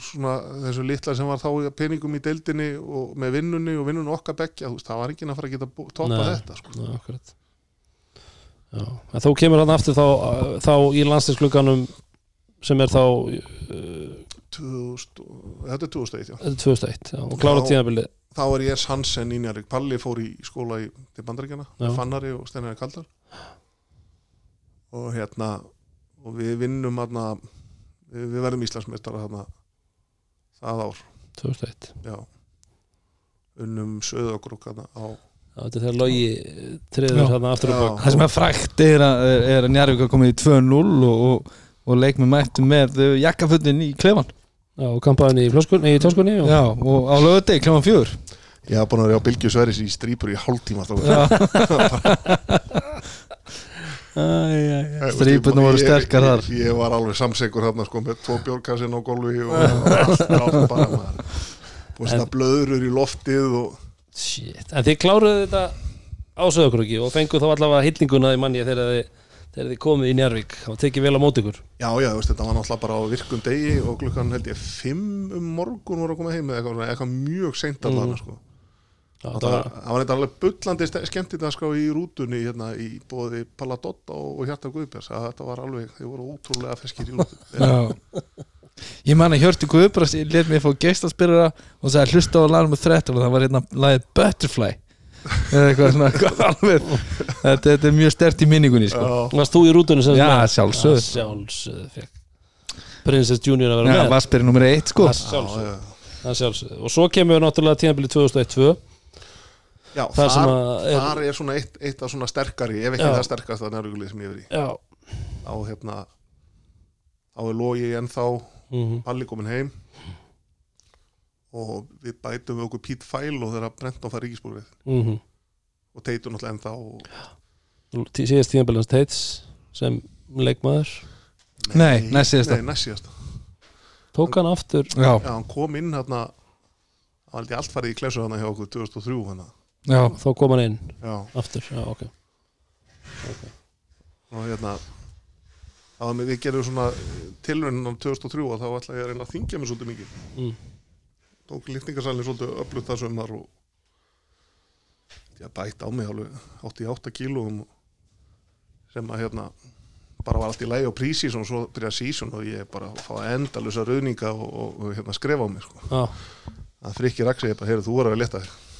Speaker 4: svona þessu litla sem var þá peningum í deildinni og með vinnunni og vinnunni okkar bekkja, þú veist, það var enginn að fara að geta
Speaker 1: Nei.
Speaker 4: þetta, sko.
Speaker 1: Já, akkurat Já, en þú kemur hann aftur þá, þá í landstinsklugganum sem er þá uh,
Speaker 4: 2000, og- þetta er 2001, já
Speaker 1: 2001 já, og klára
Speaker 4: Já.
Speaker 1: tíðanbilið
Speaker 4: þá er ég Hansen í Njarvík, Palli fór í skóla í, til bandaríkjana. Fannari og Steinar Kaldar og hérna og við vinnum hérna við, verðum Íslandsmeistara hérna það ár,
Speaker 1: 2001
Speaker 4: já. Unnum söðagrúk hérna á
Speaker 1: Já, þetta er þegar logi triður
Speaker 3: Já.
Speaker 1: hérna aftur og
Speaker 4: Já.
Speaker 1: bak.
Speaker 3: Það sem er frækt er að, er að Njarvík komið í 2-0 og, og, og leikmið mættu með uh, jakkafutin í klefan
Speaker 1: Já, og kampaðin í, flöskunni, í töskunni og,
Speaker 3: Já, og á lögudegi klefan fjör
Speaker 4: ég hafa búin að vera á Bilgju Sveris í strípur í hálftíma þá [LAUGHS] [LAUGHS] [LAUGHS]
Speaker 3: Strípurnar voru sterkar þar.
Speaker 4: ég, ég var alveg samsegur hérna sko með tvo bjórkassin á golfi og allt allt bara búin að blöðrur í loftið og
Speaker 1: Shit, en þið kláruðu þetta á sögurkröki og fengu þá allavega hillinguna í manni þegar þið, þegar þið komið í Njarvík og tekið vel á mót ykkur
Speaker 4: Já, já, þú veist, þetta var náttúrulega bara á virkum degi og klukkan held ég fimm um morgun voru að koma heim eða eitthvað, svona, eitthvað mjög seint
Speaker 1: Mm.
Speaker 4: allan sko.
Speaker 1: Já,
Speaker 4: það, var,
Speaker 1: var,
Speaker 4: það var eitthvað alveg bullandi það sko í rútunni hérna í bóði Paladotta og, og Hjarta Guðbjörns að þetta var alveg, þið voru ótrúlega feskir í rútunni
Speaker 3: Já. Ég man að Hjörti Guðbrast let mér fá geistaspyrra og sagði hlusta á með 13 og það var hérna lagið Butterfly. Eða eitthvað svona [LAUGHS] eitthvað alveg þetta, þetta er mjög stert í minningunni sko.
Speaker 4: Já,
Speaker 1: Varst þú í rútunni sem
Speaker 3: Já, sjálfsögðu.
Speaker 1: Já, sjálfsögðu fekk Princess Junior að vera
Speaker 3: Já,
Speaker 1: með.
Speaker 3: Vasperi nummer eitt sko.
Speaker 1: Það sjálfsögðu, það sjálfsögðu. og svo kemur náttúrulega tímabili 2001-2
Speaker 4: Já,
Speaker 1: Það sem
Speaker 4: þar,
Speaker 1: að er-
Speaker 4: þar er svona eitt, eitt af svona sterkari ef ekki
Speaker 1: Já.
Speaker 4: það sterkast að nærugulið sem ég verið í.
Speaker 1: Já,
Speaker 4: á hérna á er logi ennþá
Speaker 1: mhm,
Speaker 4: Palli komin heim. Og við bætum við okkur Pete Fæl og þeirra Brenton fær ríkisbúrið
Speaker 1: mhm.
Speaker 4: Og teitur náttúrulega ennþá og
Speaker 1: Tí- síðast tímabilins Tates sem leikmaður.
Speaker 3: Nei, næst síðasta.
Speaker 4: Nei, næst síðasta.
Speaker 1: Tók hann aftur?
Speaker 3: Já,
Speaker 4: Já, hann kom inn hérna hann held ég allt farið í klesu hana hjá okkur 2003 hana
Speaker 3: já,
Speaker 1: þá kom hann inn
Speaker 4: Já,
Speaker 1: aftur. Já, ok.
Speaker 4: Og hérna með við gerum svona á 2003 og þá ætla ég að reyna að þingja mér svolítið mikið.
Speaker 1: Mm.
Speaker 4: tók liftingarsalinn svolítið öflut það sumar og ég bætt á mig alveg 88 kílóum sem að hérna bara var allt í lægi á prísísson og svo byrjaði sísson og ég bara fá endalusa rauninga og, og, og hérna skrifa á mig sko.
Speaker 1: já,
Speaker 4: að frikki raksi ég bara, heyrðu þú voru að leta þér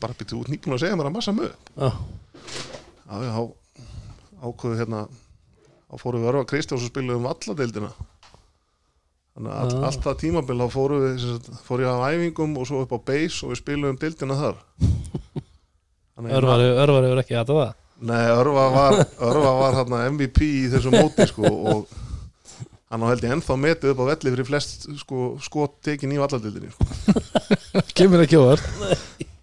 Speaker 4: bara byrja út nýbúin að segja mér að massa mög
Speaker 1: já,
Speaker 4: Já, já, á- ákveðu hérna þá fórum við örfa Kristjáns og spiluðum alladeildina þannig að
Speaker 1: Ah.
Speaker 4: allt það tímabil þá fórum við sem sagt, fór ég á æfingum og svo upp á base og við spiluðum deildina þar. Þannig að-
Speaker 1: örvar, örvar hefur ekki hætta það?
Speaker 4: Nei, Örfa var, Örfa var hérna MVP í þessu móti sko og hann á held ég ennþá metið upp á velli fyrir flest sko, skot tekin í alladeildinni sko. [LAUGHS]
Speaker 3: kemur ekki óvart.
Speaker 1: Nei, [LAUGHS]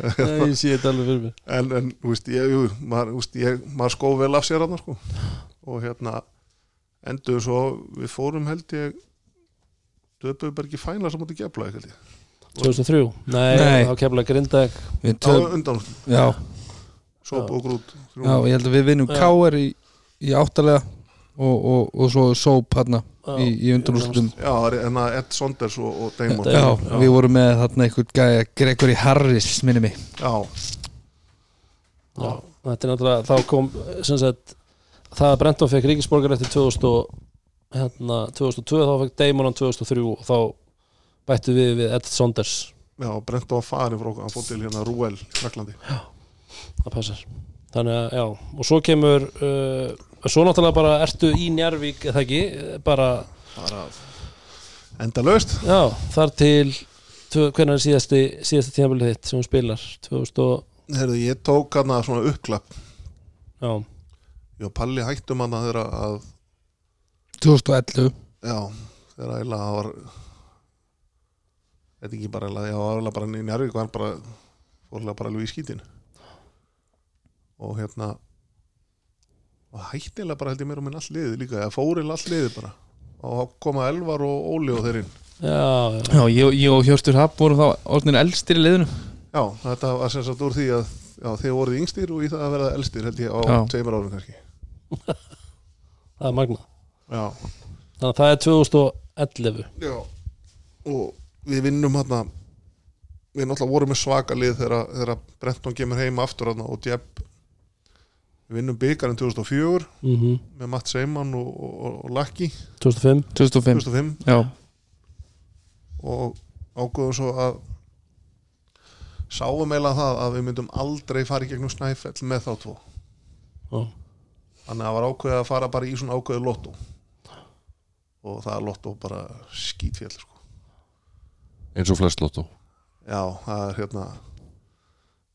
Speaker 1: ég sé þetta alveg fyrir mér
Speaker 4: en, en þú veist, ég, jú, maður, þú veist, ég, maður skóð vel af sér hann sko. og hérna endur svo, við fórum held ég döpuðu bara ekki fæna sem múti gefla held ég
Speaker 1: 2003, nei,
Speaker 3: Nei.
Speaker 1: þá kemla Grindag
Speaker 3: Við
Speaker 4: á
Speaker 3: töf,
Speaker 4: undan,
Speaker 3: já,
Speaker 4: sopa og grút
Speaker 3: já, ég held að við vinnum
Speaker 1: Já.
Speaker 3: K.R. í, í áttalega og, og, og svo Sóp hérna í, í undanúrslutum
Speaker 4: já, en að Ed Sonders og, og Damon.
Speaker 3: Já,
Speaker 1: Já.
Speaker 3: við vorum með þarna einhvern gæja Gregory Harris, minni mig.
Speaker 4: Já,
Speaker 1: Já, þetta er náttúrulega, þá kom sem sagt, það að Brenton fekk ríkisborgar eftir 2000 og, hérna, 2002, þá fekk Damon hann 2003 og þá bættu við við Ed Saunders.
Speaker 4: Já, Brent var farin frá okkur, hann fótt til hérna Rúel Fraklandi
Speaker 1: það passar. Þannig að, já, og svo kemur uh, svo náttúrulega bara ertu í Njarvík eða ekki, bara
Speaker 4: bara enda löst
Speaker 1: já, þar til hvenær er síðasti, síðasti tímabilið þitt sem hún spilar? 2000 og,
Speaker 4: Herðu, ég tók hann að svona uppklapp.
Speaker 1: Já,
Speaker 4: ég og Palli hættum hann að þeirra að
Speaker 3: 2011
Speaker 4: já, þeirra eiginlega það var þetta ekki bara eiginlega, það var eiginlega bara í Njarvík var bara, fórlega bara alveg í skítinu og hérna og hættilega bara held ég mér um minn all liði líka, eða fórilega all liði bara. Og koma Elvar og Óli og þeir inn.
Speaker 1: Já, já,
Speaker 3: Já, ég, ég og Hjörstur Happ vorum þá orðinir elstir í liðinu.
Speaker 4: Já, þetta var sem sagt úr því að já, þið voruð yngstir og í það að verða elstir held ég á tveimur árum kannski. [LAUGHS]
Speaker 1: Það er magna
Speaker 4: já,
Speaker 1: þannig að það er 2011
Speaker 4: Já. Og við vinnum hérna við náttúrulega vorum með svaka lið þegar, þegar Brenton kemur heim aftur hérna og Jeb við vinnum byggarinn 2004
Speaker 1: mm
Speaker 4: með Matt Seyman og, og, og, og Lucky.
Speaker 1: 2005
Speaker 3: 2005
Speaker 4: 2005
Speaker 3: Já,
Speaker 4: og ágóðum svo að sáum eiginlega það að við myndum aldrei fara í gegnum Snæfell með þá tvo.
Speaker 1: Já,
Speaker 4: þannig að það var ákveðið að fara bara í svona ákveðið lotto og það er lotto bara skítfjall sko.
Speaker 2: eins og flest lotto
Speaker 4: Já, það er hérna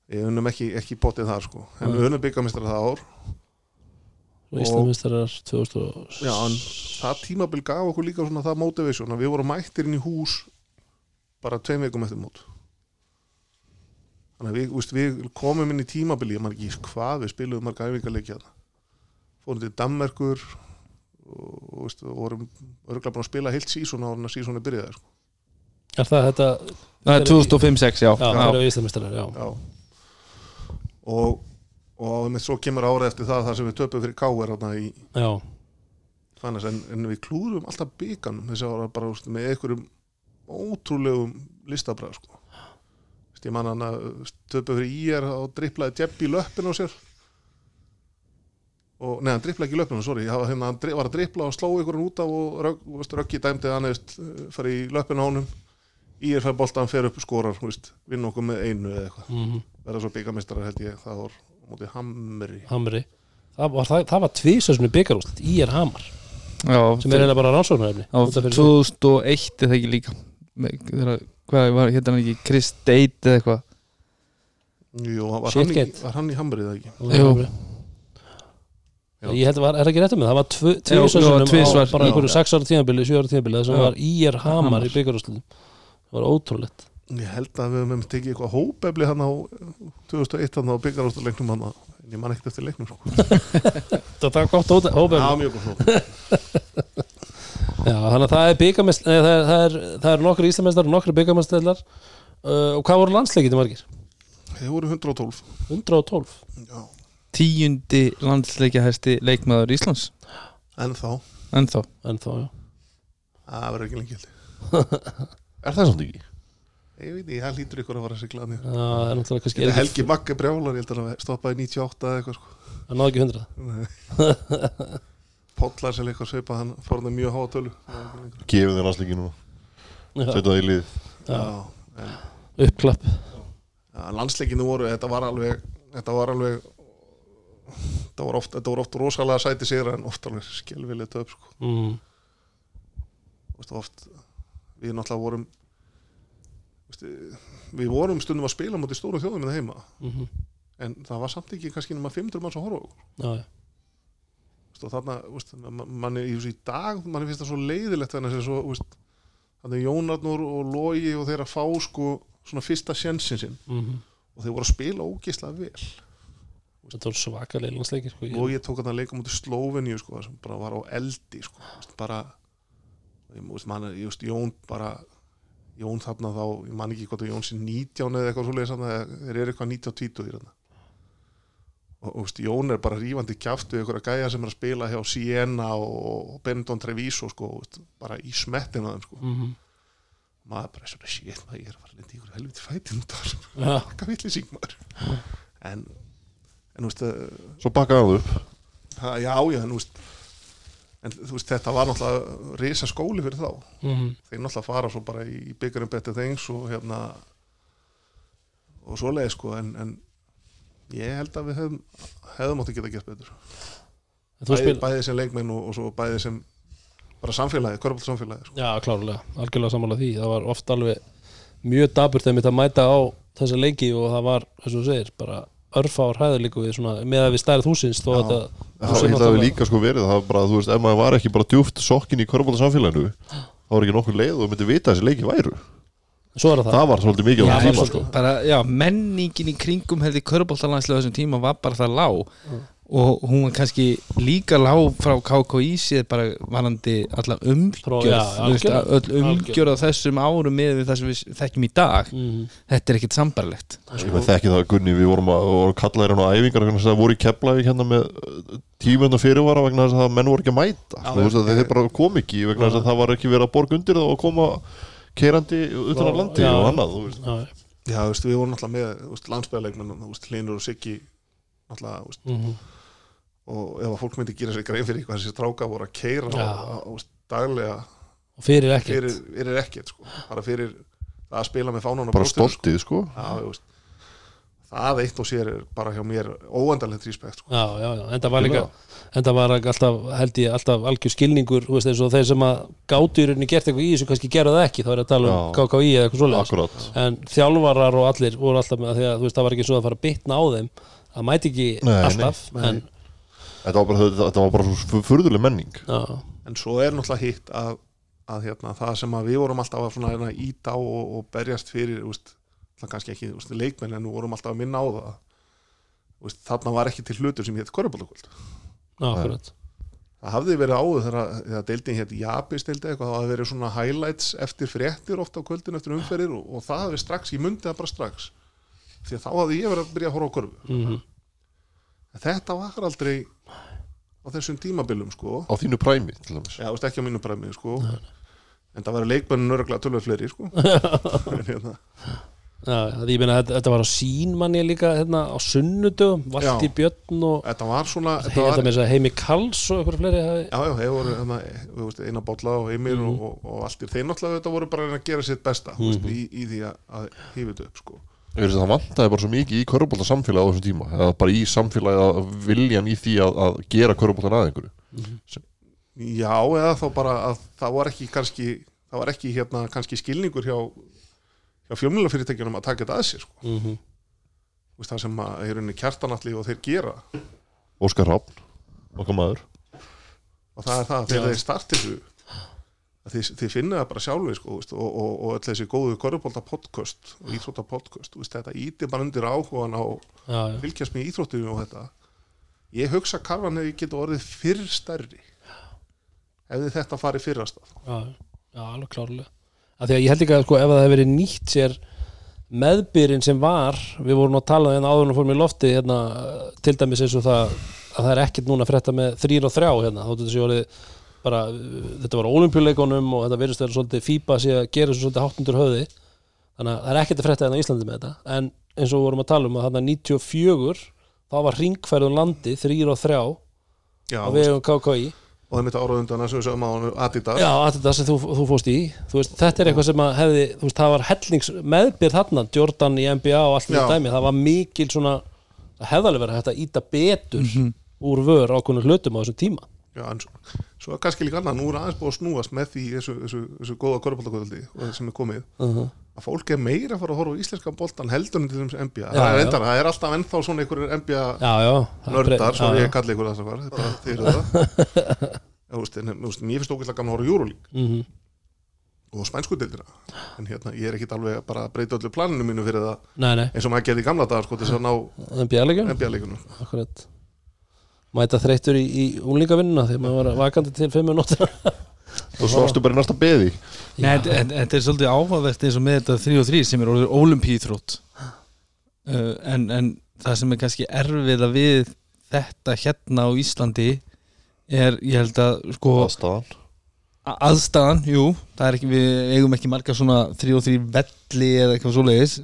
Speaker 4: Ég unnum ekki, ekki potið þar sko. En við unnum byggamistrar það ár.
Speaker 1: Og Íslamistarar 2006
Speaker 4: Já, en það tímabil gaf okkur líka svona það motivation að við vorum mættir inn í hús bara tveim vikum eftir mót. Þannig að við, úst, við komum inn í tímabili ég man ekki hvað við spiluðum marga æfingarleiki hérna fórum til Danmerkur og úst, vorum örgulega búin að spila heilt sísón á hann að sísónu byrjaði sko.
Speaker 1: er það þetta,
Speaker 3: það er 2005-06, já,
Speaker 1: já, það
Speaker 3: já.
Speaker 1: eru Íslamistarar já,
Speaker 4: Já og, og með svo kemur árið eftir það þar sem við töpum fyrir hérna í Fannes, en, en við klúðum alltaf bygganum þess að var bara úst, með einhverjum ótrúlegum listabræð sko. Ég man hann að töpum fyrir IR og driplaði Jepp í löppin á sér. Og neðan driplaði ekki í löppinu, sorry. Hann hérna, var að dripla og sló einhverjum út af og röggi dæmdi hann veist, fari í löppinu á honum IR fær boltan, fer upp skorar vinn okkur með einu eða eitthvað.
Speaker 1: Mm
Speaker 4: verða svo byggamistrar held ég það var móti Hamri.
Speaker 1: Hamri. Það var, það, það var tvísösnu byggarúst í er Hamar
Speaker 3: Já,
Speaker 1: sem er eiginlega bara sig.
Speaker 3: 2001 eða ekki líka. Hvað var, hérna ekki Chris Date eða eitthvað?
Speaker 4: Jú, var, hann í, var hann í Hamburg eða ekki?
Speaker 3: Jú.
Speaker 4: Já.
Speaker 1: Ég held að var, er það ekki rétt um mig, það var sinnum á bara einhverju sex ára tíðanbili, sjö ára tíðanbili sem
Speaker 3: Já.
Speaker 1: var IR Hamar
Speaker 3: Hamar.
Speaker 1: í byggarúslutum það var ótrúlegt.
Speaker 4: Ég held að við höfum tekið eitthvað hópefli hann á 2001 hann á byggarástarleiknum hann en ég man ekkert eftir leiknum sko. [LAUGHS]
Speaker 1: það var gott hópa
Speaker 4: Já, mjög góð hóp
Speaker 1: Já, þannig að það er byggamest nei, það, er, það, er, það er nokkru íslamestar og nokkru byggamestæðlar uh, og hvað voru landsleikiti margir?
Speaker 4: Þeir voru 112
Speaker 1: 112
Speaker 4: Já.
Speaker 3: Tíundi landsleikjahæsti leikmaður Íslands.
Speaker 4: En þá,
Speaker 3: Ennþá
Speaker 1: en þá, já.
Speaker 4: Það verður ekki lengi. [LAUGHS]
Speaker 2: Er það samt ekki?
Speaker 4: Ég veit ekki, það lítur ykkur að fara að sigla hann
Speaker 1: Já, það er náttúrulega kannski
Speaker 4: Ég
Speaker 1: er ekki-
Speaker 4: Helgi Maggi brjálar, ég held að hann stoppaði 98 eða eitthvað sko.
Speaker 1: það náði ekki 100 [LAUGHS]
Speaker 4: Pollar sem eitthvað sveipa, hann fór það mjög háa tölu.
Speaker 2: Gefið þér landsleiki nú
Speaker 1: Já,
Speaker 2: Setja það í lið.
Speaker 1: Uppklapp.
Speaker 4: Landsleikinu voru, þetta var alveg Þetta var alveg Þetta voru oft, þetta voru oft rosalega sæti sigra en oft alveg skelvileg töp sko.
Speaker 1: mm.
Speaker 4: Oft, Við náttúrulega vorum Við vorum stundum að spila mútið stóru þjóðum með heima.
Speaker 1: Mm
Speaker 4: en það var samt ekki kannski nema 500 manns að horfa okkur. Og þarna, manni í, í dag manni finnst það svo leiðilegt þannig að Jónarnur og Logi og þeir að fá sko svona fyrsta sjensin sinn.
Speaker 1: Mm
Speaker 4: og þeir voru að spila ógislega vel.
Speaker 1: Þetta voru svakalega landsleikir sko.
Speaker 4: og ég tók að leika mútið Slóveníu sko, sem bara var á eldi sko, bara ég, man, ég, Jón bara Jón þarna þá, ég man ekki hvort að Jón sé 19 eða eitthvað svoleiðis þarna, eða þeir eru eitthvað 90 og 20 í þarna. Og, veist, Jón er bara rífandi kjaft við einhverja gæja sem er að spila hjá Siena og, Benetton Treviso sko, veist, bara í smettinu þeim sko.
Speaker 1: mm
Speaker 4: maður bara svona shit maður ég er að fara að lenda í ykkur helviti fætin út af þessum
Speaker 1: Já,
Speaker 4: hvað villi sík maður en, en þú veist að
Speaker 2: Svo bakkaði hann upp.
Speaker 4: Ha, já, já, en þú veist en veist, þetta var náttúrulega risa skóli fyrir þá,
Speaker 1: mm
Speaker 4: þeir náttúrulega fara svo bara í byggarum betur things og hérna og svoleiði sko, en, en ég held að við hefðum hefðum átt að geta gert betur. Bæði,
Speaker 1: spil
Speaker 4: bæði sem leikmenn og, og svo bæði sem bara samfélagi, körfald samfélagi sko.
Speaker 1: Já, klárlega, algjörlega sammála því. Það var oft alveg mjög dabur þegar mitt að mæta á þessa leiki og það var, eins og þú segir, bara örfár hæður líka við svona, með að við stærð húsins þó að
Speaker 2: Það við líka sko verið Það bara, þú veist, ef maður var ekki bara djúft sokkin í körfbólta samfélaginu þá var ekki nokkur leið og þú myndi vita að þessi leiki væru.
Speaker 1: Svo er það.
Speaker 2: Það var svolítið mikið á
Speaker 1: Já,
Speaker 2: þessum tíma sko.
Speaker 3: bara, já, menningin í kringum hefði köruboltalandslega þessum tíma var bara það lág og hún var kannski líka lág frá KKÍ séð bara varandi alla umgjörð
Speaker 1: algjörlega.
Speaker 3: öll umgjörð á þessum árum með það sem við þekkjum í dag
Speaker 1: mm.
Speaker 3: þetta er ekkit sambarlegt
Speaker 2: Ég með þekki það Gunni, við vorum að voru kallaðir hann á æfingar vegna þess að það voru í Keflavík hérna með tímönda fyrirvara vegna þess að menn voru ekki að mæta
Speaker 4: Já,
Speaker 2: Þú veist að þeir bara kom ekki vegna þess að það var ekki verið að borga undir það og koma keirandi utan að landi
Speaker 1: Já.
Speaker 2: og annað.
Speaker 1: Já,
Speaker 4: við vorum náttúrulega með veist, Hlinur og Siggi
Speaker 1: mm
Speaker 4: og ef að fólk myndi gera sér grein fyrir hvað þessi stráka voru að keira
Speaker 1: Já.
Speaker 4: og, og daglega
Speaker 1: og fyrir ekkert
Speaker 4: fyrir, fyrir ekkert sko. bara fyrir að spila með fánan
Speaker 2: bara stoltið sko
Speaker 4: já, þú veist, það eitt og sér er bara hjá mér óendalegt respekt sko.
Speaker 1: Já, já, já, en það var líka en það var alltaf, held ég, alltaf algjör skilningur, veist, eins og þeir sem að gátu í rauninni gert eitthvað í þessu, kannski gera það ekki þá er að tala um
Speaker 2: Já.
Speaker 1: KKÍ eða eitthvað
Speaker 2: Akkurat
Speaker 1: en þjálfarar og allir voru alltaf með að því að veist, það var ekki svo að fara að bitna á þeim það mæti ekki
Speaker 2: Nei,
Speaker 1: alltaf
Speaker 4: nei.
Speaker 1: en,
Speaker 2: Þetta var bara, þetta, þetta var bara svo furðuleg menning.
Speaker 1: Já,
Speaker 4: en svo er náttúrulega hitt að, að hérna, það sem að við vorum alltaf að svona, hérna, íta á og, og berjast fyrir úst, kannski ekki úst, leikmenn en við vorum alltaf að minna á það. Úst, þarna var ekki til hlutur sem hétt
Speaker 1: akkurat.
Speaker 4: Það hafði verið áður þegar, þegar deildin hétt Japis deildi eitthvað, það hafði verið svona highlights eftir fréttir ofta á kvöldin eftir umferðir og, og það hafði strax, ég myndi það bara strax. Því að þá hafði ég verið að byrja að horfa á korfu
Speaker 1: mm
Speaker 4: en þetta var aldrei á þessum tímabilum sko.
Speaker 2: Á þínu præmi til dæmis.
Speaker 4: Já, veist ekki á mínu præmi sko. En það var leikmennin örglega tölvöld fleiri sko. [LAUGHS] Hérna,
Speaker 1: já, það ég meina, þetta, þetta var á sín manni líka hérna, á sunnudögum, Valdi. Björn og
Speaker 4: Þetta var svona þetta
Speaker 1: þetta
Speaker 4: var,
Speaker 1: þess að Heimi Karls og eitthvað fleiri
Speaker 4: Já, já, þeir voru hérna, þú veist, eina bátla og Heimir
Speaker 1: Mhm.
Speaker 4: og, og, og allt í þeir náttúrulega þetta voru bara að gera sitt besta mm
Speaker 1: Mhm.
Speaker 4: í, í því að, þetta upp sko.
Speaker 2: veist það vantaði bara svo mikið í körfbólta samfélagi á þessum tíma eða bara í samfélagi að viljan í því að, að gera körfbóltan að einhverju.
Speaker 4: Já, eða þá bara að það var ekki kannski, það var ekki hérna kannski skilningur hjá, hjá fjölmjölafyrirtækjunum að taka þetta að sér sko.
Speaker 1: mm -hmm.
Speaker 4: Það sem að er unni kjartanalli og þeir gera.
Speaker 2: Óskar Hafn, okkar maður.
Speaker 4: Og það er það að þegar þeir starti þessu að þið, þið finnið það bara sjálfur sko, og, og, og öll þessi góðu korrupólta podcast og íþrótta podcast veist, þetta íti bara undir áhugan á fylgjast með íþróttinu og þetta. Ég hugsa karvan hefði getið orðið fyrr stærri hefði þetta farið fyrrastað
Speaker 1: já, já, alveg klárlega. Að ég held ekki að sko ef það hefði verið nýtt sér meðbyrinn sem var við vorum að tala hérna áður og fórum í lofti hérna, til dæmis eins og það að það er ekkert núna að frétta með þrýr og þrjá hérna, þetta sé orðið bara, þetta var olimpíuleikunum og þetta verðist vera svolítið fípa sé að gera svo svolítið háttundur höfði. Þannig að það er ekkert að frétta hérna á Íslandi með þetta. En eins og við vorum að tala um að þarna 94 þá var ringferðun landi þrýr og þrjá
Speaker 4: Já,
Speaker 1: á vegum KKI
Speaker 4: og það mitt ára undan að við sögum á Adidas.
Speaker 1: Já, þetta sem þú, þú fóst í. Þú veist, þetta er eitthvað sem að hefði þú veist, það var hellings meðbyrð þarna Jordan í NBA og allt með dæmi. Það var mikil svona, alveg verið hægt að íta betur úr vör ákveðnum hlutum á þessum tíma
Speaker 4: Já, en svo, svo er kannski líka annað. Nú er aðeins búið að snúast með því þessu, þessu, þessu góða korfbóltakvöldi og það sem er komið.
Speaker 1: Uh
Speaker 4: að fólk er meira að fara að horfa á íslenska boltan heldur en til þess NBA
Speaker 1: Já,
Speaker 4: það, er endar, það er alltaf ennþá svona einhverjir NBA
Speaker 1: Já,
Speaker 4: nördar, svo ég kalli ykkur það það er bara [LAUGHS] eru það. Þú veist, en, Mér finnst ógæslega gaman að horfa á Euroleague.
Speaker 1: Mhm.
Speaker 4: og spænsku deildina. En hérna, ég er ekkit alveg bara að breyta öllu planinu mínu fyrir það
Speaker 1: Nei, nei,
Speaker 4: eins og maður gerði í gamla dagar sko til þess að ná NBA-leikunum
Speaker 1: Mæta þreyttur í, í úlingavinnuna þegar maður var vakandi til fimm minútur
Speaker 2: og svo varstu bara í næsta beði
Speaker 3: Nei, þetta- er svolítið áhugavert eins og með þetta 3 og 3 sem er orðið olimpíþrótt uh, en, en það sem er kannski erfiða við þetta hérna á Íslandi er, ég held að sko,
Speaker 2: aðstæðan
Speaker 3: aðstæðan, jú það er ekki, við eigum ekki marga svona 3 og 3 velli eða eitthvað svoleiðis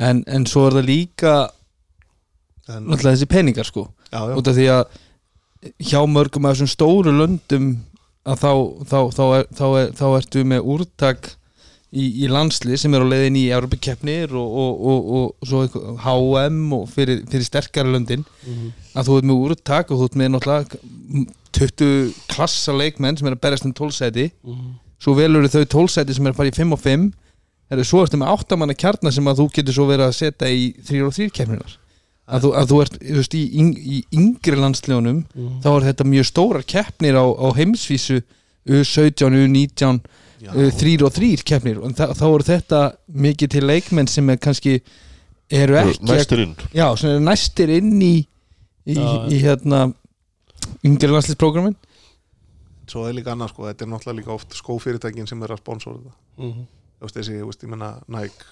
Speaker 3: en, en svo er það líka
Speaker 4: en,
Speaker 3: náttúrulega þessi peningar sko
Speaker 4: já, já,
Speaker 3: út af því að hjá mörgum af þessum stóru löndum að þá, þá, þá, er, þá, er, þá ertu með úrtak í, í landsli sem er á leiðin í Európa-keppnir og, og, og, og HM og fyrir, fyrir sterkari löndin. Að þú ert með úrtak og þú ert með náttúrulega 20 klassa leikmenn sem er að berast um 12 sæti svo velur þau 12 sæti sem er að fara í 5 og 5 er svo ertu með 8 manna kjarnar sem að þú getur svo verið að setja í 3 og 3 keppninar að þú, að þú ert þú veist, í, í yngri landsljónum þá er þetta mjög stórar keppnir á, á heimsvísu U17, U19
Speaker 4: já,
Speaker 3: uh, 3 og 3 keppnir. Og þa þá eru þetta mikið til leikmenn sem er kannski eru ekki
Speaker 2: næstur inn.
Speaker 3: Já, sem eru næstir inn í í,
Speaker 1: Já,
Speaker 3: í hérna yngri landslýsprogrammin
Speaker 4: svo er líka annað sko þetta er náttúrulega líka oft skófyrirtækin sem er að sponsora þetta
Speaker 1: Mhm,
Speaker 4: þú veist þessi, þú veist, ég menna Nike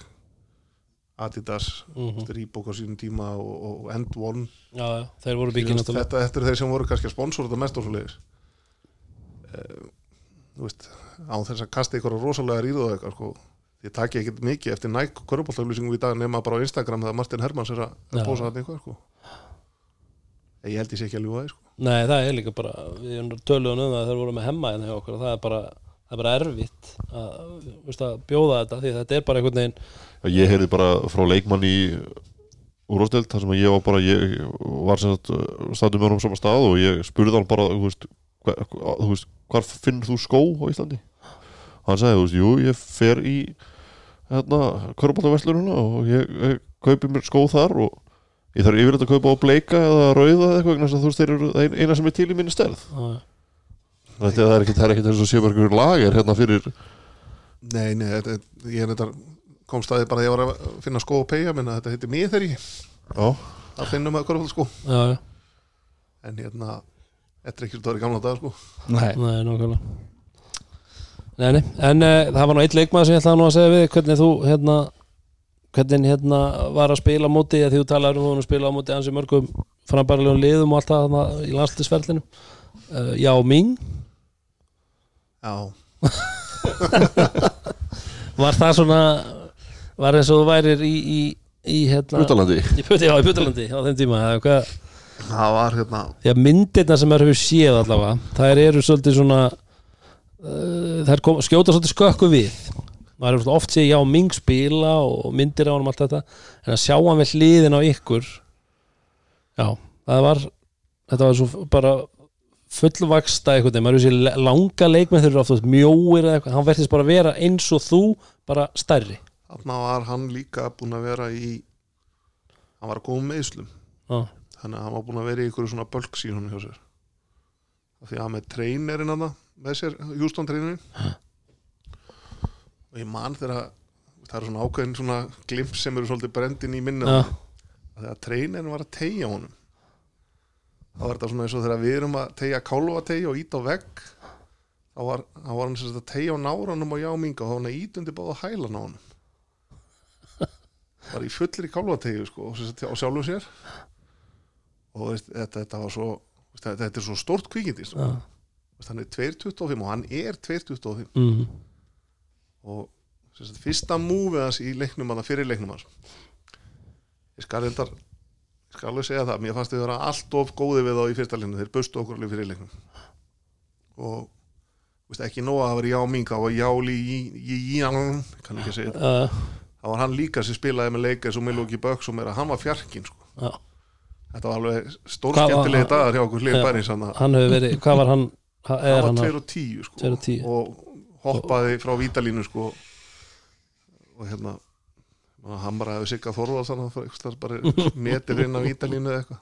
Speaker 4: Adidas, mm Reebok á sínum tíma og, og End One.
Speaker 1: Já, þeir voru byggin
Speaker 4: þetta, þetta er þeir sem voru kannski að sponsora þetta mest og svo leiðis þú veist á þess að kasta ykkur rosalega ríðu og eitthvað sko. Ég taki ekkert mikið eftir Nike korfbóltaflýsingum í dag nema bara á Instagram þegar Martin Hermans er að,
Speaker 1: Já.
Speaker 4: bósa þetta eitthvað sko. Ég held ég sé ekki að ljúga því sko.
Speaker 1: Nei, það er líka bara við töluðum um það þegar við vorum með hemma hérna hjá okkur og það er bara, það er bara erfitt að, veist, að bjóða þetta því þetta er bara einhvern veginn
Speaker 2: ég heyrði bara frá leikmann í úrvastöld þar sem ég var bara ég var sem sagt staðum með honum sama stað og ég spurði hann bara þú veist, veist hvar finnur þú skó á Íslandi? Hann sagði þú veist, jú, ég fer í hérna, körbáltaverslununa og ég, ég kaupi mér skó þar og ég þarf yfirleitt að kaupa á bleika eða rauða eða eitthvað þú veist þeir eru eina sem er til í minni stærð.
Speaker 1: Já,
Speaker 2: þetta það er er ekkit eins og einhver lager hérna fyrir
Speaker 4: nei, nei, þetta, ég er þetta kom staðið bara þegar ég var að finna skó og peyja minna þetta heitir mig þegar ég að finnum að korfbóltaskó
Speaker 1: já, já,
Speaker 4: en hérna, þetta er ekki svo það er gamla dag sko.
Speaker 3: Nei.
Speaker 1: nei, nákvæmlega. Nei, nei, en uh, það var nú eitt leikmaður sem ég ætlaði nú að segja við hvernig þú hérna hvernig hérna var að spila á móti að því þú talar um hún að spila á móti ansi mörgum frambærilegum liðum og allt það þarna í landslisferlinu uh, Já, Ming [LAUGHS] var það svona var eins og þú værir í, í, í hérna
Speaker 2: utalandi
Speaker 1: í, Put- já, í Putalandi á þeim tíma eða hvað?
Speaker 4: Það var hérna
Speaker 1: að myndirna sem maður hefur séð allavega þær eru svolítið svona uh, þær kom, skjóta svolítið skökku við. Maður hefur oft séð já Ming spila og myndir á hann allt þetta. En að sjá hann við hliðin á ykkur já, það var þetta var svo bara fullvaksta eitthvað, maður er langa leikmenn þeir eru oft mjóir eða eitthvað, hann verðist bara að vera eins og þú, bara stærri.
Speaker 4: Þarna var hann líka búin að vera í hann var að koma með Íslum
Speaker 1: Já,
Speaker 4: þannig að hann var búin að vera í ykkur svona bölk síðan hjá sér. Af því að hann með treynerinn hann með sér, Houston treynerinn og ég man þegar það er svona ákveðin svona glimp sem eru svolítið brendin í minni
Speaker 1: Já.
Speaker 4: þegar treynerinn var að tegja honum þá var þetta svona eins og þegar við erum að tegja kálfa tegja og ít á vegg þá var, þá var hann sagt að tegja á náranum og jáminga og þá var hann að ít undir báða hælan á honum. Var í fullir í kálfategju sko, og sjálfu sér. Og veist, þetta, þetta var svo veist, þetta, er svo stórt kvikindi sko.
Speaker 1: já,
Speaker 4: Veist, hann er 2.25 og hann er 2.25
Speaker 1: mm,
Speaker 4: og sem sagt, fyrsta múfið hans í leiknum hann fyrir leiknum hans. Ég skal reyndar ég skal alveg segja það, mér fannst þau vera allt of góði við þá í fyrsta leiknum, þeir bustu okkur alveg fyrir leiknum. Og veist, ekki nóg að það var já minga og jáli í, í, í, í kann ekki að segja þetta.
Speaker 1: Uh,
Speaker 4: það var hann líka sem spilaði með leika sem Milwaukee Bucks og meira, hann var fjarkin sko.
Speaker 1: já.
Speaker 4: þetta var alveg
Speaker 1: Hvað var-
Speaker 4: stórskemmtilegi dagar hjá okkur hlið
Speaker 1: Já.
Speaker 4: bæri hann
Speaker 1: hann hefur verið, hvað var hann ha- er
Speaker 4: var
Speaker 1: hann
Speaker 4: 2 og 10 sko,
Speaker 1: 2 og 10.
Speaker 4: og hoppaði frá vítalínu sko, og hérna hann bara [LAUGHS] hefði sigga Þorvald þannig að það bara metir inn á vítalínu eða eitthvað.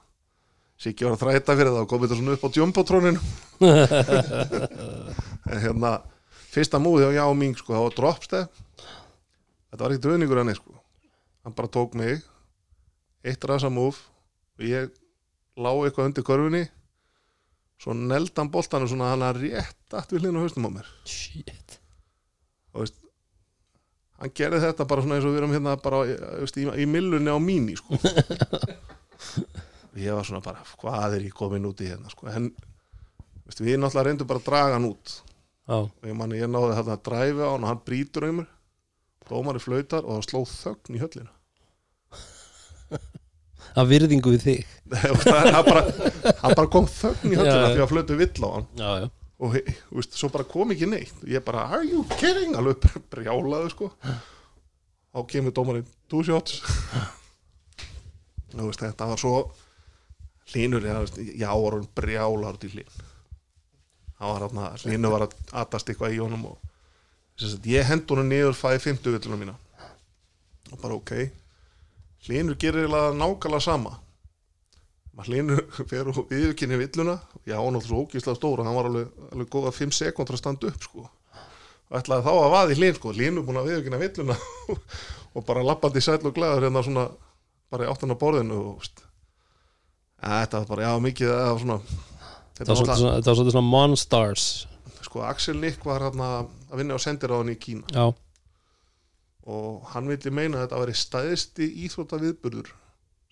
Speaker 4: Siggi var að þræta fyrir það og komið þetta svona upp á jumbotróninu [LAUGHS] en hérna fyrsta múið hjá Já Ming sko, það var dropstep þetta var ekkert öðningur henni sko. Hann bara tók mig eitt rasa múf og ég lá eitthvað undir körfunni. Svo neldi hann boltanum svona hann að rétt allt við hlýna haustum á mér.
Speaker 1: Shit.
Speaker 4: Og veist hann gerði þetta bara svona eins og við erum hérna bara veist, í, í millunni á mínu sko. ég var svona bara hvað er ég komin út í hérna sko. en veist, við náttúrulega reyndum bara að draga hann út. Og ég manni ég náði þetta að dræfi á hann og hann brýtur um mér dómari flautar og það sló þögn í höllina.
Speaker 1: Að virðingu við þig. [LAUGHS]
Speaker 4: Það bara, hann bara kom þögn í höllina því að flautu vill á hann.
Speaker 1: Já, já,
Speaker 4: og veist, svo bara kom ekki neitt. Ég bara, are you kidding? Alveg brjálaðu sko. Þá kemur dómarinn, two shots. Veist, þetta var svo hlínur, já, brjálar út í hlín hlínu var að atast eitthvað í honum og sagt, ég hend honum niður fæði 50 villuna mína. Og bara ok. Hlínur gerir nákvæmlega sama maður hlínur fer og yfirkynni villuna. Já, hann var svo ógíslega stóra hann var alveg, alveg góða 5 sekundar að standa upp sko. og ætlaði þá að vaði hlín sko. hlínu búin að viðurkynna villuna [LAUGHS] og bara lappandi sæll og glæður hérna svona bara áttan á borðinu og, ja, þetta var bara, já, mikið það var svona þetta
Speaker 1: var svolítið
Speaker 4: svona,
Speaker 1: svona, svona Monstars
Speaker 4: sko, Axel Nick var hérna að vinna á sendiráðan í Kína.
Speaker 1: Já,
Speaker 4: og hann vildi meina að þetta væri stæðsti íþrótta viðburður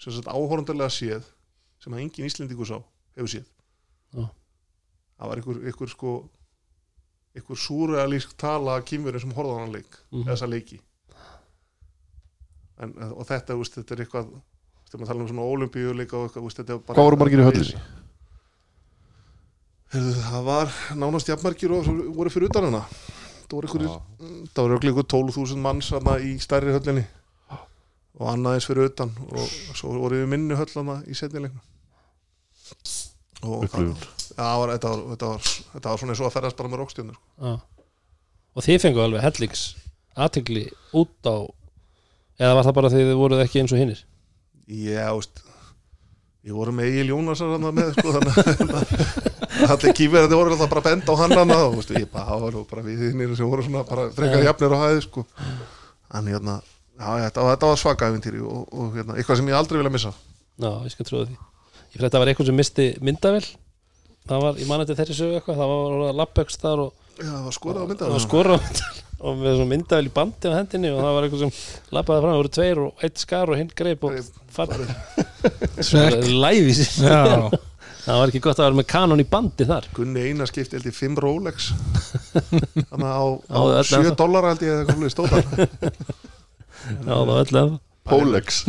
Speaker 4: sem sagt áhorundarlega séð sem að engin Íslendingu sá hefur séð
Speaker 1: Já.
Speaker 4: það var ykkur, ykkur sko ykkur súrealísk tala að kýmverið sem horfði á hann leik
Speaker 1: Mhm.
Speaker 4: þessa leiki en, og þetta, veist, þetta er eitthvað þegar maður tala um svona olimpíu leika og eitthvað, veist, þetta bara
Speaker 2: Hvað voru margir í höllinni?
Speaker 4: Það var nánast jafnmargir og voru fyrir utan hana það voru ykkur, það voru ykkur 12.000 manns hana í stærri höllinni og annaðins fyrir utan og svo voru við minni höll hana í setnilegna og það, það var, þetta, var, þetta, var, þetta var svona eins og að ferðast bara með rókstjörnur
Speaker 1: já. Og þið fengu alveg hellings aðtegli út á eða var það bara því þið voruð ekki eins og hinnir
Speaker 4: Já, veist Ég voru með Egil Jónasar hann með sko, þannig að allir kýfir þetta voru alltaf bara að benda á hann og ég bara, það voru bara við hinnir sem voru svona bara frekar jafnir á hæði sko. en hérna, já, þetta, var- þetta var svaka æfintýri og, og hérna, eitthvað sem ég aldrei vilja missa.
Speaker 1: Já, ég skal trúa því að það var eitthvað sem misti myndavel það var, ég manið til þeirri sögu eitthvað það var að eitthvað þar og
Speaker 4: Já, það var skorað á mynda
Speaker 1: það var skora [LAUGHS] og með svona myndavel í bandi á hendinni og það var eitthvað sem lappaði fram, það voru tveir og eitt skar og hinn greip og farið [LAUGHS]
Speaker 3: Já, [LAUGHS]
Speaker 1: það var ekki gott að vera með kanon í bandi þar.
Speaker 4: Gunni eina skipti held ég 5 Rolex. Þannig á, á
Speaker 1: Á, öll
Speaker 4: 7
Speaker 1: ennþá.
Speaker 4: dólar held ég eða eitthvað svoleiðis stóð þar.
Speaker 1: já, það var öll eða
Speaker 2: Pólex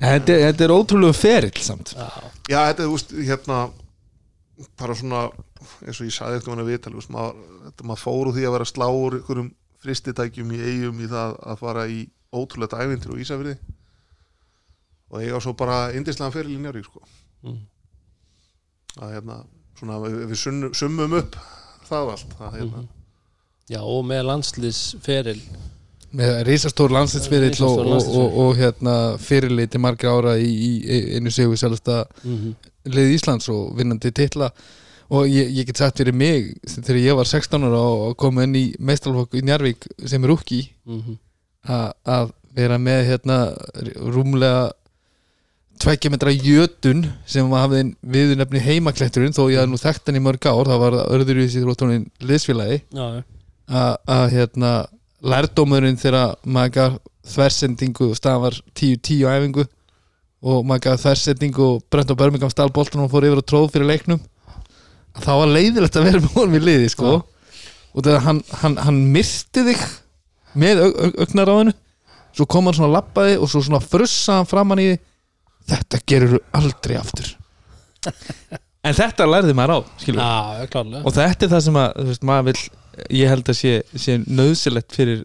Speaker 3: þetta, [LAUGHS] þetta er ótrúlega ferill samt.
Speaker 4: Já, þetta er, veist, hérna bara svona, eins og ég sagði eftir manna viðtal, maður, þetta, maður fór úr því að vera sláur ykkurum fristitækjum í eigum í það að fara í ótrúlega ævintir og Ísafriði og eiga svo bara indislega fyrir í Njárvík, sko.
Speaker 1: Mm.
Speaker 4: að hérna, svona við, við sunnum, summum upp það allt það, hérna.
Speaker 1: Já, og með landsliðsferil
Speaker 3: með risastór landsinsfyrill og, og, og, og hérna fyrirlið til margra ára í, í einu sigur selasta
Speaker 1: mm
Speaker 3: lið Íslands og vinnandi titla. Og ég, ég get sagt fyrir mig þegar ég var 16 ára og kom inn í meistalfokk í Njarvík sem er úkki
Speaker 1: -hmm.
Speaker 3: að vera með hérna rúmlega tveggja metra jötun sem hafði viðurnefni heimakletturinn þó ég hafði nú þekkt hann í mörg ár það var örður í sér róttónin liðsfélagi að, hérna lærdómurinn þegar maður gaf þversendingu og stafar 10-10 á æfingu og maður gaf þversendingu og brent á Birmingham stál boltanum og fór yfir og tróð fyrir leiknum að það var leiðilegt að vera með honum í liði sko.
Speaker 1: Já.
Speaker 3: og þegar hann, hann, hann misti þig með augnar á hennu svo kom hann svona lappaði og svo svona frussa hann framann í því þetta gerur aldrei aftur. En þetta lærði maður á skilur
Speaker 1: já,
Speaker 3: og þetta er það sem að þú veist, maður vil, ég held að sé, sé nöðsilegt fyrir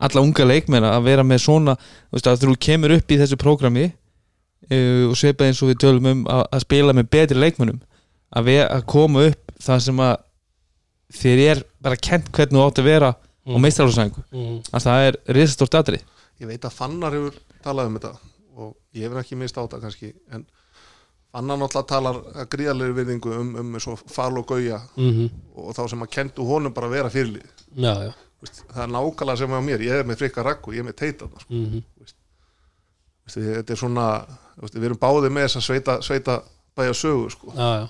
Speaker 3: alla unga leikmenn að vera með svona veist, að þú kemur upp í þessu prógrami uh, og sveipa eins og við tölum um að, að spila með betri leikmennum að, að koma upp það sem að þér er bara kent hvernig þú átt að vera á
Speaker 1: Mm.
Speaker 3: meistarálsæðingu
Speaker 1: mm.
Speaker 3: að það er risastórt atrið
Speaker 4: ég veit að Fannar hefur talað um þetta og ég hefur ekki mist á þetta kannski en Fannar náttúrulega talar að gríðarlega virðingu um, um svo fal og gauja
Speaker 1: Mm
Speaker 4: og þá sem að kentu honum bara að vera fyrirlið það er nákvæmlega sem á mér, ég er með frikka rakku ég er með teita sko.
Speaker 1: mm
Speaker 4: Vist, þetta er svona vist, við erum báðið með þess að sveita, sveita bæja sögu sko.
Speaker 1: Já, já.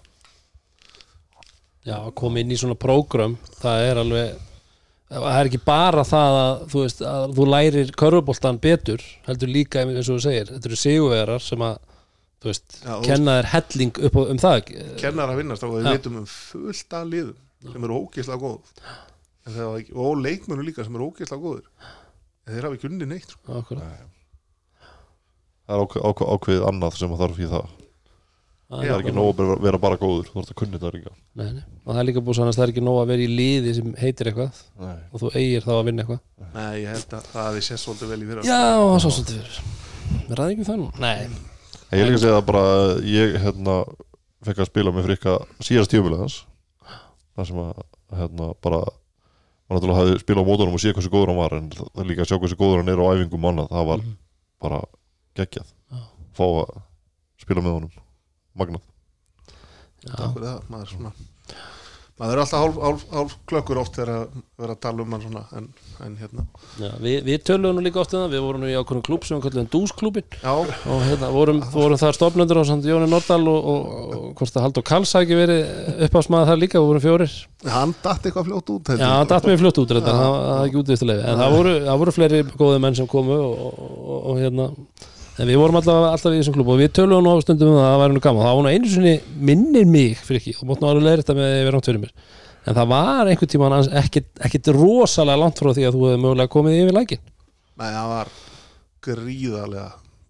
Speaker 1: Já, að koma inn í svona prógram það er alveg það er ekki bara það að þú veist að þú lærir körfuboltan betur heldur líka eins og þú segir þetta eru sigurvegarar sem að þú veist,
Speaker 4: Já, þú
Speaker 1: kenna þér helling upp á, um það.
Speaker 4: Kennar að vinnast og við
Speaker 1: Já.
Speaker 4: veitum um fullt af liðum sem eru ógeðslega góð. Það ekki- og leikmennu líka sem eru ógeðslega góður en þeir hafa ekki unni neitt sko.
Speaker 2: Það er ákveð, ákveð, ákveðið annað sem að þarf í það.
Speaker 1: Það
Speaker 2: það
Speaker 1: er
Speaker 2: ekki nóg að vera- bara góður þú þarf að kunni það líka.
Speaker 1: Nei, nei. og það er líka búið sannast það er ekki nóg að vera í liði sem heitir eitthvað.
Speaker 2: Nei.
Speaker 1: og þú eigir þá að vinna eitthvað.
Speaker 4: Nei, ég held að það hefði sett svolítið vel í fyrra.
Speaker 1: Já, það er svo svolítið fyrir Við ræðum ekki um það nú
Speaker 2: ég líka að segja það bara ég hérna fekk að spila með frikka síðast tíumilið hans. Það sem að hérna bara hann náttúrulega hafði spilað á mótunum og séð hversu góður hann var en það líka að sjá hversu góður hann er á æfingum manna það var
Speaker 1: Mhm.
Speaker 2: bara geggjað. Fá að spila með honum. Magnað.
Speaker 4: Takk fyrir það, maður er svona maður er alltaf hálf, hálf, hálf klökkur oft þegar að vera að tala um hann svona en, en hérna,
Speaker 1: Já, við, við töluðum nú líka oft um það við vorum nú í ákveðnum klúb sem við kallum dúsklúbin og hérna vorum, vorum þar stofnendur á samt Jóni Nordal og, og, og hvort það Haldur Karls hafi ekki verið uppásmaða þar líka, við vorum fjórir.
Speaker 4: Hann datt eitthvað fljótt út
Speaker 1: Já, hann datt mér fljótt út þetta, það það er ekki útvistulega en það voru, það voru fleiri góði menn sem komu og, og, og hérna en við vorum alltaf, alltaf í þessum klub og við töluðum á stundum um að það væri nú gaman. Það var nú einu sinni minnir mig fyrir ekki og mótt nú alveg leir þetta með rámt fyrir mér. En það var einhvern ekkit, ekkit rosalega langt frá því að þú hefði mögulega komið yfir lækin
Speaker 4: Nei, það var gríðarlega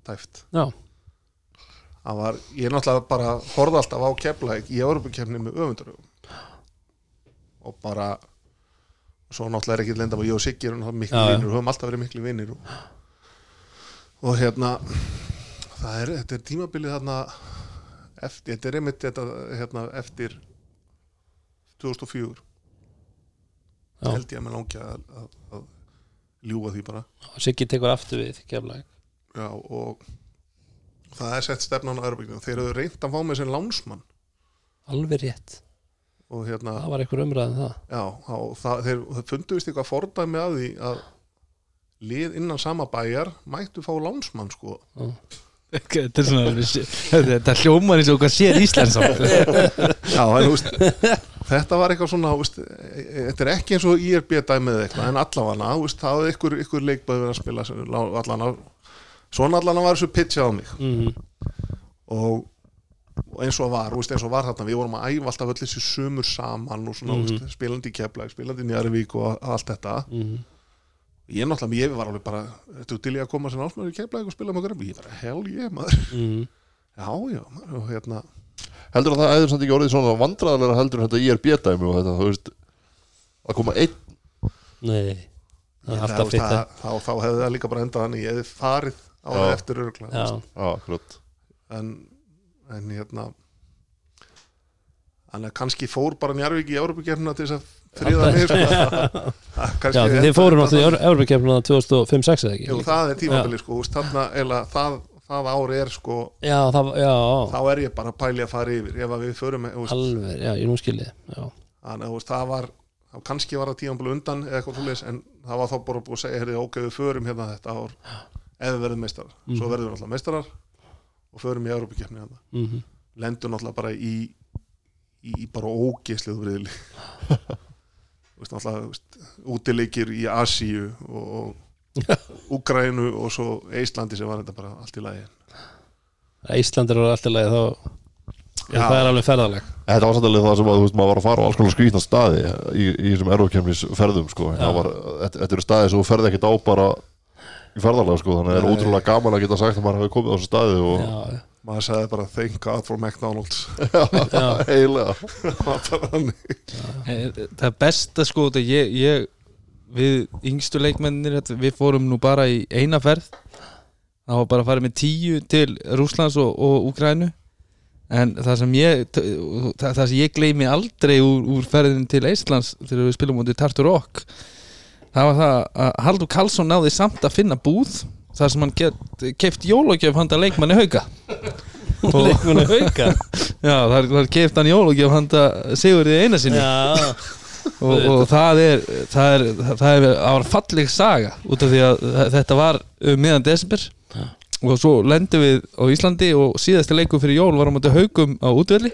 Speaker 4: tæft.
Speaker 1: Já,
Speaker 4: það var, ég er náttúrulega bara horfði alltaf á keflæk í Europakefni með öfundurögum og bara svo náttúrulega er ekki lenda ég og vinnir og höfum alltaf verið miklu vinnir og, og hérna það er, þetta er tímabilið þarna eftir, þetta er einmitt þetta, hérna, eftir 2004
Speaker 1: Já.
Speaker 4: held ég að mér langi að, að, að ljúga því bara.
Speaker 1: Siggi tekur aftur við keflæk
Speaker 4: Já, og það er sett stefnan á Europakefni þeir eru reynt að fá með sem lánsmann.
Speaker 1: Alveg rétt,
Speaker 4: og hérna
Speaker 1: það var einhver umræðin það.
Speaker 4: Já, og það, þeir fundu vist eitthvað fordæmi að því að lið innan sama bæjar mættu fá lánsmann sko.
Speaker 3: Þetta er svona þetta hljómar eins og hvað sér Íslands
Speaker 4: Já, en þú veist þetta var eitthvað svona, þú veist, þetta er ekki eins og IRB dæmið eða eitthvað, en allavega það hafði ykkur, ykkur leikbæði verið að spila að, svona allan að var þessu pitchað á mig.
Speaker 1: Mm
Speaker 4: og, og eins og var, þú veist, eins og var þarna við vorum að æfa alltaf öll þessi sumur saman og svona, þú veist, spilandi í Keflæk, spilandi í Njarvík og allt þetta.
Speaker 1: -hmm.
Speaker 4: Ég náttúrulega, ég var alveg bara Þetta til ég að koma sem ásmöður í Keflæk og spila með okkur? Ég bara, hell ég maður.
Speaker 1: Mm
Speaker 4: Já, já, maður, og hérna.
Speaker 2: Heldur að það hefur samt ekki orðið svona vandræðilega heldur en þetta IRB-dæmi og þetta þú veist að koma einn.
Speaker 1: Nei, það er alltaf fitt
Speaker 4: það, þá, þá hefði það líka bara endað þannig Ég hefði farið á það
Speaker 2: Já.
Speaker 4: eftir örgla
Speaker 1: Já,
Speaker 2: Já, akkurat.
Speaker 4: En, en hérna þannig að kannski fór bara Njarvík í Európa-kefnina til þess að friða mig sko. [LAUGHS]
Speaker 1: Já, þið fóru náttúrulega í Európa-kefnuna 2005-06 eða ekki?
Speaker 4: Jú, það er tímabili sko, þarna, eða, það, það ári er sko
Speaker 1: Já, það, já,
Speaker 4: þá er ég bara að pæli að fara yfir. Ef að við förum veist,
Speaker 1: alveg, já, ég nú skilji Já,
Speaker 4: þannig að það var þá kannski var það tímabili undan eða eitthvað svoleiðis en það var þá bara búið að segja heyrði, ok, við förum hérna þetta ár ef við verðum meistarar, svo verðum við alltaf meistarar og förum í Európa-kefni hérna.
Speaker 1: mhm.
Speaker 4: Lendum náttúrulega bara í í, í bara ógeslið vriðli [LAUGHS] veist veist, útileikir í Asíu og, og Úgrænu og svo Íslandi sem var þetta bara allt í lagi
Speaker 1: Íslandir eru alltaf leið þá
Speaker 4: Já.
Speaker 1: það er alveg ferðaleg
Speaker 2: Þetta var sannlega það sem að, veist, maður var að fara á alls konar skrýtna staði í, í þessum erfakefnis ferðum, sko. Það var, þetta, þetta eru staði sem þú ferði ekkert á bara í ferðarlega, sko. Þannig að það er ótrúlega gaman að geta sagt að maður hafi komið á þessu staði og
Speaker 1: Já,
Speaker 4: maður sagði bara thank God for McDonalds. [LAUGHS] Það bara þannig.
Speaker 3: Eh, Það besta sko ég, ég, við yngstu leikmennir við fórum nú bara í eina ferð. Það var bara að fara með tíu til Rúslands og, og Úkrænu en það sem ég það, það sem ég gleymi aldrei úr, úr ferðin til Íslands þegar við spilum mútið Tartu Rock það var það að Haldur Karlsson náði samt að finna búð þar sem hann get, keift jólagjöf handa leikmanni hauka. [LAUGHS] Og,
Speaker 1: leikmunni hauka? [LAUGHS]
Speaker 3: Já, þar, þar keift hann jólagjöf handa Sigurði eina sinni.
Speaker 1: Já, [LAUGHS]
Speaker 3: og, og það er það er, það er, það var falleg saga út af því að þetta var um miðan desember. Og svo lendum við á Íslandi og síðasti leikur fyrir jól var á móti haugum á útvelli.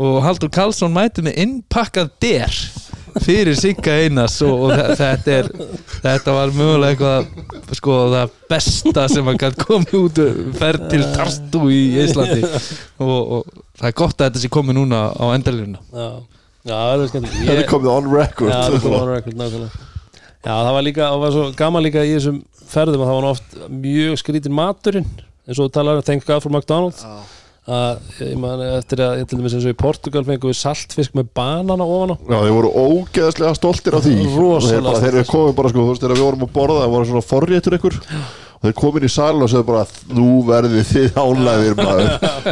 Speaker 3: Og Haldur Karlsson mæti með innpakkað der fyrir Sigga Einars og, og þe- þetta er þetta var mögulega eitthvað sko það besta sem hann gæti komið út ferð til Tartu í Íslandi. Og, og það er gott að þetta sé komið núna á endalínuna.
Speaker 1: Já, já, það er skemmt
Speaker 2: Það er komið on record.
Speaker 1: Já, það er komið on record, nákvæmlega. Já, það var líka, það var svo gaman líka í þessum ferðum að það var oft mjög skrítin maturinn eins og þú talar um Thank God for McDonald's.
Speaker 4: Já.
Speaker 1: Að ég man eftir að ég til dæmis eins og í Portugal fengum við saltfisk með banana ofan á.
Speaker 2: Já, þeir voru ógeðslega stoltir af því.
Speaker 1: Rosalega
Speaker 2: Þeir, eru komið bara, sko, þú veist, þegar við vorum að borða það voru svona forréttur ykkur og þeir komin í salin og segðu bara nú verðið þið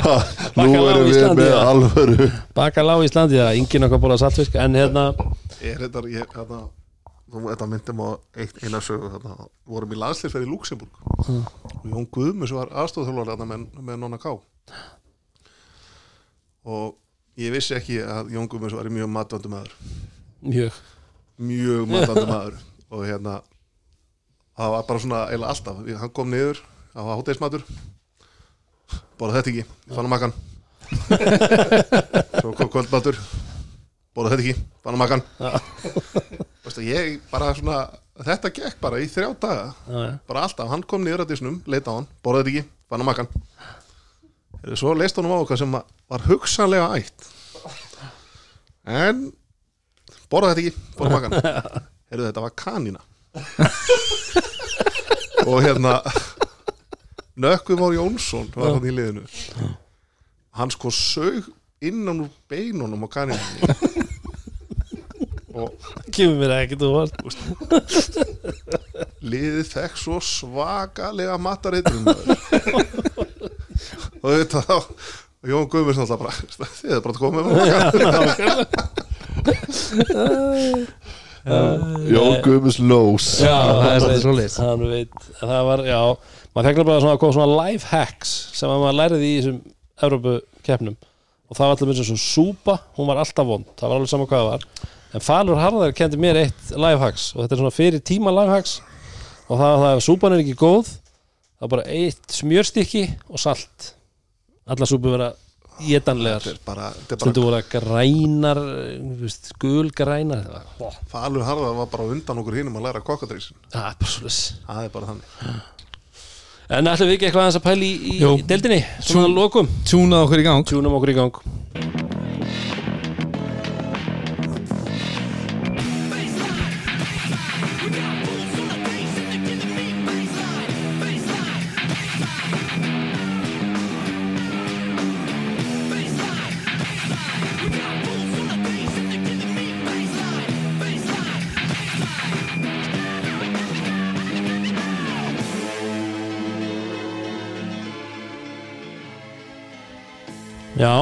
Speaker 2: Ha, [LAUGHS] nú erum við
Speaker 1: Íslandi,
Speaker 2: með
Speaker 1: já.
Speaker 2: alvöru.
Speaker 1: Bakalá í Íslandi, það enginn okkar borða saltfisk en hérna,
Speaker 4: er þetta ég, hérna, nú, þetta myndum á eitt eina sögu þarna, vorum í landsleifferð í Luxemburg og Jón Guðmus var aðstofþjólvar þarna með, með Nonna Ká og ég vissi ekki að Jón Guðmus var mjög matvöndu maður.
Speaker 1: Mjög.
Speaker 4: Mjög matvöndu [LAUGHS] maður. Og hérna það var bara svona eiginlega alltaf. Hann kom niður, það var hóteismatur borða þetta ekki, ég fann að makkan svo kom kvöldmatur. Borða þetta ekki, fann að makkan [LAUGHS] Veistu, ég bara svona þetta gekk bara í þrjá daga. Bara alltaf, hann kom niður að disnum leita á hann, borða þetta ekki, fann að makkan svo leist honum á okkar sem var hugsanlega ætt. En borða þetta ekki, borða makkan heyrðu þetta var kanína. Og hérna Nökkvi Már Jónsson var hann í liðinu. Hann sko sög innan úr beinunum á og
Speaker 1: kemur mér ekkert úr
Speaker 4: liðið fekk svo svakalega matareitrun og þetta þá og Jón Guðmundsson alltaf bara þið er bara að koma með
Speaker 2: Jón Guðmus Lós.
Speaker 3: Já, það er svolítið svoleiðis.
Speaker 1: hann veit, það var, já maður fekk bara svona að koma svona life hacks sem að maður læriði í þessum Evrópu keppnum og það var alltaf eins og svona súpa hún var alltaf vond, það var alveg sama hvað það var. En Falur Harðar kendi mér eitt life hacks og þetta er svona fyrir tíma life hacks. Og það var það að súpan er ekki góð það var bara eitt smjörstykki og salt. Allar súpu vera étanlegar.
Speaker 4: Þetta er bara, þetta er
Speaker 1: stundu voru grænar þú veist, gulgrænar
Speaker 4: Falur Harðar var bara undan okkur hinum að læra kokkadrísin
Speaker 1: það er bara svoleiðis.
Speaker 4: Það er bara þannig.
Speaker 1: En ætlum við ekki eitthvað aðeins að pæla í, í, deildinni, svona að lokum?
Speaker 3: Tjúnað okkur í gang.
Speaker 1: Tjúnum okkur í gang Já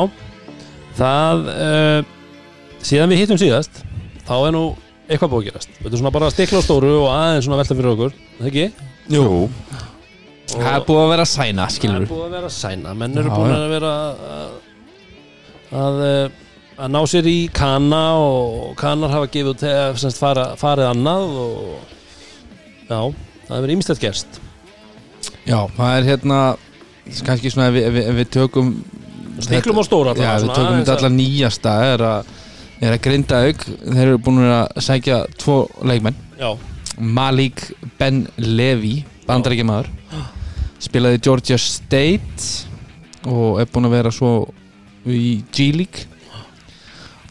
Speaker 1: Það uh, Síðan við hittum síðast Þá er nú eitthvað búið að gerast. Þetta er svona bara að stikla á stóru og aðeins svona velta fyrir okkur Er Það ekki?
Speaker 2: Jú,
Speaker 3: Það er búið að vera sæna,
Speaker 1: Það
Speaker 3: skilur
Speaker 1: er búið að vera sæna. Menn eru
Speaker 3: Já,
Speaker 1: búin
Speaker 3: já.
Speaker 1: að vera að, að, eh, að ná sér í kana og kanar hafa gefið út eh, semst fara, farið annað og já, það hefur verið ímestætt gerst.
Speaker 3: Já, það er hérna kannski svona ef við, ef við, ef við tökum
Speaker 1: Stiklum á stóra
Speaker 3: Já, við tökum þetta allar nýjasta er að, er að Grindavík þeir eru búin að sækja tvo leikmenn.
Speaker 1: Já,
Speaker 3: Malik Ben Levi bandarækjamaður spilaði Georgia State og er búin að vera svo í G-League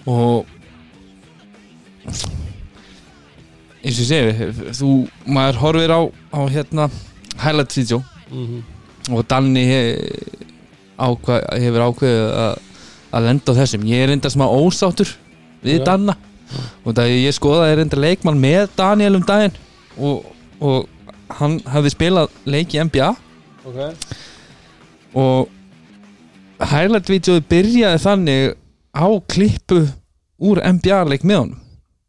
Speaker 3: og eins og ég segi þú, maður horfir á, á hérna highlight video.
Speaker 1: Mhm,
Speaker 3: og Danni he- ákvað, hefur ákveðið að, að lenda á þessum. Ég er enda smá ósáttur við
Speaker 1: Já.
Speaker 3: Danna. Og það ég skoðaði enda leikmann með Daniel um daginn. Og, og hann hafði spilað leik í NBA
Speaker 1: ok.
Speaker 3: Og highlight videoði byrjaði þannig á klippu úr NBA leik með honum.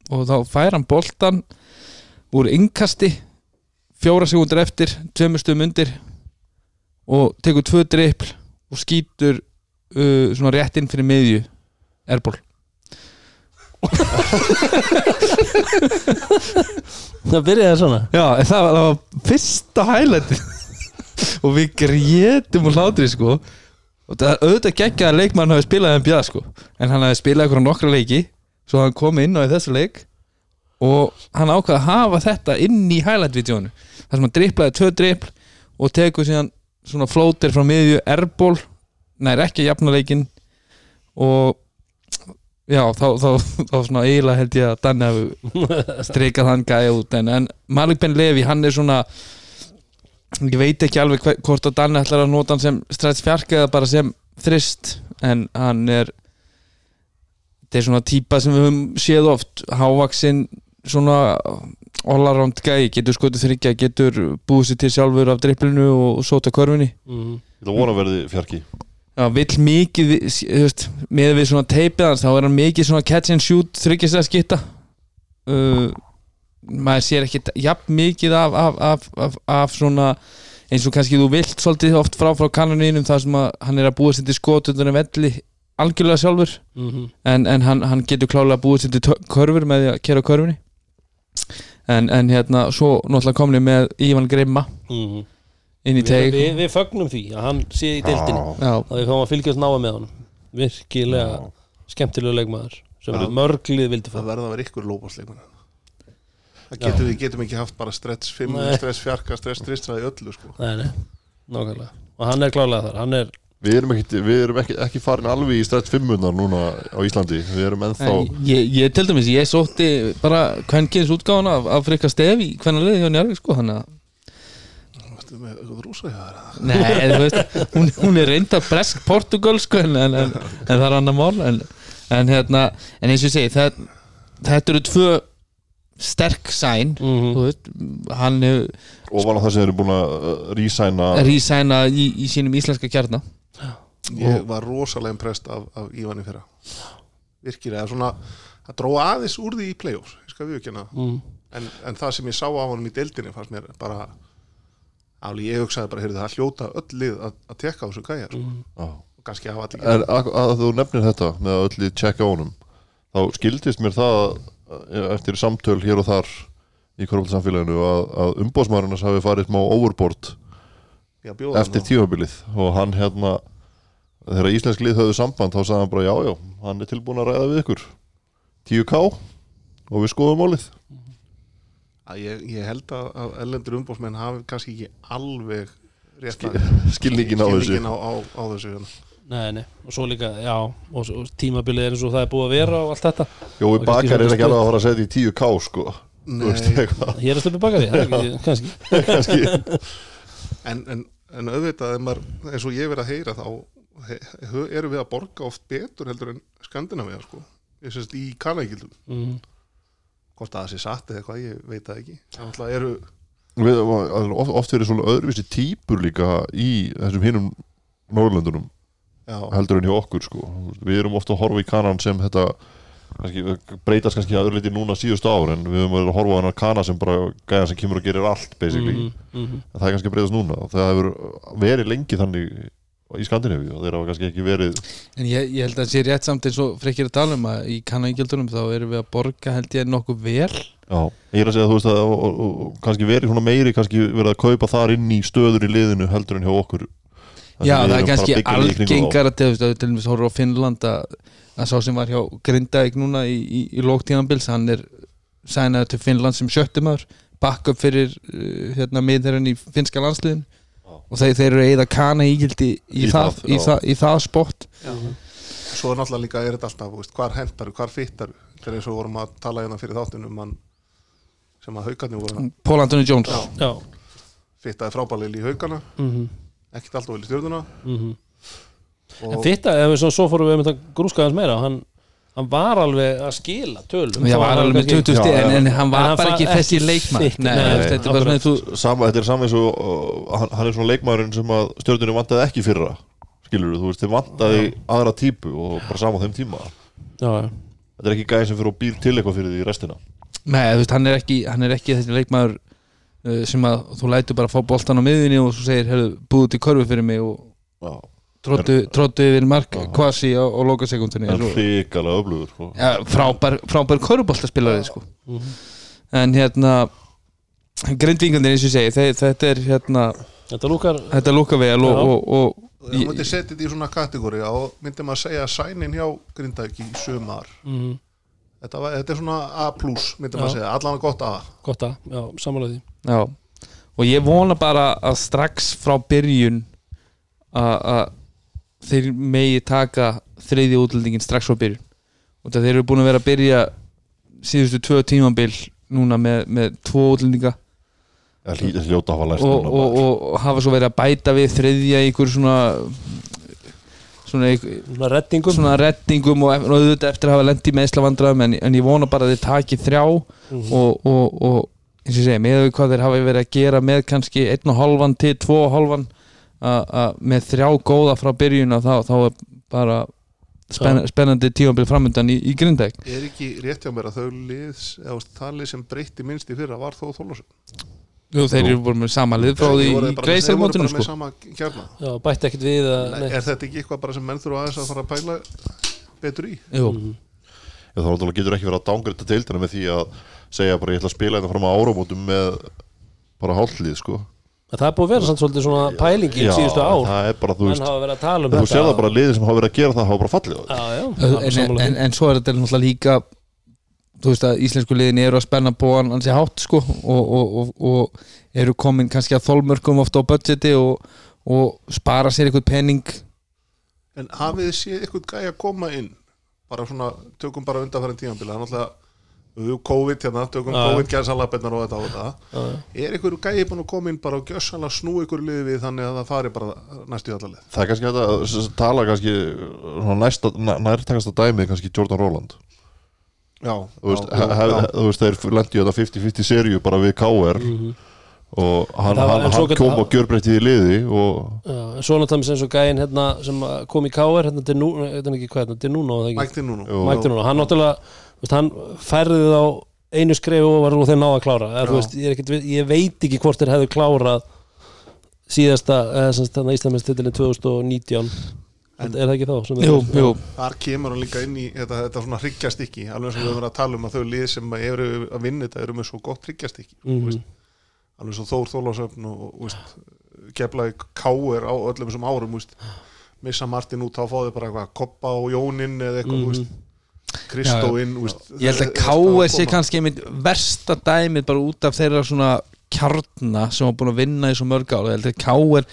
Speaker 3: Og þá fær hann boltan úr innkasti fjóra sekundur eftir, tveimur stöðum undir og tekur tvö drippl og skýtur uh, svona rétt inn fyrir miðju erból
Speaker 1: Það byrjaði svona.
Speaker 3: Já, en það var, það var fyrsta highlighti [LAUGHS] og við grétum og hlátri sko. Og það auðvitað geggja að leikmann hafi spilað í NBA sko. En hann hafi spilað ykkur nokkra leiki svo hann kom inn á í þessu leik. Og hann ákvaði að hafa þetta inn í highlight-vídeónu þar sem hann driplaði tvö dripl og tekur síðan svona flóter frá miðju erból nær ekki að jafna leikin og já, þá, þá, þá svona eiginlega held ég að Danni hafi [LAUGHS] streikað hann gæja út. En, en Malik Ben Levi, hann er svona ég veit ekki alveg hve- hvort að Danni ætlar að nota hann sem stræts fjark eða bara sem þrist en hann er þetta er svona típa sem við höfum séð oft. Hávaksinn svona all-around gæi, getur skotið þryggja getur búið sér til sjálfur af driplinu og sóta körfunni.
Speaker 1: Mhm,
Speaker 2: ég ætla að vona að verði fjarki.
Speaker 3: Já, vill mikið þú veist, með við svona teipið hans þá er hann mikið svona catch and shoot þryggjast að skitta uh, maður sér ekki jafn mikið af, af, af, af, af svona eins og kannski þú vilt svolítið oft frá frá kanonínum þar sem að hann er að búa sér til skot undan en velli algjörlega sjálfur.
Speaker 1: Mhm.
Speaker 3: en, en hann, hann getur klálega búið sér til körfur með að kera körfunni en, en hérna svo náttúrulega komni með Ívan Grimma
Speaker 1: mhm.
Speaker 3: inn í
Speaker 1: Við,
Speaker 3: teig.
Speaker 1: við, við fögnum því að hann sé í deildinni.
Speaker 3: Já,
Speaker 1: og við fáum að fylgjast náða með honum. Virkilega skemmtilegu leikmaður sem
Speaker 4: Já.
Speaker 1: mörglið vildi fá.
Speaker 4: Það verða að vera ykkur lópasleikmenn það getum við getum ekki haft bara stress 5,
Speaker 1: Nei.
Speaker 4: stress fjarka, stress 3 í öllu sko.
Speaker 1: Nei, nei, nákvæmlega. Og hann er klálega þar, hann er
Speaker 2: Við erum, ekki, við erum ekki, ekki farin alveg í strætt fimmunar núna á Íslandi. Við erum ennþá
Speaker 3: ég, ég til dæmis, ég sótti bara kvenkins útgáðan af, af Frikka Stef í hvernig liði hjá Njarvík sko þannig að,
Speaker 4: Varstu með eitthvað rúsa
Speaker 3: nei, en þú veist hún, hún er reynda bresk Portugal sko en, en, en, en það er annar mál en, en hérna, en eins og ég segi það, þetta eru tvö sterk sæn
Speaker 1: mm
Speaker 3: þú veist, hann hefur
Speaker 2: ofan á það sem þeir eru búin að uh, rísæna
Speaker 3: rísæna í, í sínum íslenska kjarna
Speaker 4: ég var rosalega impressed af, af Ívani fyrra virkilega svona það dróða aðeins úr því í play-offs ég skal viðkjöna
Speaker 1: mm.
Speaker 4: en, en það sem ég sá af honum í deildinni fannst mér bara áli ég hugsaði bara, heyrðu það hljóta öll lið að, að tekka á þessu gæja sko.
Speaker 2: Já.
Speaker 4: og kannski hafa allir
Speaker 2: En að, að þú nefnir þetta með að öllu tjekka á honum þá skildist mér það uh, eftir samtöl hér og þar í korfaldsamfélaginu að, að umbóðsmaðurinn hafi farið smá overboard eftir
Speaker 4: hann
Speaker 2: tímabilið og hann hérna þegar íslensk lið höfðu samband þá sagði hann bara já já, hann er tilbúin að ræða við ykkur. 10k og við skoðum málið.
Speaker 4: Að ég, ég held að, að ellendur umbósmenn hafi kannski ekki alveg rétt [LAUGHS]
Speaker 2: skilningin á þessu.
Speaker 4: skilningin á, á, á þessu hérna.
Speaker 1: Nei, nei, og svo líka, já og, svo- og tímabilið er eins og það er búið að vera og allt þetta.
Speaker 2: Jói Bakar er ekki alveg að fara að setja í 10k sko. [LAUGHS]
Speaker 1: Hér er stöpið baka því, það er ekki, kannski. [LAUGHS]
Speaker 2: Kannski.
Speaker 4: En, en, en auðvitað ef maður, eins og ég verið að heyra þá erum við að borga oft betur heldur en Skandinavia sko. ég sést í kanækildum
Speaker 1: mm.
Speaker 4: hvort að það sé satt eða eitthvað, ég veit það ekki þannig eru
Speaker 2: Við, oft, oft verið svona öðruvísi típur líka í þessum hinum Norrlöndunum
Speaker 4: Já,
Speaker 2: heldur en hjá okkur sko. Þú veist, við erum ofta að horfa í kanan sem þetta kannski, breytast kannski að öðru liti núna síðustu ár en við erum að horfa á hennar kana sem bara gæða sem kemur og gerir allt basically
Speaker 1: Mhm, mhm.
Speaker 2: en það er kannski að breytast núna það hefur verið lengi þannig í Skandinavíu og þeir hafa kannski ekki verið
Speaker 3: En ég, ég held að það sé rétt samt eins og frekkir að tala um að í kannagjöldunum þá erum við að borga held ég nokkuð vel.
Speaker 2: Já, ég er að segja að þú veist að og, og, og, kannski verið svona meiri kannski verið að kaupa þar inn í stöður í liðinu heldur en hjá okkur.
Speaker 3: Já, það er kannski algengar að til dæmis horfa á Finnland að, að sá sem var hjá Grindavík núna í, í, í lóktíðanbils hann er sænaður til Finnland sem sjöttumar backup fyrir uh, hérna miðherran í finska landsliðin og þeir, þeir eru eða kana ígildi í,
Speaker 2: Í
Speaker 3: það,
Speaker 2: það,
Speaker 3: í,
Speaker 2: já.
Speaker 3: það, í það spott.
Speaker 4: Svo er náttúrulega líka er þetta alltaf, þú veist, hvar hendar, hvar fittar. Þetta er eins og vorum að tala hérna fyrir þáttunum mann, sem að haugarnir voru.
Speaker 3: Paul Anthony Jones.
Speaker 4: Já.
Speaker 1: Já,
Speaker 4: fittaði frábælil í haugana
Speaker 1: mhm,
Speaker 4: ekkert alltaf vel í stjórnuna
Speaker 1: mhm. En
Speaker 4: og
Speaker 1: þetta, ef við svo, svo fórum við um þetta grúskaðans meira hann, hann var alveg að skila tölum.
Speaker 3: Já, var alveg með
Speaker 1: kannski-
Speaker 3: 20 stig
Speaker 2: Já,
Speaker 3: en,
Speaker 2: já.
Speaker 3: en hann var
Speaker 1: En hann
Speaker 3: bara ekki þessi leikmann þetta er bara svona
Speaker 1: akkurat.
Speaker 3: þú
Speaker 2: Sama, Þetta er saman eins og uh, hann, hann er svona leikmaðurinn sem að stjórnunni vantaði ekki fyrra skilur þú veist, þeir vantaði aðra típu og bara sama á þeim tíma.
Speaker 1: Já, já.
Speaker 2: Þetta er ekki gæði sem fyrir og býr til eitthvað fyrir því í restina.
Speaker 3: Nei, þú veist, hann er ekki, hann er ekki þessi leikmaður uh, sem að þú lætur bara fá boltan á miðinni og svo segir, herru, búðu til körfu fyrir mig og
Speaker 2: Já,
Speaker 3: tróttu, yfir mark kvasi á, á lokasekundinni
Speaker 2: en
Speaker 3: Svo-
Speaker 2: hrikalega öflugur sko.
Speaker 3: ja, frábær, frábær körfuboltaspilari sko. en hérna grindvingandir eins og segi þetta er hérna,
Speaker 1: Þetta lúkar
Speaker 3: þetta lúka vel og, og, og,
Speaker 4: og ef maður setja þetta í svona kategóri. Þá myndi maður segja að sænin hjá Grindavík í sumar.
Speaker 1: Mhm,
Speaker 4: þetta, var, þetta er svona A plus myndi maður segja, allan gott A.
Speaker 1: Gott að, já, sammála því.
Speaker 3: Já. Og ég vona bara að strax frá byrjun að að þeir megi taka þriði útlendingin strax frá byrjun. Og þeir eru búin að vera að byrja síðustu tvö tímabil núna með, með tvo útlendinga.
Speaker 2: Það hlýta hljóta að hafa læst
Speaker 3: og, og, og, og hafa svo verið að bæta við þriðja í einhver svona svona, einhver,
Speaker 1: Svona reddingum.
Speaker 3: svona reddingum og, og auðvitað eftir að hafa lendi með vandræðum en, en ég vona bara að þeir taki þrjá
Speaker 1: Mhm.
Speaker 3: og, og, og eins og ég segi, með hvað þeir hafa verið að gera með kannski einn og hálfan til tvo og hálfan að með þrjá góða frá byrjun þá, þá er bara spenn, spennandi tímabil framöndan í, í grindæk
Speaker 4: er ekki rétt hjá mér að þau liðs eða lið sem breytti minnst í fyrra var þó Þólasson
Speaker 3: Jú, þeir eru voru með sama lið frá því í greisalmótinu sko.
Speaker 4: með sama kjarna.
Speaker 1: Já, bætti ekkert við að,
Speaker 4: Nei, er þetta ekki eitthvað bara sem menn þurfa aðeins að fara að pæla betur í?
Speaker 3: Jú,
Speaker 1: Mhm.
Speaker 2: Já, þá náttúrulega getur ekki verið að dángrita deildina með því að segja bara ég ætla að spila þetta fram á áramótum með bara hálflið sko
Speaker 1: Það er búið að vera samt svolítið svona pælingi í síðustu ár.
Speaker 2: það er bara, þú veist
Speaker 1: hafa verið að tala um
Speaker 2: þú sér það bara liðið sem hafa verið að gera það hafa bara fallið
Speaker 3: en, en,
Speaker 1: því.
Speaker 3: en svo er þetta náttúrulega líka þú veist að íslensku liðin eru að spenna bóan ansi hátt sko og, og, og, og eru komin kannski að þólmörkum ofta á budgeti og, og spara sér eitthvað penning
Speaker 4: en hafið þið séð eitthvað gæja að koma inn? Bara svona, tökum bara undanfærin tímanbila það er náttúrulega COVID hérna, tökum
Speaker 1: já.
Speaker 4: COVID gæðsalabinnar og þetta og þetta.
Speaker 1: Já.
Speaker 4: er einhverju gæði búin að koma inn bara og gjössanlega snú einhverju liði við þannig að það fari bara næstu í allalið
Speaker 2: það er kannski að s- tala kannski svona næsta, næ- nærtækasta dæmið kannski Jordan Roland
Speaker 4: já,
Speaker 2: þú veist,
Speaker 4: já,
Speaker 2: he- he-
Speaker 4: já,
Speaker 2: þú veist þeir lendi þetta 50-50 serju bara við KR og hann,
Speaker 1: var-
Speaker 2: hann, hann kom og gjörbreytið í liði og
Speaker 1: Já, en svo náttúrulega eins og gæinn hérna sem kom í K.R. hérna til nú, þetta ekki? Hvað til núna
Speaker 4: mækti núna
Speaker 1: hann náttúrulega veist, hann færði þá einu skref og var nú þeir ná að klára.
Speaker 4: Já.
Speaker 1: veist, ég, er ekkit, ég veit ekki hvort þeir hefðu klárað síðasta þetta Íslandmennstitilin 2019
Speaker 4: En-
Speaker 1: er það ekki þá? sem er-
Speaker 3: Jú, jú,
Speaker 4: þar kemur hann líka inn í þetta, þetta svona hryggjastykki alveg sem við höfum verið að tala um að þau lið sem eru að vinna þetta eru með svo gott hryggjastykki
Speaker 1: Mhm.
Speaker 4: alveg svo Þór Þólásöfn og, og keflaði káir á öllum þessum árum úst, missa Martin út þá fáði bara eitthvað Koppa og Jónin eða eitthvað mm Kristó inn úst,
Speaker 3: ég held að KS sé kannski einmitt versta dæmið bara út af þeirra svona kjarna sem var búin að vinna í svo mörg ára, ég held að KR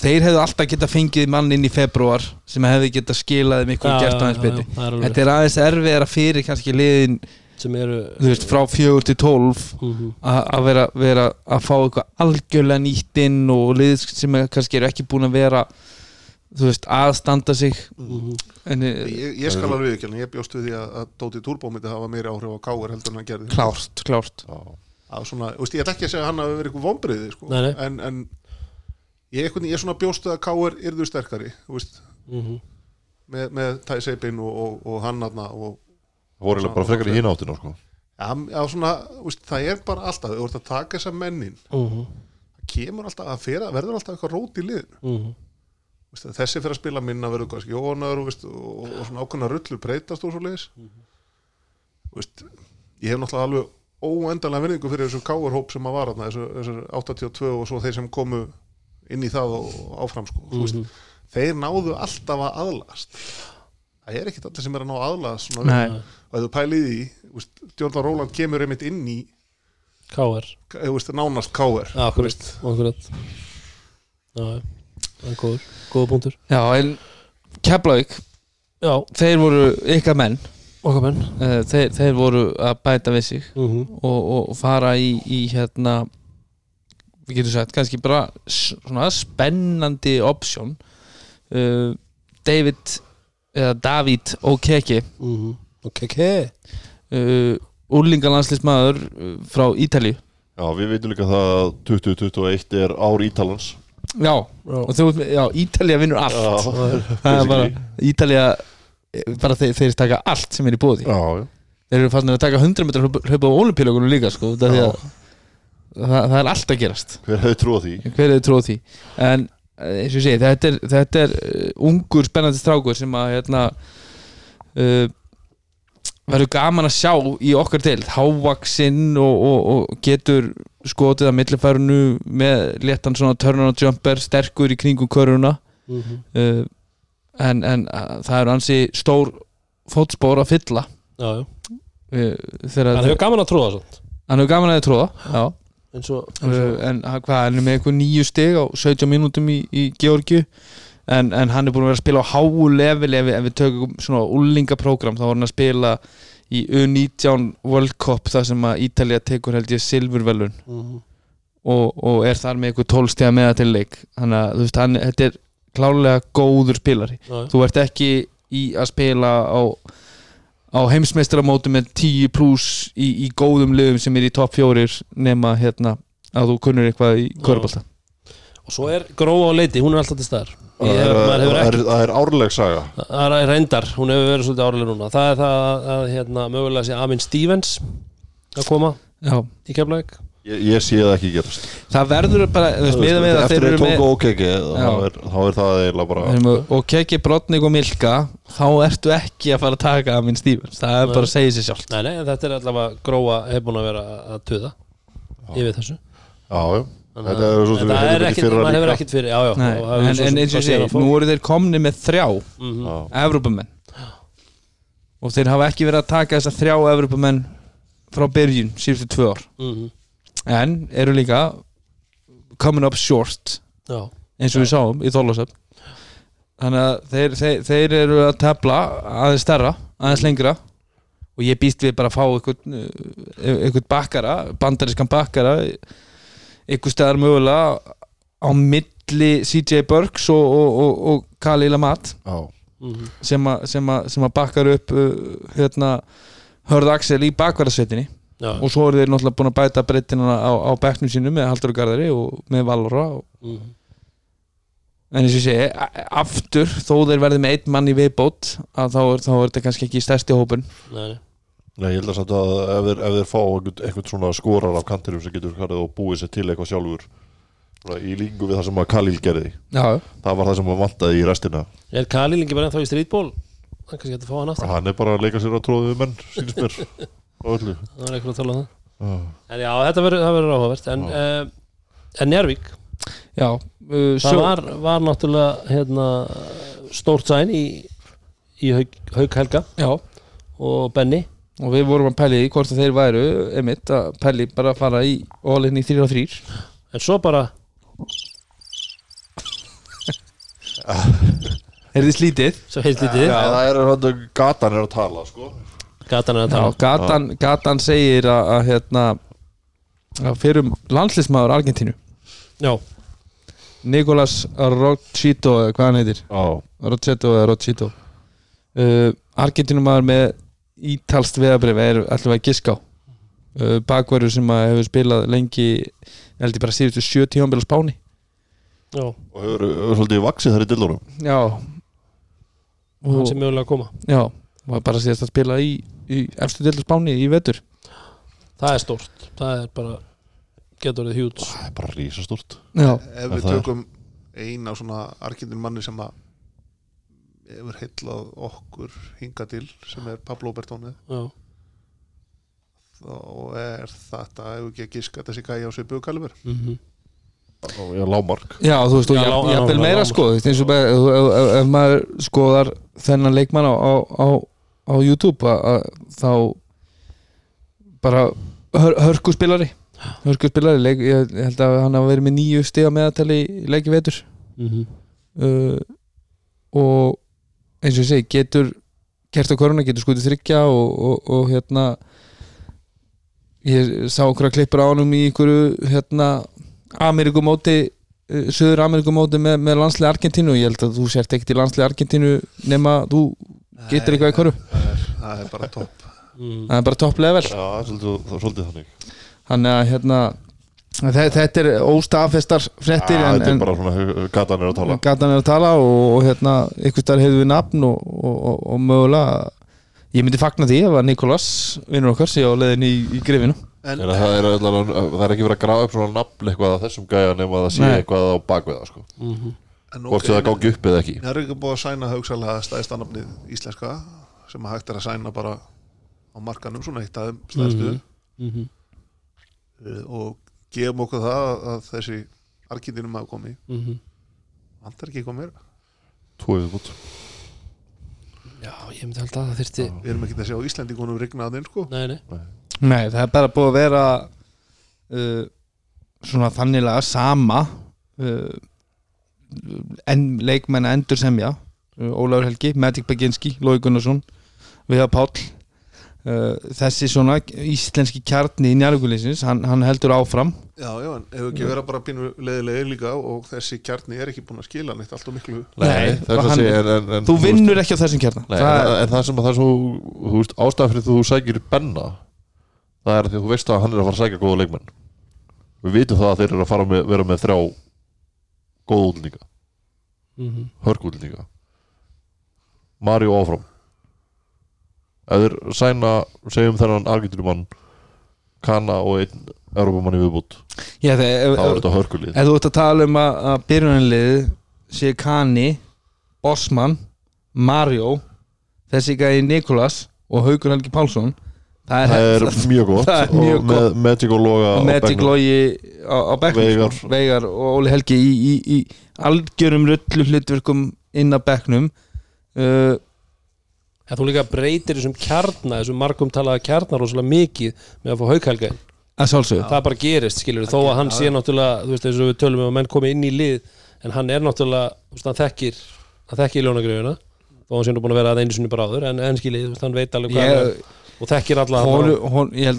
Speaker 3: þeir hefðu alltaf geta fengið mann inn í februar sem hefði geta skilað þeim ykkur
Speaker 1: Já,
Speaker 3: gert aðeins betur.
Speaker 1: er
Speaker 3: þetta er aðeins erfiðara fyrir kannski liðin
Speaker 1: sem eru
Speaker 3: þú veist, frá fjögur til tólf
Speaker 1: Mhm.
Speaker 3: að að vera, vera að fá eitthvað algjörlega nýtt inn og lið sem er, kannski eru ekki búin að vera þú veist, aðstanda sig
Speaker 1: Mhm.
Speaker 3: en eh,
Speaker 4: ég, ég skal alveg ekki, ég bjóst við því að, að Dóti Túrbó myndi hafa meiri áhrif á káir heldur en hann gerði
Speaker 3: klárt, klárt
Speaker 4: svona, úst, ég ætla ekki að segja að hann hafi verið eitthvað vonbriði sko.
Speaker 1: Nei, nei.
Speaker 4: en, en ég, ég er svona bjóst við að káir yrðu sterkari úst,
Speaker 1: Mhm.
Speaker 4: með, með Ty Sabin og, og, og hann aðna og
Speaker 2: Það voru eiginlega bara frekar í hinn áttina sko.
Speaker 4: ja, það er bara alltaf þú ert að taka þessa mennin
Speaker 1: Mhm.
Speaker 4: það kemur alltaf að fyrra, verður alltaf eitthvað rót í liðinu
Speaker 1: Mhm.
Speaker 4: Þessi fyrir að spila minna verður kannski ónar og, og, og svona ákveðna rullur breytast og svo leiðis veist, ég hef náttúrulega alveg óendanlega vinningu fyrir þessu káarhóp sem að var þarna, þessu, þessu 82 og svo þeir sem komu inn í það og áfram sko. mm veist, þeir náðu alltaf að aðlast. Það er ekkit allir sem er að ná að aðlast og ef þú pælið í Jordan Róland kemur einmitt inn í veist, nánast káar
Speaker 1: Já, akkurat, akkurat. Já, það er góður Góður punktur.
Speaker 3: Já, en Keflavík,
Speaker 1: Já,
Speaker 3: þeir voru ykkar menn.
Speaker 1: Okkar menn.
Speaker 3: Uh, þeir, þeir voru að bæta við sig
Speaker 1: Mhm.
Speaker 3: og, og fara í, í hérna við getum sagt, kannski bara s- svona spennandi option. Uh, David eða David Okeke.
Speaker 1: Mhm. Ok, ok
Speaker 3: uh, úrlingalandslismæður uh, frá Ítalíu.
Speaker 2: Já, við veitum líka það að 2021 er ár Ítalans
Speaker 3: já, og þú, já, Ítalía vinnur allt. Það er bara, Ítalía eh, bara þeir, þeir taka allt sem er í bóði
Speaker 2: Já, já.
Speaker 3: Þeir eru fannir að taka 100 metrar hlaupa á olimpíuleikunum líka sko, út af því að það, það er allt að gerast.
Speaker 2: Hver hefði trúið því?
Speaker 3: hver hefur tróð því? En eh, eins og ég segi, þetta er, þetta er uh, ungur spennandi strákur sem að hérna uh, verður gaman að sjá í okkar til hávaksinn og, og, og getur skotið að millifærunu með léttan svona turn on jumper sterkur í kringum köruna.
Speaker 1: Mhm.
Speaker 3: uh, en, en uh, það eru ansi stór fótspór að fylla.
Speaker 1: Já, já.
Speaker 3: Uh,
Speaker 1: Hann hefur gaman að tróða svona
Speaker 3: hann hefur gaman að tróða já.
Speaker 1: eins og, eins
Speaker 3: uh,
Speaker 1: og
Speaker 3: en hann- hvað, hann er með eitthvað nýju stig á 17 mínútum í, í Georgiu. En, en hann er búin að vera að spila á háu level ef, við- ef við tökum svona úlingaprógram þá var hann að spila í U19 World Cup þar sem að Ítalía tekur held ég silfurvelun
Speaker 1: Mhm.
Speaker 3: og, og er þar með eitthvað tólstega með til leik. Þannig að veist, hann, þetta er klálega góður spilari.
Speaker 1: Já.
Speaker 3: þú ert ekki í að spila á, á heimsmeistaramóti með 10 pluss í, í góðum liðum sem er í topp fjórir nema hérna að þú kunnur eitthvað í körbálta
Speaker 1: Og svo er gróa á leiti, hún er alltaf til staðar.
Speaker 2: Það er, árleg saga.
Speaker 1: Það er reyndar, hún hefur verið svolítið árlega núna. Það er það að, að hérna, mögulega sé Amin Stevens að koma
Speaker 3: Já.
Speaker 1: í Keflavík.
Speaker 2: Ég, ég sé það ekki gerast.
Speaker 3: Það verður bara þú veist, miðað við að
Speaker 2: Eftir
Speaker 3: þeir eru
Speaker 2: tóku
Speaker 3: með
Speaker 2: ókeki þá
Speaker 3: Já.
Speaker 2: er, þá er það eiginlega bara
Speaker 3: eru með- og Milka þá ertu ekki að fara að taka að minn Stevens. Það er
Speaker 1: Nei.
Speaker 3: bara að segja sér sjálf
Speaker 1: Nei, nei, þetta er allavega gróa hefur búin að vera að tuða yfir þessu.
Speaker 2: Já, já.
Speaker 1: Þannig
Speaker 2: Þetta
Speaker 1: að-
Speaker 2: er svo sem
Speaker 1: þetta
Speaker 2: við
Speaker 1: er
Speaker 2: hefum ekki
Speaker 1: maður hefur
Speaker 2: líka.
Speaker 1: fyrir Já, já,
Speaker 3: Nei,
Speaker 1: og
Speaker 3: en, en eins og ég segi,
Speaker 1: að
Speaker 3: nú eru þeir komni með þrjá
Speaker 1: Mhm.
Speaker 2: Já.
Speaker 3: Evrópumenn og þeir hafa ekki verið að taka þessa þrjá Evrópumenn frá byrjun síðustu tvö ár
Speaker 1: Mhm.
Speaker 3: en eru líka coming up short
Speaker 1: Já,
Speaker 3: eins og við sáum í Þorlásöfn þannig að þeir, þeir, þeir eru að tefla aðeins stærra, aðeins lengra og ég býst við bara að fá einhvern, uh, einhvern bakkara bandarískan bakkara einhver staðar mögulega á milli CJ Burks og, og, og, og Kali Lamat
Speaker 2: Já,
Speaker 1: Mhm.
Speaker 3: sem, a, sem, a, sem að bakkar upp uh, hérna Hörð Axel í bakvarðarsveitinni.
Speaker 1: Já,
Speaker 3: og svo eru þeir náttúrulega búin að bæta breytina á, á bekknum sínum með Haldur Garðari og með Valora og
Speaker 1: Mhm.
Speaker 3: En eins og ég segi, a- aftur þó þeir verði með einn mann í viðbót að þá er, þá er þetta kannski ekki stærsti hópun
Speaker 1: Nei, nei.
Speaker 2: Ég held að, samt að ef, þeir, ef þeir fá einhvern, svona skorar af kantinum sem getur farið og búið sér til eitthvað sjálfur í líkingu við það sem að Khalil gerði.
Speaker 3: Já,
Speaker 2: það var það sem að vantaði í restina.
Speaker 1: Er Kali lengi bara ennþá í strítból Það er kannski hægt að fá hann aftur.
Speaker 2: Hann er bara að leika sér að tróða við menn sínist mér. [LAUGHS] Á öllu.
Speaker 1: Það er eitthvað að tala um það.
Speaker 2: Já.
Speaker 1: En já, þetta verður, áhugavert. En, uh, en Njárvík,
Speaker 3: já uh,
Speaker 1: það var, var náttúrulega hérna, stórt sæn í, í haug, haug Helga
Speaker 3: Já,
Speaker 1: og Benny
Speaker 3: og við vorum að pæli í hvort að þeir væru emitt að pæli bara að fara í 3 og 3
Speaker 1: En svo bara, [LAUGHS]
Speaker 3: Er þið slítið?
Speaker 1: svo heilt lítið
Speaker 2: Já, það er hann gatan er að tala sko.
Speaker 1: Gatan er að
Speaker 3: Já,
Speaker 1: tala.
Speaker 3: gatan, gatan segir að, að hérna að fyrir landslismæður Argentínu.
Speaker 1: Já,
Speaker 3: Nicolas Rochito eða hvað hann heitir?
Speaker 2: Já,
Speaker 3: Rocheto eða Rochito uh, Argentínumæður með ítalst veðabrif er alltaf að giska á. Uh, bakverður sem að hefur spilað lengi ég held ég bara síðustu sjö tíðanbíl á Spáni.
Speaker 1: Já,
Speaker 2: og hefur, hefur svolítið vaksið þar í dillunum.
Speaker 3: Já,
Speaker 1: hann
Speaker 3: og,
Speaker 1: sem mögulega að koma.
Speaker 3: Já, var bara síðast að spila í, í efstu deildu spáni í vetur.
Speaker 1: Það er stórt, það er bara getur orðið hjúts
Speaker 2: Það er bara rísastúrt
Speaker 3: já,
Speaker 4: ef við tökum eina svona argentin manni sem að hefur heillað okkur hinga til sem er Pablo Bertone.
Speaker 1: Já,
Speaker 4: þá er þetta ef ekki að giska þessi gæja á svipuðu kalibur
Speaker 1: mhm.
Speaker 2: Já, lámark
Speaker 3: já, þú veist, og
Speaker 1: Já,
Speaker 3: ég
Speaker 1: lá-
Speaker 3: vil
Speaker 1: já,
Speaker 3: meira sko þú veist, eins og bara, ef, ef, ef, ef maður skoðar þennan leikmann á, á, á, á YouTube að, að, þá bara hör, hörkuspilari hörkuspilari, leik, ég, ég held að hann hafa verið með nýju stiga meðatali í leiki vetur.
Speaker 1: Mhm.
Speaker 3: Uh, og eins og ég segi getur kert á koruna, getur skutið þryggja og, og, og hérna ég sá okkur að klippur á honum í einhverju hérna Amerikumóti uh, Suður Amerikumóti með, með landslið Argentínu. Og ég held að þú sért ekkert í landslið Argentínu nema þú getur eitthvað í korfu
Speaker 4: það er, það er bara topp.
Speaker 1: Mm.
Speaker 3: það er bara topp level.
Speaker 2: Já, það svolítið, það svolítið þannig.
Speaker 3: Þannig að hérna þetta er óstafestar fréttir
Speaker 2: Já,
Speaker 3: en,
Speaker 2: Þetta
Speaker 3: en
Speaker 2: er bara svona gatan er að tala
Speaker 3: gatan er að tala og, og hérna ykkur starf hefur við nafn og, og, og, og mögulega ég myndi fagna því að Nikolas vinnur okkar sé á leiðin í, í grifinu
Speaker 4: en
Speaker 2: Er það, er, allan, það er ekki verið að grafa upp svona nafn eitthvað að þessum gæja nema að það sé eitthvað á bakveða sko.
Speaker 1: Mhm.
Speaker 4: en
Speaker 2: hvort sem það gangi upp eða ekki
Speaker 4: Það er ekki búið að sæna haugsalega stæðsta nafnið íslenska sem að hægt er að sæna bara á markanum svona eitt þeim stæðstu
Speaker 1: Mhm.
Speaker 4: uh, og gefum okkur það að, að þessi argindinum hafa komið.
Speaker 1: Mhm.
Speaker 4: vantar ekki eitthvað meira?
Speaker 2: Tvo viðbútt
Speaker 1: já, ég myndi held að það þyrfti
Speaker 4: við erum ekki að sjá Íslendingunum rigna að þeim sko.
Speaker 1: Nei, nei,
Speaker 3: Nei, það er bara búið að vera uh, svona þanniglega sama uh, en leikmenn endur semja uh, Ólafur Helgi, Magic Beginski Lói Gunnarsson, Viða Páll þessi svona íslenski kjarni í njárvíkuleysins hann, hann heldur áfram.
Speaker 4: Já, já, en ef ekki vera bara pínu leðilegir líka og þessi kjarni er ekki búin að skila neitt allt og miklu
Speaker 3: Nei,
Speaker 2: er að
Speaker 3: hann-
Speaker 2: en, en, en,
Speaker 3: þú
Speaker 2: veist-
Speaker 3: vinnur ekki á þessum kjarna.
Speaker 2: Nei,
Speaker 3: það,
Speaker 2: en, en það sem að það er svo þú veist, ástæðan fyrir því þú sækir Benna það er því að þú veist að hann er að fara að sækja góða leikmenn. Við vitum það að þeir eru að fara með, vera með þrjá góða útlendinga.
Speaker 1: Mhm.
Speaker 2: hörkútlendinga Mario áfram ef þeir sæna segjum þennan Argentínumann Kana og einn Europamann í viðbútt
Speaker 3: já,
Speaker 2: þá er þetta hörkulið
Speaker 3: ef þú ert að tala um að, að byrjunarlið sé Kani Bosman, Mario þessi gæði Nikolas og Haukur Helgi Pálsson það
Speaker 2: það
Speaker 3: er,
Speaker 2: er [LAUGHS] mjög gott
Speaker 3: það er mjög
Speaker 2: og með Magic og Loga
Speaker 3: og Magic. Logi á, á
Speaker 2: Veigar.
Speaker 3: sko. Veigar og Óli Helgi í, í, í algjörum rullu hlutverkum inn á bekknum uh,
Speaker 1: En þú líka breytir þessum kjarna þessum margum talaða kjarnar rosalega mikið með að fá
Speaker 3: að sjálfsögðu.
Speaker 1: Það bara gerist skilur þó að hann sé náttúrulega þú veist eins og við tölum um að menn komi inn í lið en hann er náttúrulega þú veist, hann þekkir hann þekkir ljónagröfuna þó hann sé nú búin að vera að einu sinni bara áður en, en skiljið, þú veist, hann veit alveg hvað
Speaker 3: ég,
Speaker 1: hann og þekkir alla
Speaker 3: hon, ég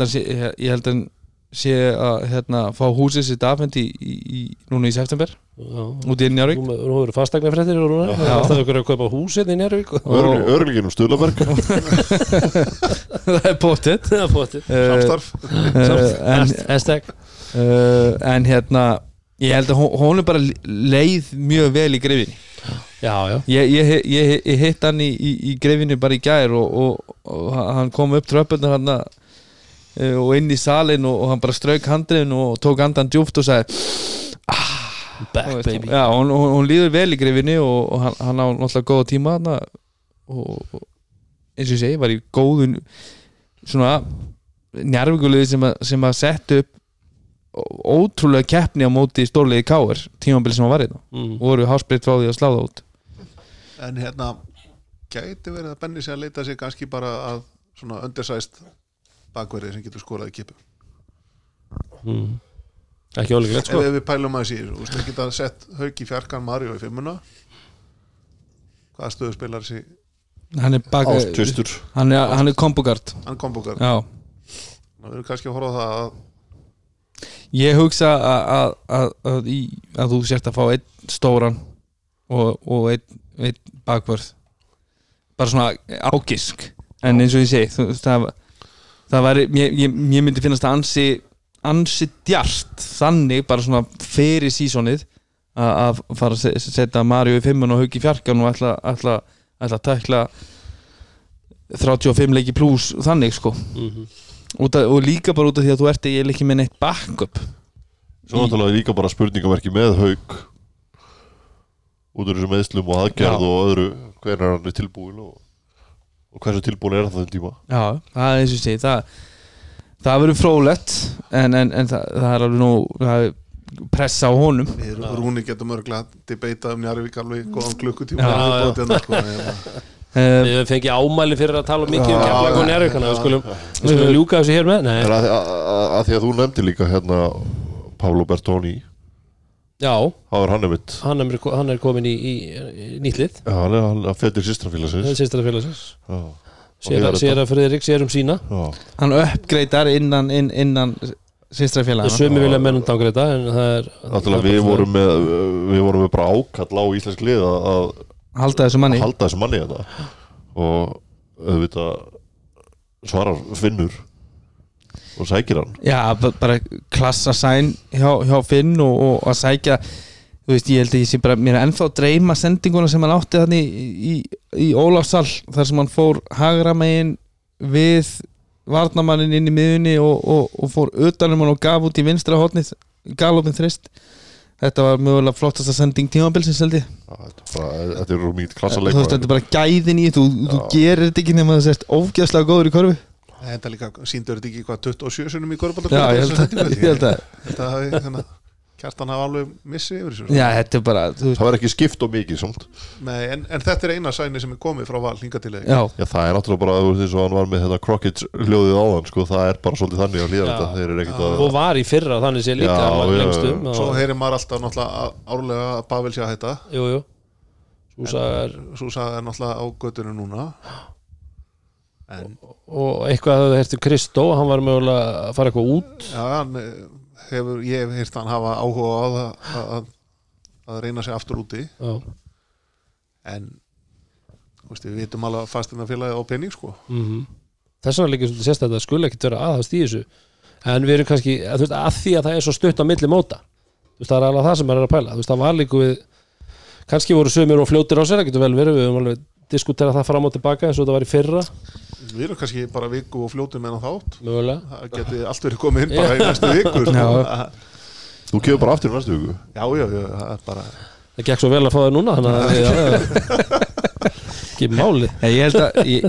Speaker 3: held að sé, að að hérna, fá húsið sitt afhend í, í, í, núna í september
Speaker 1: Já.
Speaker 3: út í Njarvík
Speaker 1: Nú eru fastegna fréttir og núna Það er okkur að kaupa húsið í Njárvík
Speaker 2: Örgli- Örgliginum Stuðlaberg [LAUGHS]
Speaker 3: það er bóttið
Speaker 1: Það er bóttið
Speaker 4: samstarf.
Speaker 3: en,
Speaker 1: Hashtag.
Speaker 3: Uh, en hérna ég held að hún, er bara leið mjög vel í grefinni
Speaker 1: Já, já.
Speaker 3: Ég, ég, ég, ég hitt hann í, í, í grefinni bara í gær og, og, og hann kom upp tröppunar hann uh, og inn í salin og, og hann bara strauk handriðin og tók andan djúft og sagði
Speaker 1: Back
Speaker 3: Þú veist,
Speaker 1: baby.
Speaker 3: já, hún, hún, hún líður vel í grefinni og, og hann, hann á náttúrulega góða tíma hann og, og eins og ég segi, var í góðun svona njárvíkuliði sem, að- sem að setja upp ótrúlega keppni á móti stórliði káir tímabili sem hann var í það
Speaker 1: mm.
Speaker 3: og voru hásbreytt frá því að slá það út.
Speaker 4: En hérna gæti verið að Benni sé að leita sig kannski bara að svona undersized bakverði sem getur skorað í kipu.
Speaker 1: Mm. Ekki ólíklegt sko.
Speaker 4: Ef við pælum að sér, þú veist, við geta sett Hauki Fjarkan Mario í fimmuna. Hvaða stöðu spilar þessi
Speaker 3: hann er, bak,
Speaker 2: Ástvistur
Speaker 3: hann er, hann er kombogard
Speaker 4: hann kombokar,
Speaker 3: já.
Speaker 4: Við erum kannski að horfa á það að
Speaker 3: Ég hugsa að, að, að, að, í, að þú sért að fá einn stóran og, og einn, einn bakvörð. Bara svona ágisk en eins og ég segi þú, það, það væri, ég, ég, ég myndi finnast að ansi ansi djart þannig bara svona fyrir sísonið að að fara að se- setja Mario í fimmun og Hauki í fjarkan og ætla, ætla ætla að tækla 35 leiki pluss þannig sko
Speaker 1: Mhm.
Speaker 3: út af, og líka bara út af því að þú ert eiginlega ekki með neitt backup
Speaker 2: Svo náttúrulega líka bara spurningamerki með haug út úr þessum meðslum og aðgerð
Speaker 3: Já.
Speaker 2: og öðru hvernig hann er tilbúin og, og hversu tilbúin er það þeim tíma?
Speaker 3: Já, það er eins og segi það, það verður frólætt en, en, en það, það er alveg nú það er pressa á honum.
Speaker 4: Við erum Rúni getum örglega debeitað um Njarvík alveg góðan klukkutíma. Við
Speaker 1: já.
Speaker 4: bótið hérna, sko,
Speaker 1: Við höfum fengið ámæli fyrir að tala mikið um
Speaker 4: Já,
Speaker 1: keflag og
Speaker 4: já.
Speaker 1: við skulum, við skulum ljúka þessu hér með.
Speaker 2: Að, að, að, að því að þú nefndi líka hérna Pablo Bertoni
Speaker 1: já,
Speaker 2: þá er hann
Speaker 1: hann er, hann er komin í, í, í nýttlið
Speaker 2: Já, hann er, hann er fettir sýstrafélagsins
Speaker 1: Sýstra félagsins
Speaker 2: Já,
Speaker 1: Sér að Friðrik sér um sína.
Speaker 2: Já,
Speaker 3: hann uppgreitar innan, inn, innan sýstrafélagana
Speaker 1: Sumi vilja mennum dangreita En það er
Speaker 2: náttúrulega við vorum með við vorum með bara ákall á íslensk lið að, að
Speaker 3: halda þessu manni.
Speaker 2: halda þessu manni þetta og auðvitað svarar Finnur og sækir hann?
Speaker 3: Já, bara klassa sæn hjá, hjá Finn og, og að sækja þú veist, ég held að ég sé bara mér er ennþá að dreyma sendinguna sem hann átti þannig í, í, í Ólafsal þar sem hann fór hagra megin við varnamannin inn í miðunni og, og, og fór utanum hann og gaf út í vinstra hotnið galopin þrist. Þetta var mögulega flottasta sending tímabilsins held ég.
Speaker 2: Þetta, er bara, þetta mjög klassa
Speaker 3: þú veist, þetta er bara gæðin í þú, þú gerir þetta ekki nema að það sést ógæðslega góður í korfi
Speaker 4: Þetta líka síndur þetta ekki hvað 27 sunum í korfballta
Speaker 3: Já, ég held að, ég held að
Speaker 4: Þetta hafi hérna, kjartan hafa alveg missi yfir þessu.
Speaker 3: Já, þetta er bara, þú
Speaker 2: það var ekki skipt og mikið samt.
Speaker 4: Nei, en, en þetta er eina sæni sem er komið frá val hinga til
Speaker 3: Já,
Speaker 2: Já, það er náttúrulega bara þú veist, eins og hann var með þetta Crockett hljóðið áðan sko, það er bara svolítið þannig að hlýða þetta þeir eru ekkert að
Speaker 1: Og var í fyrra þannig sé líka
Speaker 2: Já, já,
Speaker 1: lengst
Speaker 2: já.
Speaker 1: um
Speaker 4: Svo
Speaker 1: og-
Speaker 4: heyrir maður alltaf náttúrulega árlega að Pavel sé að hætta.
Speaker 1: Jú, jú. Súsa er
Speaker 4: sagði er náttúrulega á göttunum núna En
Speaker 1: Og eitthvað að það herti Kristó Hann var mögulega að fara eitthvað út.
Speaker 4: Já, hann eh, hefur, ég hef heyrt hann hafa áhuga á það að, að, reyna sig aftur úti.
Speaker 1: Já,
Speaker 4: en veist, við vitum alveg að fastina félagi á penning sko.
Speaker 1: Mhm. Þess vegna líka svolítið sérst að það skulle ekkit vera aðhast í þessu. En við erum kannski, að, þú veist, að því að það er svo stutt á milli móta. Veist, það er alveg það sem maður er að pæla. Veist, það var líka við Kannski voru sömur og fljótir á sér, það getur vel verið Við höfum alveg diskuterað það fram og tilbaka eins og þetta var í fyrra,
Speaker 4: Við erum kannski bara viku og fljótum en á þátt.
Speaker 1: Mögulega.
Speaker 4: Það geti allt verið komið inn bara í næstu [LAUGHS] viku sko.
Speaker 2: Þú kemur bara aftur í næstu viku.
Speaker 4: Já, já, já, það er bara
Speaker 1: Það gekk svo vel að fá það núna Þannig að já, já, ekki máli.
Speaker 3: Ég held að ég,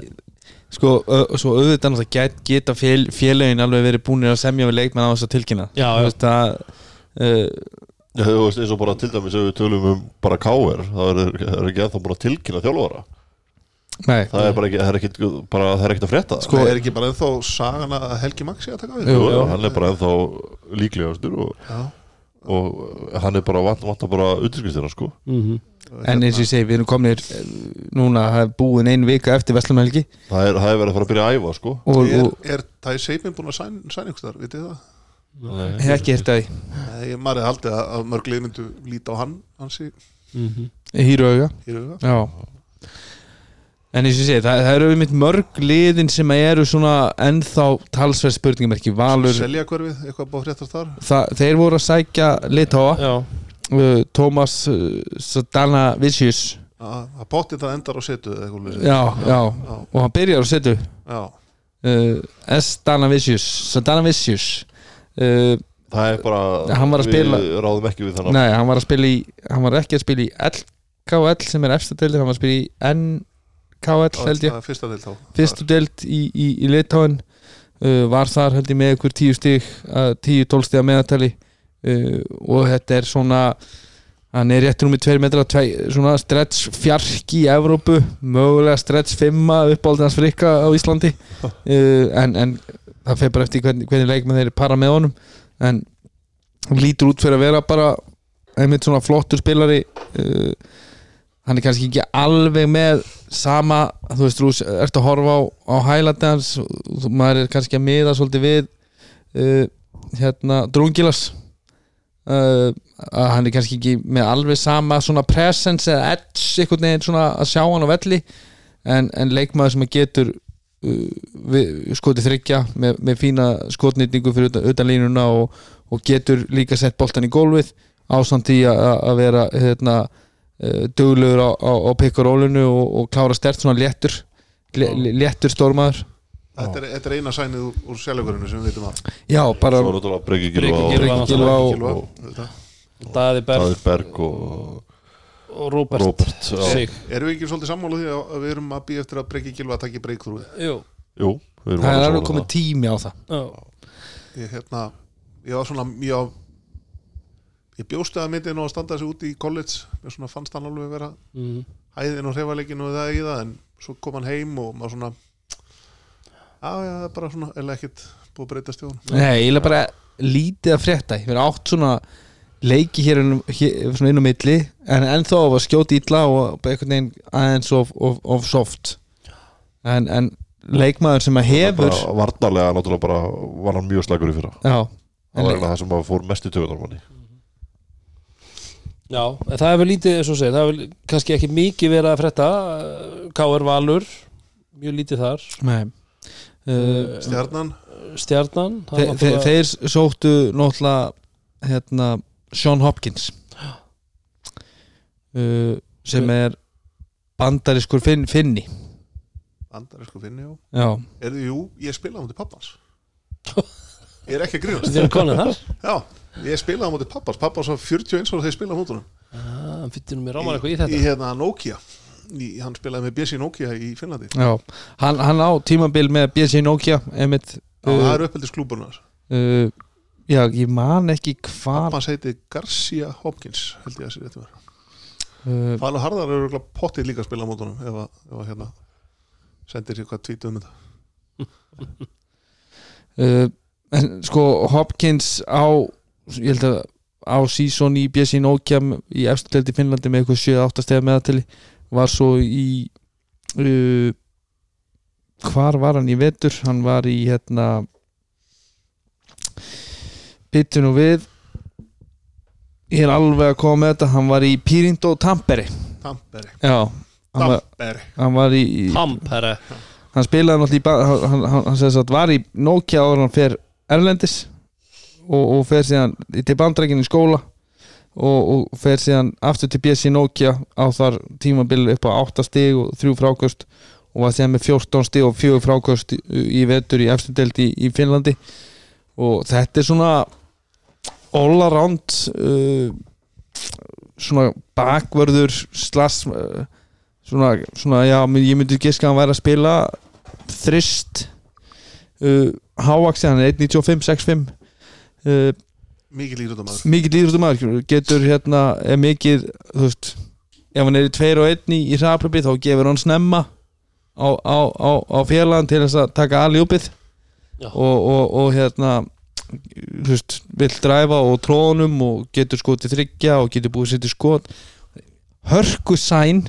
Speaker 3: sko, svo auðvitað náttúrulega get, geta fél, félögin alveg verið búinir að semja við leikmenn á þess að tilkynna.
Speaker 1: Já,
Speaker 3: Þú
Speaker 1: já.
Speaker 3: veist að uh,
Speaker 2: Já, þú veist, eins og bara til dæmis ef við tölum um bara KR það er, er ekki ennþá búin að tilkynna þjálfara
Speaker 3: Nei,
Speaker 2: það er bara ekki, það er ekki, bara, það er ekki að frétta.
Speaker 4: Sko, er ekki bara ennþá sagan að Helgi Maxi að taka við?
Speaker 3: Jú,
Speaker 2: Jú, hann er bara ennþá líklegastur og,
Speaker 4: já,
Speaker 2: og hann er bara vant, vant bara utryggistina sko.
Speaker 1: Mm
Speaker 3: en eins og ég segi, við erum komnir eh, núna, það er búin ein vika eftir Vestlumhelgi
Speaker 2: það er, það er verið að fara að byrja að æfa sko.
Speaker 3: Og,
Speaker 4: er,
Speaker 3: og
Speaker 4: er það er seipin búin að sæn, sæn ykkur þar, vitið það?
Speaker 3: hef ekki hirt að því.
Speaker 4: Nei, ég maður hefði haldið að, að mörg lið myndu líta á hann hansi
Speaker 3: hýru auga.
Speaker 4: Í rauga
Speaker 3: Já En eins og ég segi, það, það eru einmitt mörg liðin sem eru svona ennþá talsverð spurningamerki. Valur,
Speaker 4: selja hverfið, eitthvað búið fréttast þar
Speaker 3: það, þeir voru að sækja litáa
Speaker 1: Já,
Speaker 3: uh, Thomas uh, Sadana Vicius
Speaker 4: að að bótti það endar á setu eða eitthvað svoleiðis.
Speaker 3: já, já,
Speaker 4: já,
Speaker 3: og hann byrjar að setja
Speaker 4: já,
Speaker 3: uh, S. Dana Vicius Sadana Vicius uh,
Speaker 2: það er bara,
Speaker 3: Hann var að spila-
Speaker 2: við ráðum ekki við þannig
Speaker 3: Nei, hann var að spila í hann var ekki að spila í LKL sem er efsta deildir, hann var að spila í NKL held ég.
Speaker 4: fyrsta til þá.
Speaker 3: Fyrstu deild í, í, í Litáin uh, var þar held ég með ykkur tíu uh, tíu tólstig að meðatali uh, og þetta er svona hann er réttur um í tveir metra tvei, svona stretch fjarki í Evrópu mögulega stretch fimma uppáldans frikka á Íslandi uh, en, en það fer bara eftir hvernig, hvernig leikmenn þeir para með honum en lítur út fyrir að vera bara einmitt svona flottur spilari uh, hann er kannski ekki alveg með sama, þú veist, þú ert að horfa á, á þú- maður er kannski að miða svolítið við uh, hérna, drungilas. Uh, að hann er kannski ekki með alveg sama svona presence eða edge einhvern veginn svona að sjá hann á velli en, en leikmaður sem að getur uh, skotið þryggja með, með fína skotnýtningu fyrir utan, utan línuna og, og getur líka sett boltan í gólfið ásamt í að vera hérna, uh, duglegur á, á, á pikkurólinu og, og klára stert svona léttur lé, lé- léttur stórmaður.
Speaker 4: Þetta er, þetta er eina sænið úr, úr sjálfurinu sem við vitum að
Speaker 3: já, bara
Speaker 2: Svo er náttúrulega Breki
Speaker 1: Breki
Speaker 2: Gilva
Speaker 1: Gylfa
Speaker 2: og.
Speaker 1: Daði Berg.
Speaker 2: Daði Berg og
Speaker 1: og Robert,
Speaker 4: erum við ekki svolítið sammála því að við erum að býja eftir að Breki Gilva að taka breakthrough
Speaker 1: Jú,
Speaker 2: Jú, við erum
Speaker 3: það er
Speaker 2: alveg
Speaker 3: komið
Speaker 2: um
Speaker 3: tími á það.
Speaker 1: Já,
Speaker 4: ég, hérna, ég var svona ég, ég bjóstu að myndi nú að standa þessi út í college mér svona fannst hann alveg vera
Speaker 1: mm.
Speaker 4: hæðin og hrefalegin og það í það en svo kom hann heim og maður svona já, já, það er bara svona eða ekkit búið að breytast í hún
Speaker 3: Nei, ég er bara lítið að frétta. Ég verið átt svona leiki hér, inn- hér svona inn á milli en ennþá var skjót illa og einhvern veginn aðeins of, of, of soft. En, en leikmaður sem að hefur
Speaker 2: varnarlega náttúrulega bara var hann mjög slagur í fyrra.
Speaker 3: Já,
Speaker 2: það var það sem að fór mest í tökunar manni
Speaker 1: já en það hefur lítið, eins og segir, það hefur kannski ekki mikið verið að frétta. K.R. Valur mjög lítið þar.
Speaker 3: Nei. Uh,
Speaker 4: stjarnan,
Speaker 1: Stjarnan það
Speaker 3: þe
Speaker 1: er
Speaker 3: þe
Speaker 1: náttúrulega-
Speaker 3: þeir sóttu náttúrulega hérna, Sean Hopkins. Uh, sem er bandariskur finn, finni.
Speaker 4: Andar sko finni já.
Speaker 3: Já,
Speaker 4: er jú, ég spilaði á móti pappans. [LAUGHS] Ég er ekki að grínast.
Speaker 1: Þið erum konið þar?
Speaker 4: Já, ég spilaði á móti pappans. Pappans var 41 ára þegar ég spilaði á mótunum.
Speaker 1: Það fyrir nú mér rámar eitthvað í
Speaker 4: í
Speaker 1: þetta.
Speaker 4: hérna Nokia. Í, hann spilaði með BC Nokia í Finnlandi. Já,
Speaker 3: já. Hann, hann á tímabil með BC Nokia einmitt
Speaker 4: það
Speaker 3: uh,
Speaker 4: er uppeldis klúburnar
Speaker 3: uh, já, ég man ekki hvar
Speaker 4: pappans heiti Garcia Hopkins held ég að sér þetta var
Speaker 3: uh,
Speaker 4: Falur Harðar eru pottið líka að spila á mótunum ef að, ef að hérna sendir sér hvað tvítið um þetta. [LAUGHS]
Speaker 3: Uh, en sko Hopkins á ég held að á sísón í BC Nokia í eftirdeldi Finnlandi með eitthvað 7-8 stegar meðatili var svo í uh, hvar var hann í vetur? Hann var í hérna byttu nú við. Ég er alveg að koma með þetta. Hann var í Pirindo Tampere.
Speaker 4: Tamperi,
Speaker 3: já, hann var,
Speaker 4: Tamperi
Speaker 3: hann var í,
Speaker 1: Tampere.
Speaker 3: Hann spilaði náttúrulega í hann, hann, hann, hann sem sagt var í Nokia en hann fer Erlendis og, og fer síðan til bandrækinn í skóla og, og fer síðan aftur til BC Nokia á þar tímabil upp á 8 stig og 3 frákvöst og var síðan með 14 stig og 4 frákvöst í, vetur í eftir deild í, í Finnlandi. Og þetta er svona all around uh, svona bakvörður slass uh, svona, svona já, ég myndi giska að hann væri að spila þrist uh, hávaksi, hann er 1.95-6'5 uh,
Speaker 4: mikið maður.
Speaker 3: mikið líðrútum maður getur hérna, er mikið þú veist, ef hann er í 2 og 1 í, í hraðplöpi þá gefur hann snemma á, á, á, á félagann til þess að taka aljópið
Speaker 1: Já.
Speaker 3: og, og, og hérna þú veist, vill dræfa og trónum og getur skotið þryggja og getur búið sér til skot. Hörku sæn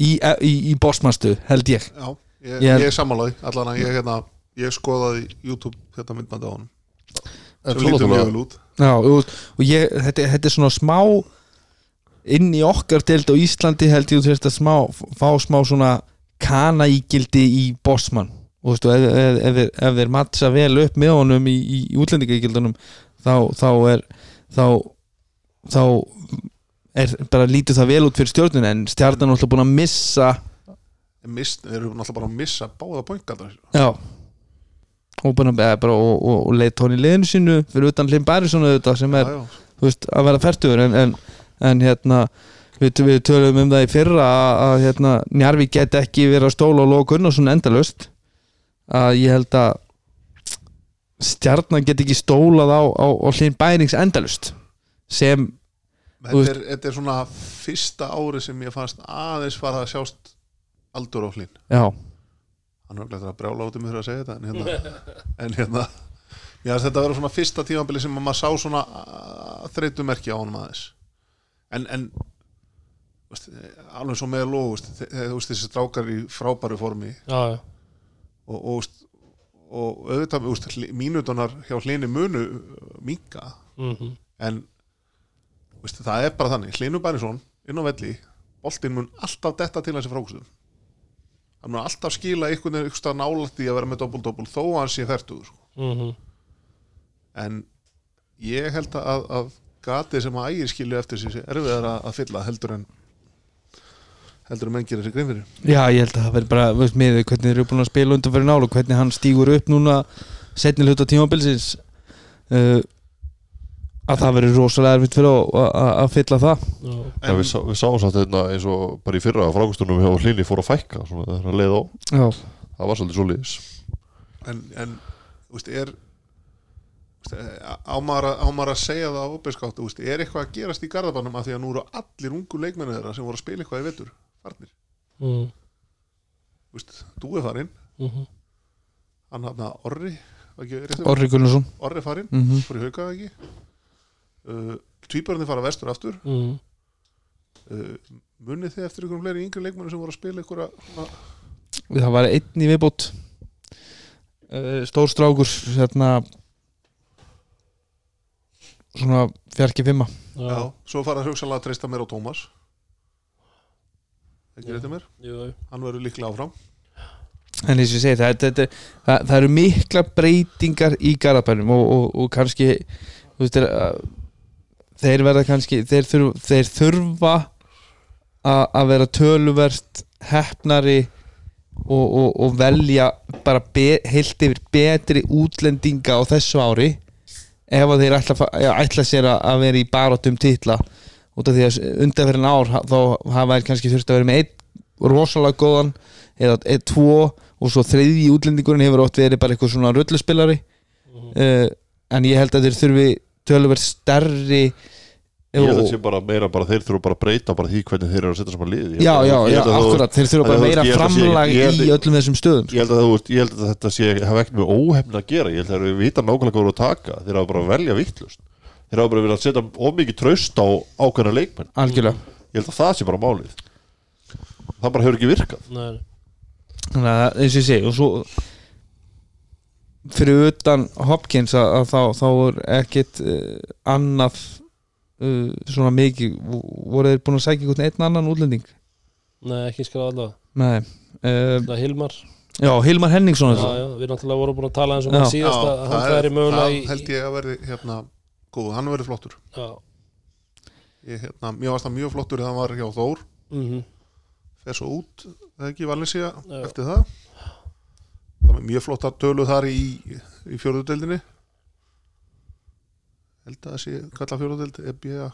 Speaker 3: í, í, í bossmanstu held ég.
Speaker 4: Já, ég,
Speaker 3: Ég
Speaker 4: ég,
Speaker 3: er-
Speaker 4: sammálaði allan að ég, hérna, ég skoðaði YouTube þetta myndbandi á honum.
Speaker 2: En
Speaker 4: sem lítur mjög út.
Speaker 3: Já, og, og ég, þetta, þetta er svona smá inn í okkar deild á Íslandi held ég þú veist að smá, fá smá svona kanaígildi í bossmann. Og þú veist, ef, ef, ef, þeir- ef þeir mattsa vel upp með honum í, í, í útlendingaígildunum þá, þá er þá, þá er bara lítið það vel út fyrir stjórnun en stjarnan er alltaf búin að missa
Speaker 4: mist, þeir eru náttúrulega bara að missa báða pointgaldar
Speaker 3: já og og, og, og leitt hún í liðinu sínu fyrir utan Lim Bærisson sem er
Speaker 4: já, já.
Speaker 3: veist, að vera færtugur en, en, en hérna við, við tölum um það í fyrra að, að hérna, Njarvi get ekki verið að stóla og loka Gunnarsson endalust að ég held að stjarnan get ekki stólað á, á, á hlinn bærings endalust sem,
Speaker 4: þetta, er, þetta er svona fyrsta ári sem ég fannst aðeins fara að sjást aldur á hlinn
Speaker 3: já,
Speaker 4: hann er glæður að brjála út um mér að segja þetta en hérna, en hérna já, þetta verður svona fyrsta tímabili sem maður sá svona þreytumerki á honum aðeins. En, en veist, alveg svo með þe- þú veist, þessi strákar í frábæru formi.
Speaker 1: Já, já,
Speaker 4: og, og, veist, og auðvitað veist, hli- mínútunar hjá hlini munu minga
Speaker 1: mhm.
Speaker 4: En veist, það er bara þannig Hlynur Bærinsson inn á velli boltinn mun alltaf detta til hans í frákustum hann mun alltaf skila einhvern veginn einhverstað nálætt í að vera með doppul-doppul þó að hann sé færtugur sko.
Speaker 1: mhm.
Speaker 4: en ég held að, að gatið sem að ægir skilju eftir sér sé erfiðar að, að fylla heldur en heldur að menn gerir sér grein fyrir
Speaker 3: Já, ég held að það verður bara, veist, með hvernig þeir eru búin að spila undan fyrir nál og hvernig hann stígur upp núna setni hluta tímabilsins uh, að það verður rosalega erfitt fyrir að- að að fylla það.
Speaker 1: Já.
Speaker 2: En við, sá, við sáum samt þetta eins og bara í fyrra að frákustunum hjá Hlynni fór að fækka svona þegar að leið á,
Speaker 3: Já,
Speaker 2: það var svolítið svoleiðis.
Speaker 4: En, en þú veist, er þú veist, ámar að, að segja það á veist, er eitthvað að gerast í Garðabannum af því að nú eru allir ungu leikmenni þeirra sem voru að spila eitthvað í vetur farnir,
Speaker 1: Mm.
Speaker 4: þú veist, þú er farinn.
Speaker 1: Mhm.
Speaker 4: hann hafna Orri?
Speaker 3: Orri Gunnarsson.
Speaker 4: Orri farinn,
Speaker 3: mm
Speaker 4: fór í hauka ekki uh, tvíbarni fara vestur aftur
Speaker 1: Mm.
Speaker 4: uh, munið þið eftir ykkur fleiri yngri leikmenni sem voru að spila ykkur
Speaker 3: Það var einn í viðbót uh, Stór strákur hérna svona fjarki fimma
Speaker 1: Já.
Speaker 4: já, svo fara að hugsanlega að treysta mér á Tómas ekki
Speaker 1: Já.
Speaker 4: rétt um mér
Speaker 1: jú.
Speaker 4: hann verður líklega áfram
Speaker 3: En eins og ég segi, það, það, það, það eru mikla breytingar í garabænum og, og, og kannski þú veist, þeir, verða kannski þeir þurfa, þeir þurfa að vera töluvert hefnari og, og, og velja bara be, heilt yfir betri útlendinga á þessu ári ef að þeir ætla, ætla sér að- að vera í barátum titla. Út af því að undanferðin ár þá hafa þeir kannski þurft að vera með einn rosalega góðan eða eða tvo og svo þriðji útlendingurinn hefur oft verið bara eitthvað svona rulluspilari uh, en ég held að þeir þurfi töluvert stærri
Speaker 2: Ég held að það sé bara meira bara þeir þurfa bara að breyta bara því hvernig þeir eru að setja saman lið.
Speaker 3: Já, já, já, akkurat þeir þurfa bara meira framlag í öllum þessum stöðum
Speaker 2: Ég held að, þú veist, ég held að þetta sé hafa ekkert með óhefn að gera ég held að þeir vita nákvæmlega hvað voru að taka. Þeir hafa bara að velja vittlust þeir hafa bara verið að setja ómikið traust á ákveðna leikmenn.
Speaker 3: algjörlega.
Speaker 2: Ég held að það sé bara málið. Það bara hefur ekki virkað.
Speaker 1: Nei, nei.
Speaker 3: þannig að eins og ég segi og svo fyrir utan Hopkins að, að þá, þá er ekkit uh, annað uh, svona mikið voru þeir búin að sækja einhvern einn annan útlending?
Speaker 1: Nei, ekki skráð allavega.
Speaker 3: Nei uh,
Speaker 1: Það er Hilmar.
Speaker 3: já, Hilmar Henningsson
Speaker 1: já, já, Við náttúrulega vorum búin að tala eins og hann síðast að hann
Speaker 4: það,
Speaker 1: færi mögulega
Speaker 4: það
Speaker 1: í
Speaker 4: held ég að verði hérna, góð, hann verði flottur.
Speaker 1: Já,
Speaker 4: ég, hérna, mér varst það mjög flottur þegar hann var hjá Þór.
Speaker 1: Mhm.
Speaker 4: Fer svo út, eða ekki Valencia
Speaker 1: Já.
Speaker 4: eftir það það mjög flott að tölu þar í, í fjóruðudeldinni held að sé kalla fjóruðudeld EBA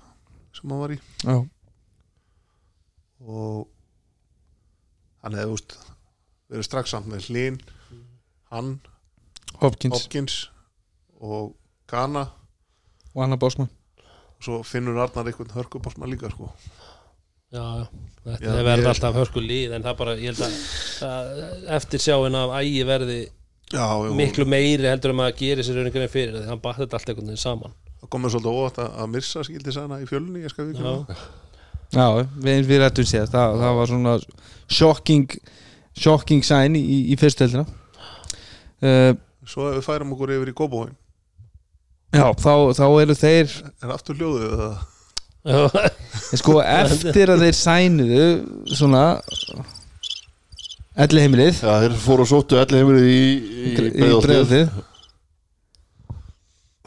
Speaker 4: sem hann var í.
Speaker 3: Já,
Speaker 4: og hann hefði úst verið strax samt með Hlín hann,
Speaker 3: Hopkins.
Speaker 4: Hopkins og Ghana
Speaker 3: og Anna Bosman
Speaker 4: og svo finnur Arnar einhvern hörkubásmann líka sko.
Speaker 1: Já, þetta
Speaker 4: Já,
Speaker 1: verður
Speaker 4: ég-
Speaker 1: alltaf hörku líð en það bara, ég held að, að eftir sjáin af ægi verði
Speaker 4: já,
Speaker 1: miklu meiri heldur en maður gerir sér einhvern veginn fyrir því hann bætti þetta allt einhvern veginn saman.
Speaker 4: Það komið svolítið óvægt að, að Mirsa skildi sæna í fjölunni ég skal við
Speaker 1: Já,
Speaker 3: já, við, við rættum sér það, það var svona shocking shocking sign í, í fyrstöldina uh,
Speaker 4: svo ef við færum okkur yfir í Kóbóin
Speaker 3: já, þá, þá eru þeir
Speaker 4: er aftur hljóðið eða
Speaker 1: já,
Speaker 3: sko eftir að þeir sænuðu svona elli heimilið
Speaker 2: Já, þeir fóru og sóttu allir heimilið í, í,
Speaker 3: í breiðaltið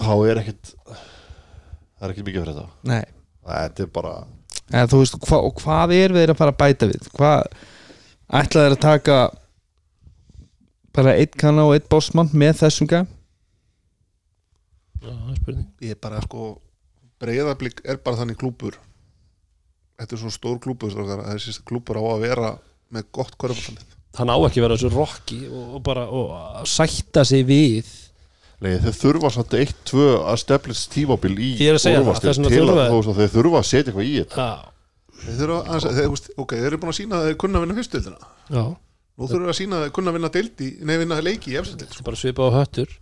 Speaker 2: þá er ekkit það er ekkit mikið fyrir þetta.
Speaker 3: Nei.
Speaker 2: Þetta er bara
Speaker 3: þú veist, hva, og hvað er við að fara að bæta við? Hvað ætlaði þeir að taka bara eitt kanna og eitt bossmann með þessum gæm
Speaker 1: já, það er spurning.
Speaker 4: Ég er bara sko breyðablík er bara þannig klúpur þetta er svo stór klúpur að þessi klúpur á að vera með gott korfballið
Speaker 1: Hann á ekki að vera þessu rocki og, bara og að sætta sig við.
Speaker 2: Nei, þeir þurfa samt eitt, tvö að steflis tímabil í
Speaker 1: að vegna
Speaker 2: til
Speaker 1: þurfa
Speaker 2: að,
Speaker 1: þeir-
Speaker 2: að þurfa að setja eitthvað í þetta.
Speaker 1: Já,
Speaker 4: þeir þurfa aðeins, þeir, ok, þeir eru búin að sína að þeir kunna að vinna fyrstildina
Speaker 1: já,
Speaker 4: nú við að sína að þeir kunna að vinna deildi nei, vinna leiki í efstild sko.
Speaker 1: bara svipa á höttur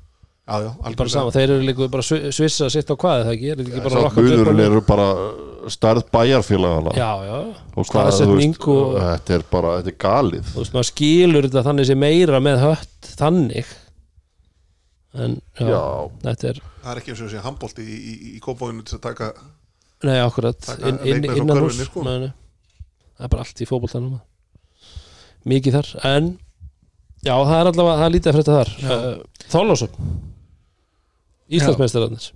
Speaker 4: já, já,
Speaker 1: bara sama, þeir eru líka bara svi- svissa sitt á hvað er það ekki, er þetta ekki bara
Speaker 2: Samt
Speaker 1: rocka
Speaker 2: munurinn eru bara stærð bæjarfélagana
Speaker 1: Já, já,
Speaker 2: og hvað, þú
Speaker 1: staðsetning
Speaker 2: veist,
Speaker 1: og
Speaker 2: þetta er bara, þetta er galið.
Speaker 1: Þú veist, maður skilur þetta þannig sem meira með hött þannig. En já,
Speaker 2: Já,
Speaker 1: þetta er
Speaker 4: það er ekki eins og þessi handbólti í, í, í kópáinu til að taka
Speaker 1: nei, akkurat,
Speaker 4: Taka
Speaker 1: inn, inn, innan hús
Speaker 4: sko.
Speaker 1: nei, nei. það er bara allt í fótboltanum mikið þar, en já, það er allavega, það er lítið að frétta þar. Uh, Þólasöp Íslandsmeistararnir.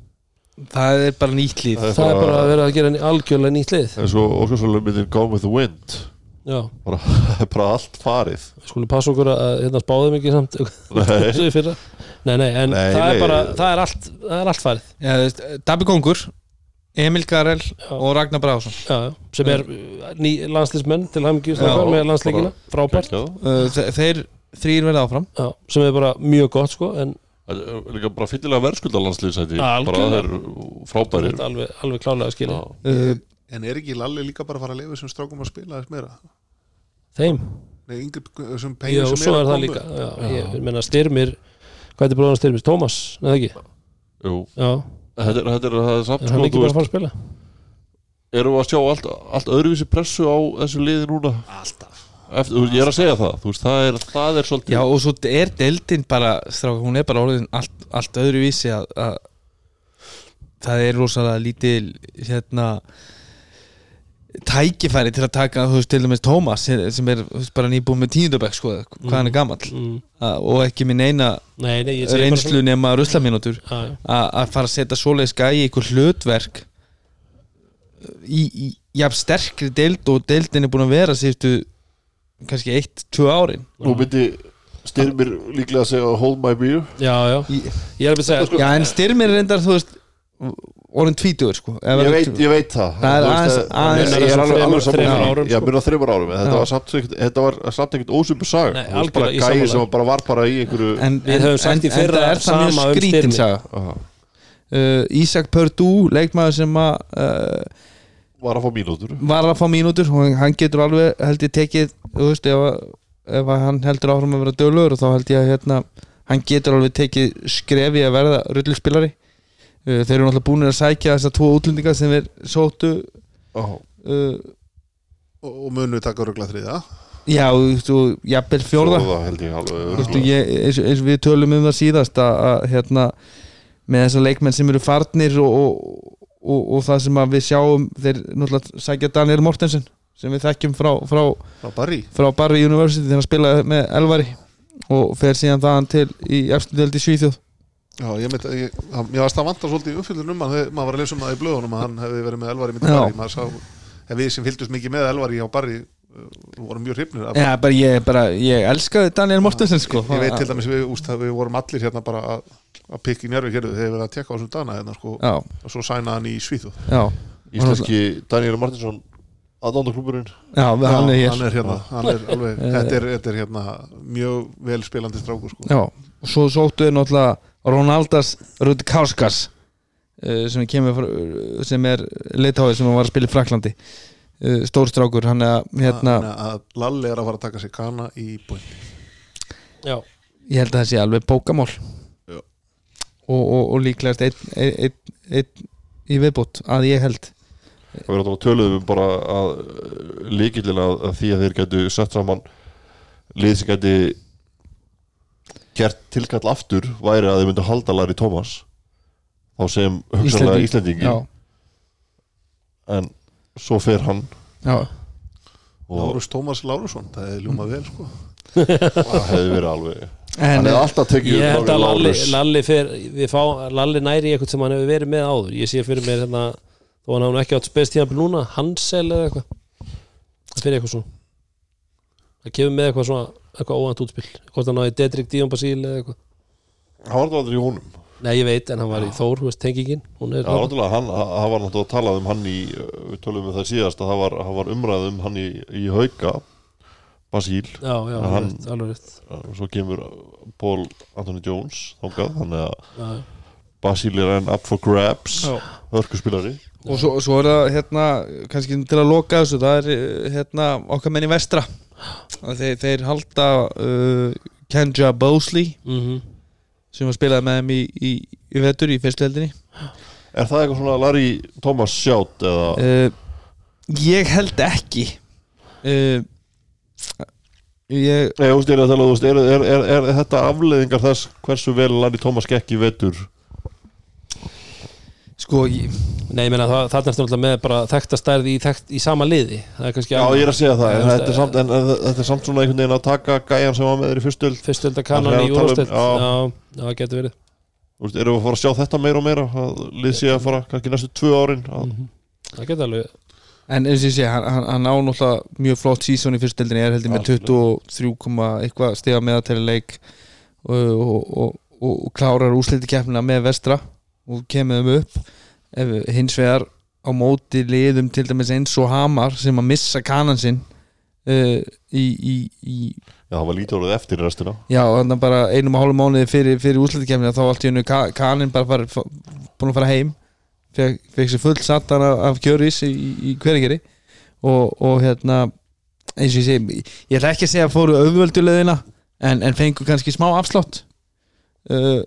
Speaker 3: Það er bara nýtt líf
Speaker 2: Það er
Speaker 1: það er
Speaker 2: bara-
Speaker 1: að vera að gera algjörlega nýtt lið.
Speaker 2: Eins og Óskarsson myndin Gone with the Wind.
Speaker 1: Já,
Speaker 2: bara, [LAUGHS] bara allt farið.
Speaker 1: Skulum passa okkur að hérna spáðum ekki samt.
Speaker 2: Nei, [LAUGHS]
Speaker 1: nei, nei, en
Speaker 2: Nei,
Speaker 1: það
Speaker 2: nei.
Speaker 1: er bara það er allt, það er allt farið.
Speaker 3: Já, þú veist, Dabbi Kongur Emil Garel og Ragnar Brásson
Speaker 1: já, já, sem er ný landslismenn til
Speaker 3: Já,
Speaker 1: með landsleikina, frábært.
Speaker 3: uh, þe- Þeir þrýr verða áfram.
Speaker 1: Já, sem er bara mjög gott sko en
Speaker 2: líka bara fyllilega verðskulda landslýsæti
Speaker 1: Algjörlega.
Speaker 2: bara það er frábærir.
Speaker 1: Þetta alveg, alveg klálega að skilja
Speaker 2: Já.
Speaker 3: uh,
Speaker 4: En er ekki Lalli líka bara að fara að lifa sem strákum að spila þess meira?
Speaker 1: þeim,
Speaker 4: Nei, yngri, þessum
Speaker 1: já,
Speaker 4: pengir sem
Speaker 1: svo er
Speaker 4: að
Speaker 1: það líka. Já, ég menna styrmir hvað er bróðan styrmir, Tómas, neða ekki?
Speaker 2: Jú,
Speaker 1: já,
Speaker 2: þetta er, þetta er, það er samt
Speaker 1: er
Speaker 2: sko,
Speaker 1: hann ekki
Speaker 2: þú
Speaker 1: bara að fara að spila?
Speaker 2: Erum við að sjá allt, allt öðruvísi pressu á þessu liði núna?
Speaker 4: Alltaf
Speaker 2: Eftir, þú veist, ég er að segja það, þú veist, það er, það er svolítið
Speaker 3: Já og svo er deildin bara strák, hún er bara orðin allt, allt öðru vísi að, að það er rosalega lítil hérna tækifæri til að taka þú veist til dæmis Tómas sem er þú veist, bara nýbúið með tíundabæk sko hvað hann er gamall
Speaker 1: mm.
Speaker 3: að, og ekki með neina
Speaker 1: nei, nei,
Speaker 3: reynslu nema
Speaker 1: já.
Speaker 3: að fara að setja svoleiðis gæi í einhver hlutverk í, í jafn sterkri deild og deildin er búin að vera síðustu kannski eitt, tvö árin
Speaker 2: Nú myndi styrmir líklega að segja hold my beer
Speaker 1: já, já,
Speaker 3: Í-
Speaker 1: ég er að byrja að segja
Speaker 3: Já, en styrmir er reyndar, þú veist orðin tvítugur, sko
Speaker 2: Ég veit, ég veit það
Speaker 3: Það er aðeins-
Speaker 2: það-
Speaker 3: aðeins-
Speaker 2: Ég er alveg, alveg
Speaker 1: þremur- þremur
Speaker 2: saman
Speaker 1: árum,
Speaker 2: Já,
Speaker 1: sko.
Speaker 2: myrna þreymur árum en Þetta var samt, ekkert- þetta var samt ekkert ósumbu sag
Speaker 1: Nei,
Speaker 2: veist, bara
Speaker 1: algjörlega, ég
Speaker 2: gæi
Speaker 1: sammála.
Speaker 2: sem bara var bara í einhverju
Speaker 3: En,
Speaker 1: Við höfum sagt í
Speaker 3: en,
Speaker 1: fyrra
Speaker 3: en það er það
Speaker 1: sama
Speaker 3: mjög
Speaker 1: um
Speaker 3: skrítin
Speaker 1: Styrmi.
Speaker 3: saga
Speaker 2: Aha.
Speaker 3: uh, Ísak Pördú, leikmaður sem að uh,
Speaker 2: Var að fá mínútur.
Speaker 3: Var að fá mínútur og hann getur alveg held ég tekið, þú veist, ef, ef hann heldur áfram að vera dölur þá held ég að hérna, hann getur alveg tekið skrefi að verða rulluspilari uh, þeir eru náttúrulega búin að sækja þessar tvo útlendingar sem við sóttu.
Speaker 2: Já.
Speaker 3: uh,
Speaker 4: og, og munu taka rögla þriða
Speaker 3: já, þú veist, og jafnvel fjórða. Og og við tölum um það síðast að, að hérna, með þessar leikmenn sem eru farnir og, og, og, og það sem að við sjáum þeir náttúrulega sækja Daniel Mortensen sem við þekkjum frá, frá,
Speaker 4: frá Barry.
Speaker 3: frá Barry University þegar hann spilaði með Elvari og fer síðan þaðan til í eftir deild í Svíþjóð.
Speaker 4: Já, ég myndi, ég, það- mér varst það vantar svolítið í umfyllun um hann, þegar maður var að lesa um það í blöðunum að hann hefði verið með Elvari með
Speaker 3: Já.
Speaker 4: Barry maður sá, ef við sem fylgdust mikið með Elvari á Barry uh, vorum mjög hrifnir
Speaker 3: Já, bara ég, bara, ég elskaði Daniel Mortensen sko.
Speaker 4: Ég veit til dæmis við, úst, við vorum allir hérna bara að, að njörfi hér þegar við verðum að tekka á þessum dana hérna, sko, og svo sæna hann í
Speaker 3: já,
Speaker 2: Íslenski Daniel Martinsson aðdándaklúburinn
Speaker 3: já, hann er hér.
Speaker 4: hann er hérna, hann er alveg, þetta, er, þetta er hérna mjög vel spilandi strákur sko.
Speaker 3: Og svo sóttu við náttúrulega Ronaldas Rudkauskas uh, sem sem er leitháði sem var að spila í Fraklandi stórstrákur, hann er hérna,
Speaker 4: Þannig að Lalli er að fara að taka sér kana í búin
Speaker 1: já,
Speaker 3: ég held að það sé alveg bókamál
Speaker 4: Já.
Speaker 3: og, og, og líklegast einn ein, ein, ein, í viðbútt að ég held.
Speaker 2: Það verður að töluðum um bara að líkillin að, að því að þeir gætu sett saman lið sem gæti gert tilkall aftur væri að þeir myndu halda Larry Thomas þá sem hugsanlega
Speaker 3: Já,
Speaker 2: en svo fer hann.
Speaker 3: Já,
Speaker 2: og
Speaker 4: Lárus Tómas Lárusson, það er ljúma vel sko. [LAUGHS]
Speaker 2: það hefði verið alveg
Speaker 3: en
Speaker 2: hann hefði alltaf tekið
Speaker 1: ég held að Lalli. Lalli, fer, við fá, Lalli næri í eitthvað sem hann hefur verið með áður. Ég sé fyrir mér hérna þó hann hafa nú ekki átt spestíðanbíl núna Hansel eða eitthvað. Það fyrir eitthvað svona það kemur með eitthvað svona eitthvað óvænt útspil. Hvort hann náði Dedrick Díon Basíl eða eitthvað.
Speaker 2: Hann var aldrei í honum
Speaker 1: nei ég veit en hann var í Þór, þú veist, tengingin hún er
Speaker 2: Já, náttúrulega, hann, hann var náttúrulega að tala um hann í, við tölum um það síðast að það var, það var umræð um hann í, í hauka Basíl,
Speaker 1: já, já,
Speaker 2: Hann-
Speaker 1: alveg rétt, alveg rétt.
Speaker 2: Og svo kemur Paul Anthony Jones þángað, þannig að
Speaker 1: já,
Speaker 2: Basíl er enn up for grabs
Speaker 3: Já.
Speaker 2: hörkuspilari
Speaker 3: og svo, svo er það hérna, kannski til að loka þessu það er eh, hérna okkar menn í vestra. Þeir, þeir halda uh, Kenja Bosley.
Speaker 1: Mm
Speaker 3: sem var spilaði með þeim í, í, í vetur í fyrstu heldinni.
Speaker 2: Er það eitthvað svona Larry Thomas sjátt eða?
Speaker 3: Uh, ég held ekki. Uh, ég
Speaker 2: Nei, veist, ég er er, er, er, þetta afleiðingar þess hversu vel Larry Thomas gekk í vetur
Speaker 3: sko ég,
Speaker 1: nei, ég meina það, það er náttúrulega með bara þekta stærð í, þekkt, í sama liði. Er
Speaker 2: Já, ég er að segja það, en þetta er samt, en, en, þetta er samt svona einhvern veginn að taka gæjan sem var með þér í fyrstöld
Speaker 1: fyrstölda kannan
Speaker 2: Það er
Speaker 1: í
Speaker 2: að tala um- já.
Speaker 1: það getur verið.
Speaker 2: Þú veist, erum við að fara að sjá þetta meira og meira? Að lið sé að fara kannski næstu tvö árin að,
Speaker 1: það getur alveg
Speaker 3: En eins og ég sé, hann, hann, hann á náttúrulega mjög flott sísón í fyrstdeldinni er heldur með 23, komma eitthvað stiga meðatæli leik og, og, og, og, og klárar úsliti keppnina með vestra og kemur þeim upp. Ef, hins vegar á móti liðum til dæmis eins og Hamar sem að missa kanan sinn uh, í, í, í
Speaker 2: Já, það var lítið orðið eftir restina.
Speaker 3: Já, þannig bara einum og hálfum mánuði fyrir, fyrir úsliti keppnina þá allt í hennu ka, kanin bara far, far, búin að fara heim. Fekk, sér full sattan af, af kjöris í, í, hveringeri og, og hérna eins og ég segi, ég ætla ekki að segja að fóru auðvölduleðina en, en fengu kannski smá afslátt. Uh,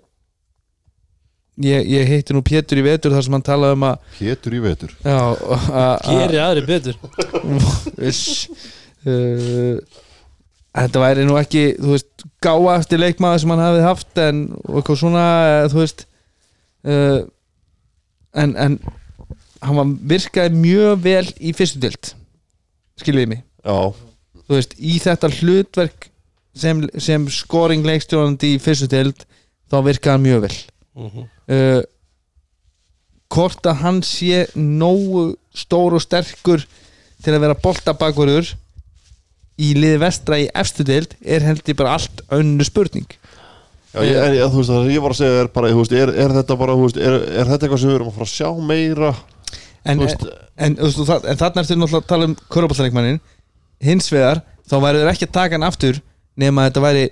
Speaker 3: ég, ég heitti nú Pétur í vetur þar sem hann talaði um að
Speaker 2: Pétur í vetur?
Speaker 3: Já, [LAUGHS] að- að-
Speaker 1: Geri aðri betur. [LAUGHS]
Speaker 3: Viss uh, Þetta væri nú ekki þú veist, gáa eftir leikmaður sem hann hafið haft en eitthvað svona eh, þú veist uh, en, en hann var, virkaði mjög vel í fyrstu dild skiljiði mig?
Speaker 2: Já,
Speaker 3: þú veist, í þetta hlutverk sem, sem scoring leikstjórnandi í fyrstu dild þá virkaði hann mjög vel.
Speaker 1: Mhm.
Speaker 3: Uh, hvort að hann sé nógu stór og sterkur til að vera boltabakverður í liði vestra í efstu deild er heldur bara allt önnu spurning.
Speaker 2: Já ég, en, ég, þú veist, það sem ég var að segja er bara, veist, er, er þetta bara, veist, er, er þetta eitthvað sem við erum að fara að sjá meira?
Speaker 3: En,
Speaker 2: veist,
Speaker 3: en, en, en, þarna ertu náttúrulega að tala um köruboltalegmannin hins vegar þá væri þeir ekki að taka hann aftur nema að þetta væri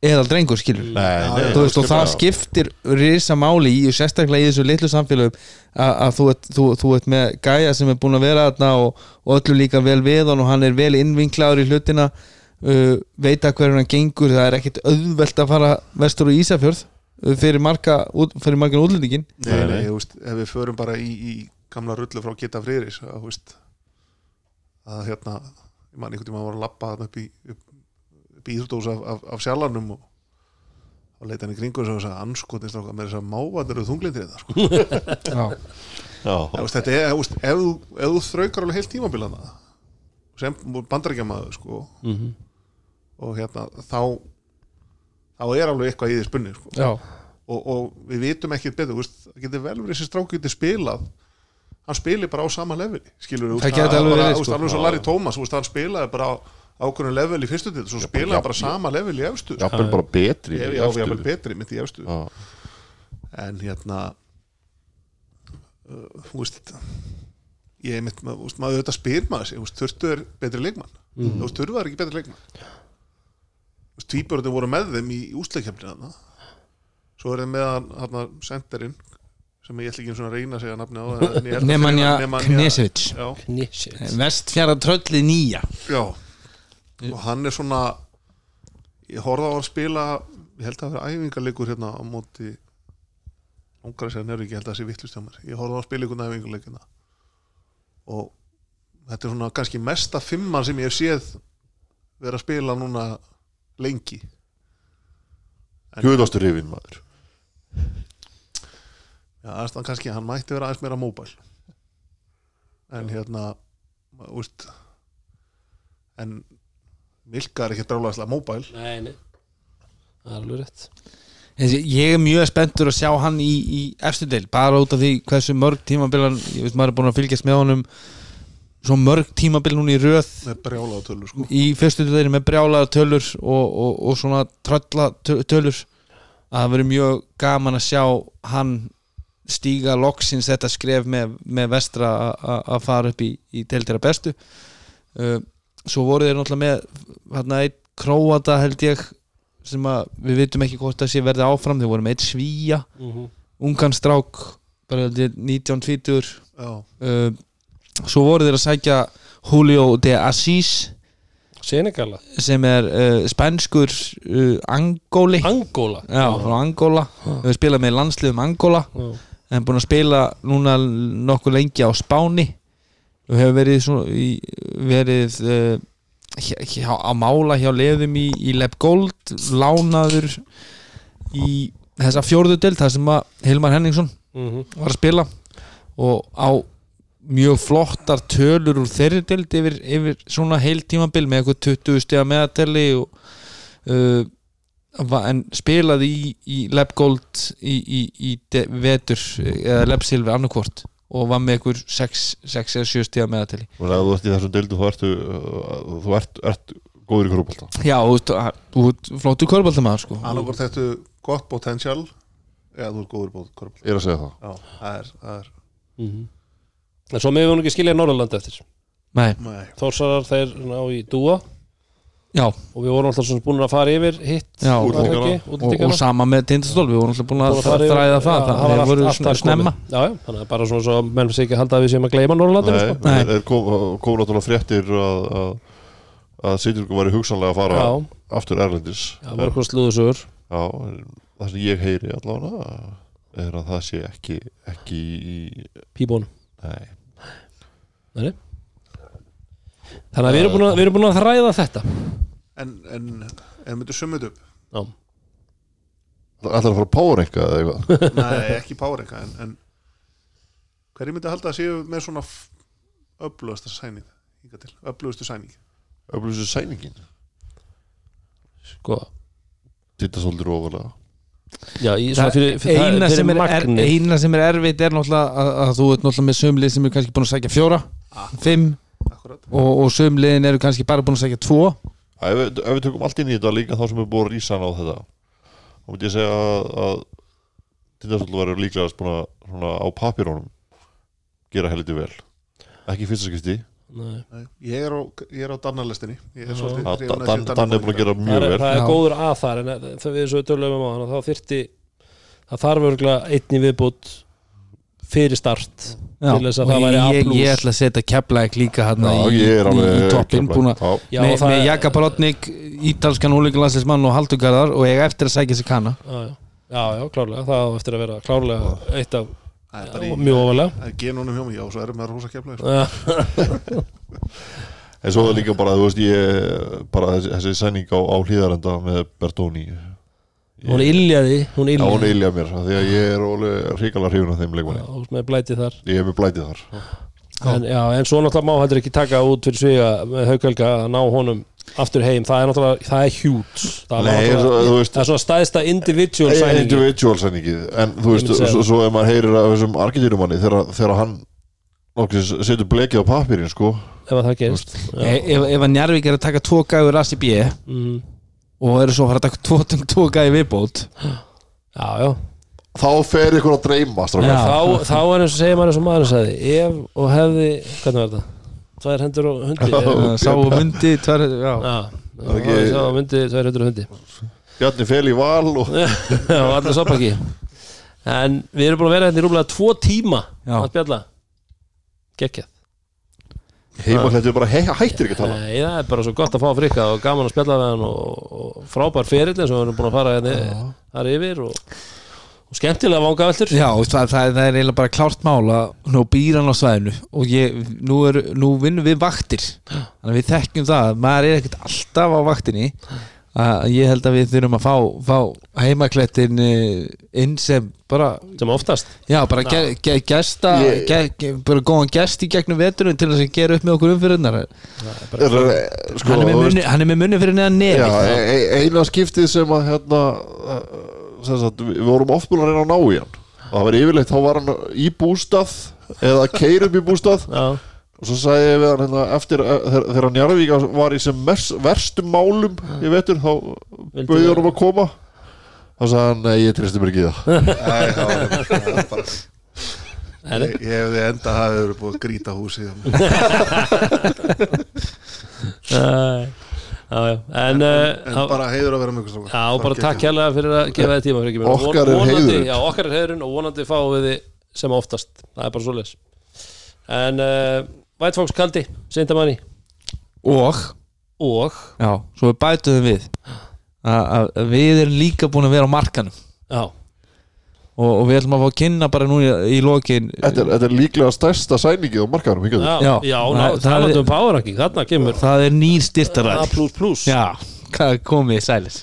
Speaker 3: eðal drengur skilur.
Speaker 2: Nei, nei,
Speaker 3: þú veist og það skiptir risa máli í og sérstaklega í þessu litlu samfélögum að, að þú, ert, þú, þú ert með gæja sem er búin að vera þarna og, og öllu líka vel við hann og hann er vel innvinklaður í hlutina uh, veit að hverjum hann gengur það er ekkit auðvelt að fara vestur og Ísafjörð fyrir marga út- fyrir margan útlendingin
Speaker 4: Nei,
Speaker 2: Nei,
Speaker 4: ég veist, ef við förum bara í, í gamla rullu frá Gita Freyris að, þú veist, að hérna ég man einhvern tímann var að lappa upp í upp, íþrótós af, af, af sjalanum og og leita hann í kringu og sagði anskotist okkar með þess að mávarnir eru þunglindir þetta sko. [LAUGHS] Þetta er, veist, ef, þú, ef þú þraukar alveg heilt tímabilana sem bandarækjamaður sko,
Speaker 1: Mhm.
Speaker 4: og hérna þá þá er alveg eitthvað í því spunni sko.
Speaker 3: Já.
Speaker 4: og, og við vitum ekkert betur það getur vel verið þessi strák getur spilað hann spilir bara á sama leveli skilur við,
Speaker 3: Það gæti alveg verið, sko.
Speaker 4: alveg svo Larry Thomas, hann spilaði bara á ákveðinu level í fyrstu til, svo spilaði bara sama level í efstu.
Speaker 2: já, bara betri
Speaker 4: já, vel betri mitt í efstu.
Speaker 2: Já,
Speaker 4: en hérna uh, þú veist ég mitt, þú veist, maður auðvitað spyr maður sig, þú veist, þurftu er betri leikmann? Þú veist, þurfa er ekki betri leikmann? Þú veist, tvíbjörðin voru með þeim í úsleikjafnina svo er þeim með hann, hann senderinn sem ég ætla ekki að reyna að segja nafni á
Speaker 3: Nemanja
Speaker 1: Knésið
Speaker 3: Vestfjara trölli nýja.
Speaker 4: Já og hann er svona ég horfði á hann spila ég held að það vera æfingarleikur hérna á móti að segja nefnir ekki, ég held að það sé vittlust hjá mér. Ég horfði á hann spila einhvern æfingarleikina og þetta er svona kannski mesta fimman sem ég hef séð vera að spila núna lengi. En-
Speaker 2: Guðastur rifin maður.
Speaker 4: Já, aðstæðan kannski, hann mætti vera aðeins meira móbæl en hérna úst en Milka er ekki brálaðslega móbæl
Speaker 1: Nei, nei. Það er alveg rétt.
Speaker 3: Þessi, ég er mjög spenntur að sjá hann í, í efstu deil, bara út af því hversu mörg tímabilan, ég veist maður er búin að fylgjast með honum svo mörg tímabil núna í röð
Speaker 4: með brjálaða tölur sko.
Speaker 3: í fyrstu deilin með brjálaða tölur og, og, og svona trölla tö- tölur. Að það verður mjög gaman að sjá hann stíga loksins þetta skref með, með vestra að fara upp í, í deildira bestu. Uh, svo voru þeir náttúrulega með hérna eitt króata held ég sem að við vitum ekki hvort það sé verði áfram. Þeir voru með eitt svíja
Speaker 1: Mhm.
Speaker 3: ungan strák bara held ég 19 tvítur.
Speaker 4: Já,
Speaker 3: uh, svo voru þeir að sækja Julio de Assis
Speaker 1: Senegala?
Speaker 3: sem er uh, spænskur uh, Angóli.
Speaker 1: Angóla?
Speaker 3: Já, frá Angóla. Við spilað með landsliðum Angóla.
Speaker 1: Já.
Speaker 3: en búin að spila núna nokkuð lengi á Spáni og hefur verið, svona, í, verið uh, hjá, hjá, á mála hjá leðum í, í Leb Gold lánaður í þessa fjórðu deild þar sem að Hilmar Henningsson
Speaker 1: Mhm.
Speaker 3: var að spila og á mjög flottar tölur úr þeirri deild yfir, yfir svona heil tímabil með eitthvað 20 stiga meðateli og uh, en spilaði í, í Leb Gold í, í, vetur eða Leb Silver annarkvort og var með ykkur 6 eða 7 stíða meðatali
Speaker 2: og þú ert í þessum deildu þú ert, þú ert, ert góður í korfbalta
Speaker 3: Já, þú ert flottu körbáltamaður sko.
Speaker 4: Annarkvort þetta gott potential eða þú ert góður bóð korfball
Speaker 2: ég er að segja það.
Speaker 4: Já, það er, það er
Speaker 1: Mhm. En svo meðum við ekki skilja Norrland eftir.
Speaker 3: Nei,
Speaker 4: nei,
Speaker 1: Þórsarar þeir ná í dúa
Speaker 3: já,
Speaker 1: og við vorum alltaf svona búin að fara yfir hitt var það
Speaker 3: og, og sama með Tindastól, við vorum alltaf búin að
Speaker 1: að fara yfir-
Speaker 3: þræða það, það,
Speaker 1: var
Speaker 3: þeir
Speaker 1: allt-
Speaker 3: voru svona snemma.
Speaker 1: Já, já, þannig að bara svona svo að menn sé ekki að halda að við séum að gleyma Norrlandinu
Speaker 2: Nei,
Speaker 1: sko.
Speaker 3: Nei.
Speaker 2: kom, kom náttúrulega fréttir að, að, að Sýtjörgur væri hugsanlega að fara
Speaker 1: Já,
Speaker 2: aftur Erlendis.
Speaker 1: Já, var eitthvað slúðusugur
Speaker 2: Já, en það sem ég heyri allavega er að það sé ekki ekki í
Speaker 1: Píbón
Speaker 2: nei,
Speaker 1: Þannig að við erum búin að, við erum búin að þræða þetta.
Speaker 4: En, en en myndu summið upp?
Speaker 1: Já,
Speaker 2: Það ætlar að fara að pára eitthvað eða eitthvað? [LAUGHS]
Speaker 4: Nei, ekki párenga en, en hverju myndi halda að séu með svona öflugasta sæning hingað til, öflugastu sæning
Speaker 2: Öflusu sæningin?
Speaker 1: Sko.
Speaker 2: Titta svolítið ofalega
Speaker 1: Já, í svona
Speaker 3: Það
Speaker 1: fyrir, fyrir,
Speaker 3: eina,
Speaker 1: fyrir
Speaker 3: sem er, er,
Speaker 1: magni
Speaker 3: eina sem er erfitt er náttúrulega að, að þú ert náttúrulega með sömlið sem er kannski búin að sækja fjóra fimm
Speaker 4: akkurat.
Speaker 3: Og, og sömliðin eru kannski bara búin að sækja tvo.
Speaker 2: Ef við, ef við tökum allt inn í þetta líka þá sem er búið að rísa á þetta þá myndi ég segja að, að Tindastóll verður líklegast búin að svona, á papírónum gera helviti vel. Ekki í fyrsta skipti.
Speaker 1: Nei.
Speaker 4: Nei, ég er á, ég er á Danna-lestinni. Ég er svolítið
Speaker 2: að
Speaker 4: hrifinn af
Speaker 2: Dan,
Speaker 4: þessu
Speaker 2: Dan er búin að gera mjög vel.
Speaker 1: það er góður að þar en þegar við svo tölum um á hann þá þarf örgulega einni viðbútt fyrir start
Speaker 3: Já,
Speaker 1: Til þess að
Speaker 3: og
Speaker 1: það væri A+.
Speaker 3: ég, ég ætla að setja keflæk líka hérna
Speaker 2: Já,
Speaker 3: í, í, toppin búin að með,
Speaker 1: og það
Speaker 3: með
Speaker 1: er-
Speaker 3: Jaka Palotnik, ítalskan úlingalandslismann og Haldugarðar og ég eftir að sækja sér kanna
Speaker 1: já, já. já, klárlega. Það á eftir að vera klárlega eitt af
Speaker 4: Það er
Speaker 1: já, mjög ofalega
Speaker 4: það er genunum hjá mig, já, svo erum við að rosa kefla [LAUGHS]
Speaker 2: En svo er það líka bara, þú veist, ég bara þessi, þessi sæning á, á hlýðarenda með Bertoni
Speaker 1: hún iljaði, hún
Speaker 2: Já, hún
Speaker 1: iljaði
Speaker 2: mér, af því að ég er hrikalega hrifun af þeim leikmanni.
Speaker 1: Já, með blæti þar.
Speaker 2: Ég hef með blætið þar.
Speaker 1: En, já, en svo náttúrulega má heldur ekki taka út fyrir sviga með haugölga að ná honum aftur heim, það er náttúrulega, það er hjút það, er
Speaker 2: Nei,
Speaker 1: náttúrulega-
Speaker 2: svo, þú veist
Speaker 1: það er svona stæðsta individual sæningi
Speaker 2: individual sæningið En þú veist,
Speaker 1: myndi segja
Speaker 2: svo, svo ef maður heyrir af þessum arkitektumanni þegar, þegar hann loksins setur blekið á pappirinn, sko.
Speaker 1: Ef að það gerist.
Speaker 3: E ef, ef að Njarvík er að taka tvo gæður Rassi B
Speaker 1: mm,
Speaker 3: og eru svo að fara að taka tvo, tvo gæði viðbót.
Speaker 1: Já, já.
Speaker 2: Þá fer ykkur að dreyma, strákar.
Speaker 1: Þá, þá er eins og segir maður eins og maður sagði ef og hefði, hvernig var þetta? tvær hendur og hundi. Já,
Speaker 3: uh, sá og mundi tvær, já.
Speaker 1: já,
Speaker 2: er ekki-
Speaker 1: sá og myndi tvær hendur og hundi.
Speaker 2: Bjarni fel í val og [LAUGHS]
Speaker 1: já, allir sápaki en við erum búin að vera hérna í rúmlega tvo tíma
Speaker 3: Já.
Speaker 1: að spjalla geggjað
Speaker 2: heimahlættið bara hei, hættir ekki að tala.
Speaker 1: Nei, það er bara svo gott að fá frikka og gaman að spjalla við hann og, og frábær ferill eins og við erum búin að fara hérna þar yfir og, og skemmtilega vangaveltur.
Speaker 3: Já, það, það, það er eiginlega bara klárt mál að nú býr hann á svæðinu og ég, nú, er, nú vinnum við vaktir. Þannig að við þekkjum það maður er ekkert alltaf á vaktinni að ég held að við þurfum að fá, fá heimaklettin eh, inn sem bara,
Speaker 1: sem oftast?
Speaker 3: Já, bara ge, ge, gesta,
Speaker 2: Ég-
Speaker 3: ge, ge, bara góðan gest í gegnum veturinn til þess að gera upp með okkur umfyrirnar
Speaker 2: Er- sko,
Speaker 3: hann, hann er með munni fyrir neðan
Speaker 2: Já,
Speaker 3: nefi
Speaker 2: e e- eina skiptið sem að hérna uh, sem sagt, við vorum oft búin að reyna að ná í hann. Og það var yfirleitt, þá var hann í bústað eða keir upp í bústað.
Speaker 1: Já,
Speaker 2: og svo sagði ég við hann hérna, eftir uh, þegar Njarvík var í sem verstum málum í vetur þá bauði hann um að koma. Þá sagði hann, nei, ég tristi mér ekki það. [LAUGHS]
Speaker 4: Nei, [LAUGHS] það var bara
Speaker 1: en,
Speaker 4: Ég, ég hefði enda verið búið að
Speaker 1: uh, [LAUGHS] já, já. en, uh,
Speaker 4: En bara heiður að vera með ykkur strákar.
Speaker 1: Já, bara
Speaker 4: Takk,
Speaker 1: hérlega fyrir að gefa þið tíma fyrir
Speaker 2: Okkar er
Speaker 1: vonandi,
Speaker 2: heiðurinn.
Speaker 1: Já, okkar er heiðurinn og vonandi fáum við þið sem oftast. Það er bara svoleiðis. En uh, White Fox kaldi, Sintamanni
Speaker 3: og,
Speaker 1: og?
Speaker 3: Já, svo við bætuðum við. Að, að við erum líka búin að vera á markanum.
Speaker 1: Já,
Speaker 3: og, og við ætlum að fá að kynna bara nú í, í lokin
Speaker 2: Þetta er, þetta er líklega stærsta sæningið á markaðanum hingað til.
Speaker 1: já,
Speaker 3: Já,
Speaker 1: já,
Speaker 3: það-
Speaker 1: ná,
Speaker 3: það
Speaker 1: talandi
Speaker 3: er-
Speaker 1: um power ranking Þarna kemur
Speaker 3: það er nýr
Speaker 1: A
Speaker 3: styrtaræð
Speaker 1: plus plus.
Speaker 3: Já, hvað komið sælis.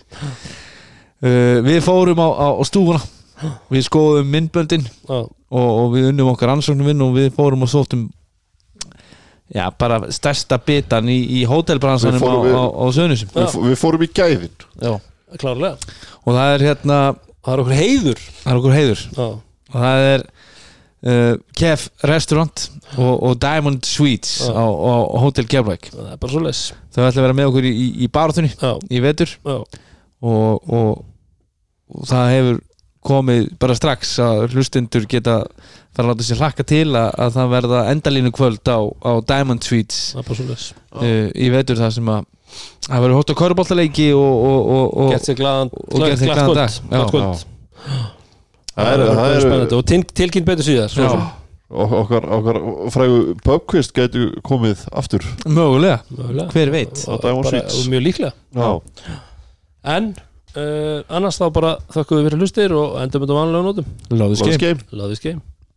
Speaker 3: Uh, við fórum á, á, á stúfuna. Við skoðum myndböndin
Speaker 1: Já,
Speaker 3: og, og við unnum okkar ansóknum vinn og við fórum og sóttum já, bara stærsta bitan í, í hótelbransanum á, á, á Sönusum.
Speaker 2: Við, við fórum í gæðin.
Speaker 3: Já.
Speaker 1: klárlega.
Speaker 3: Og það er hérna
Speaker 1: Það er okkur heiður.
Speaker 3: Það er okkur heiður.
Speaker 1: Já,
Speaker 3: og það er uh, Kef Restaurant og, og Diamond Suites á, á, á Hotel Keflæk
Speaker 1: það er bara svo les
Speaker 3: þau ætla að vera með okkur í, í, í baratunni
Speaker 1: já,
Speaker 3: í vetur.
Speaker 1: Já,
Speaker 3: og, og, og það hefur komið bara strax að hlustundur geta fara að láta sér hlakka til að, að það verða endalínu kvöld á, á Diamond
Speaker 1: það er les
Speaker 3: uh, í vetur það sem að það verður hótt á köruboltaleiki og, og, og, og,
Speaker 1: gert sér glaðan
Speaker 3: og dag.
Speaker 2: Það er, það er,
Speaker 1: spennandi og til- tilkynnt betur síðar svo
Speaker 3: Já.
Speaker 1: sem.
Speaker 2: ok- okkar, okkar frægu pubquiz getur komið aftur.
Speaker 3: Mögulega,
Speaker 1: Mögulega.
Speaker 3: hver veit?
Speaker 2: Á Diamond
Speaker 1: Bara- og mjög líklega.
Speaker 2: Já,
Speaker 1: en uh, annars þá bara þakkuðu fyrir hlustir og endum þetta vanlega nótum.
Speaker 3: Love this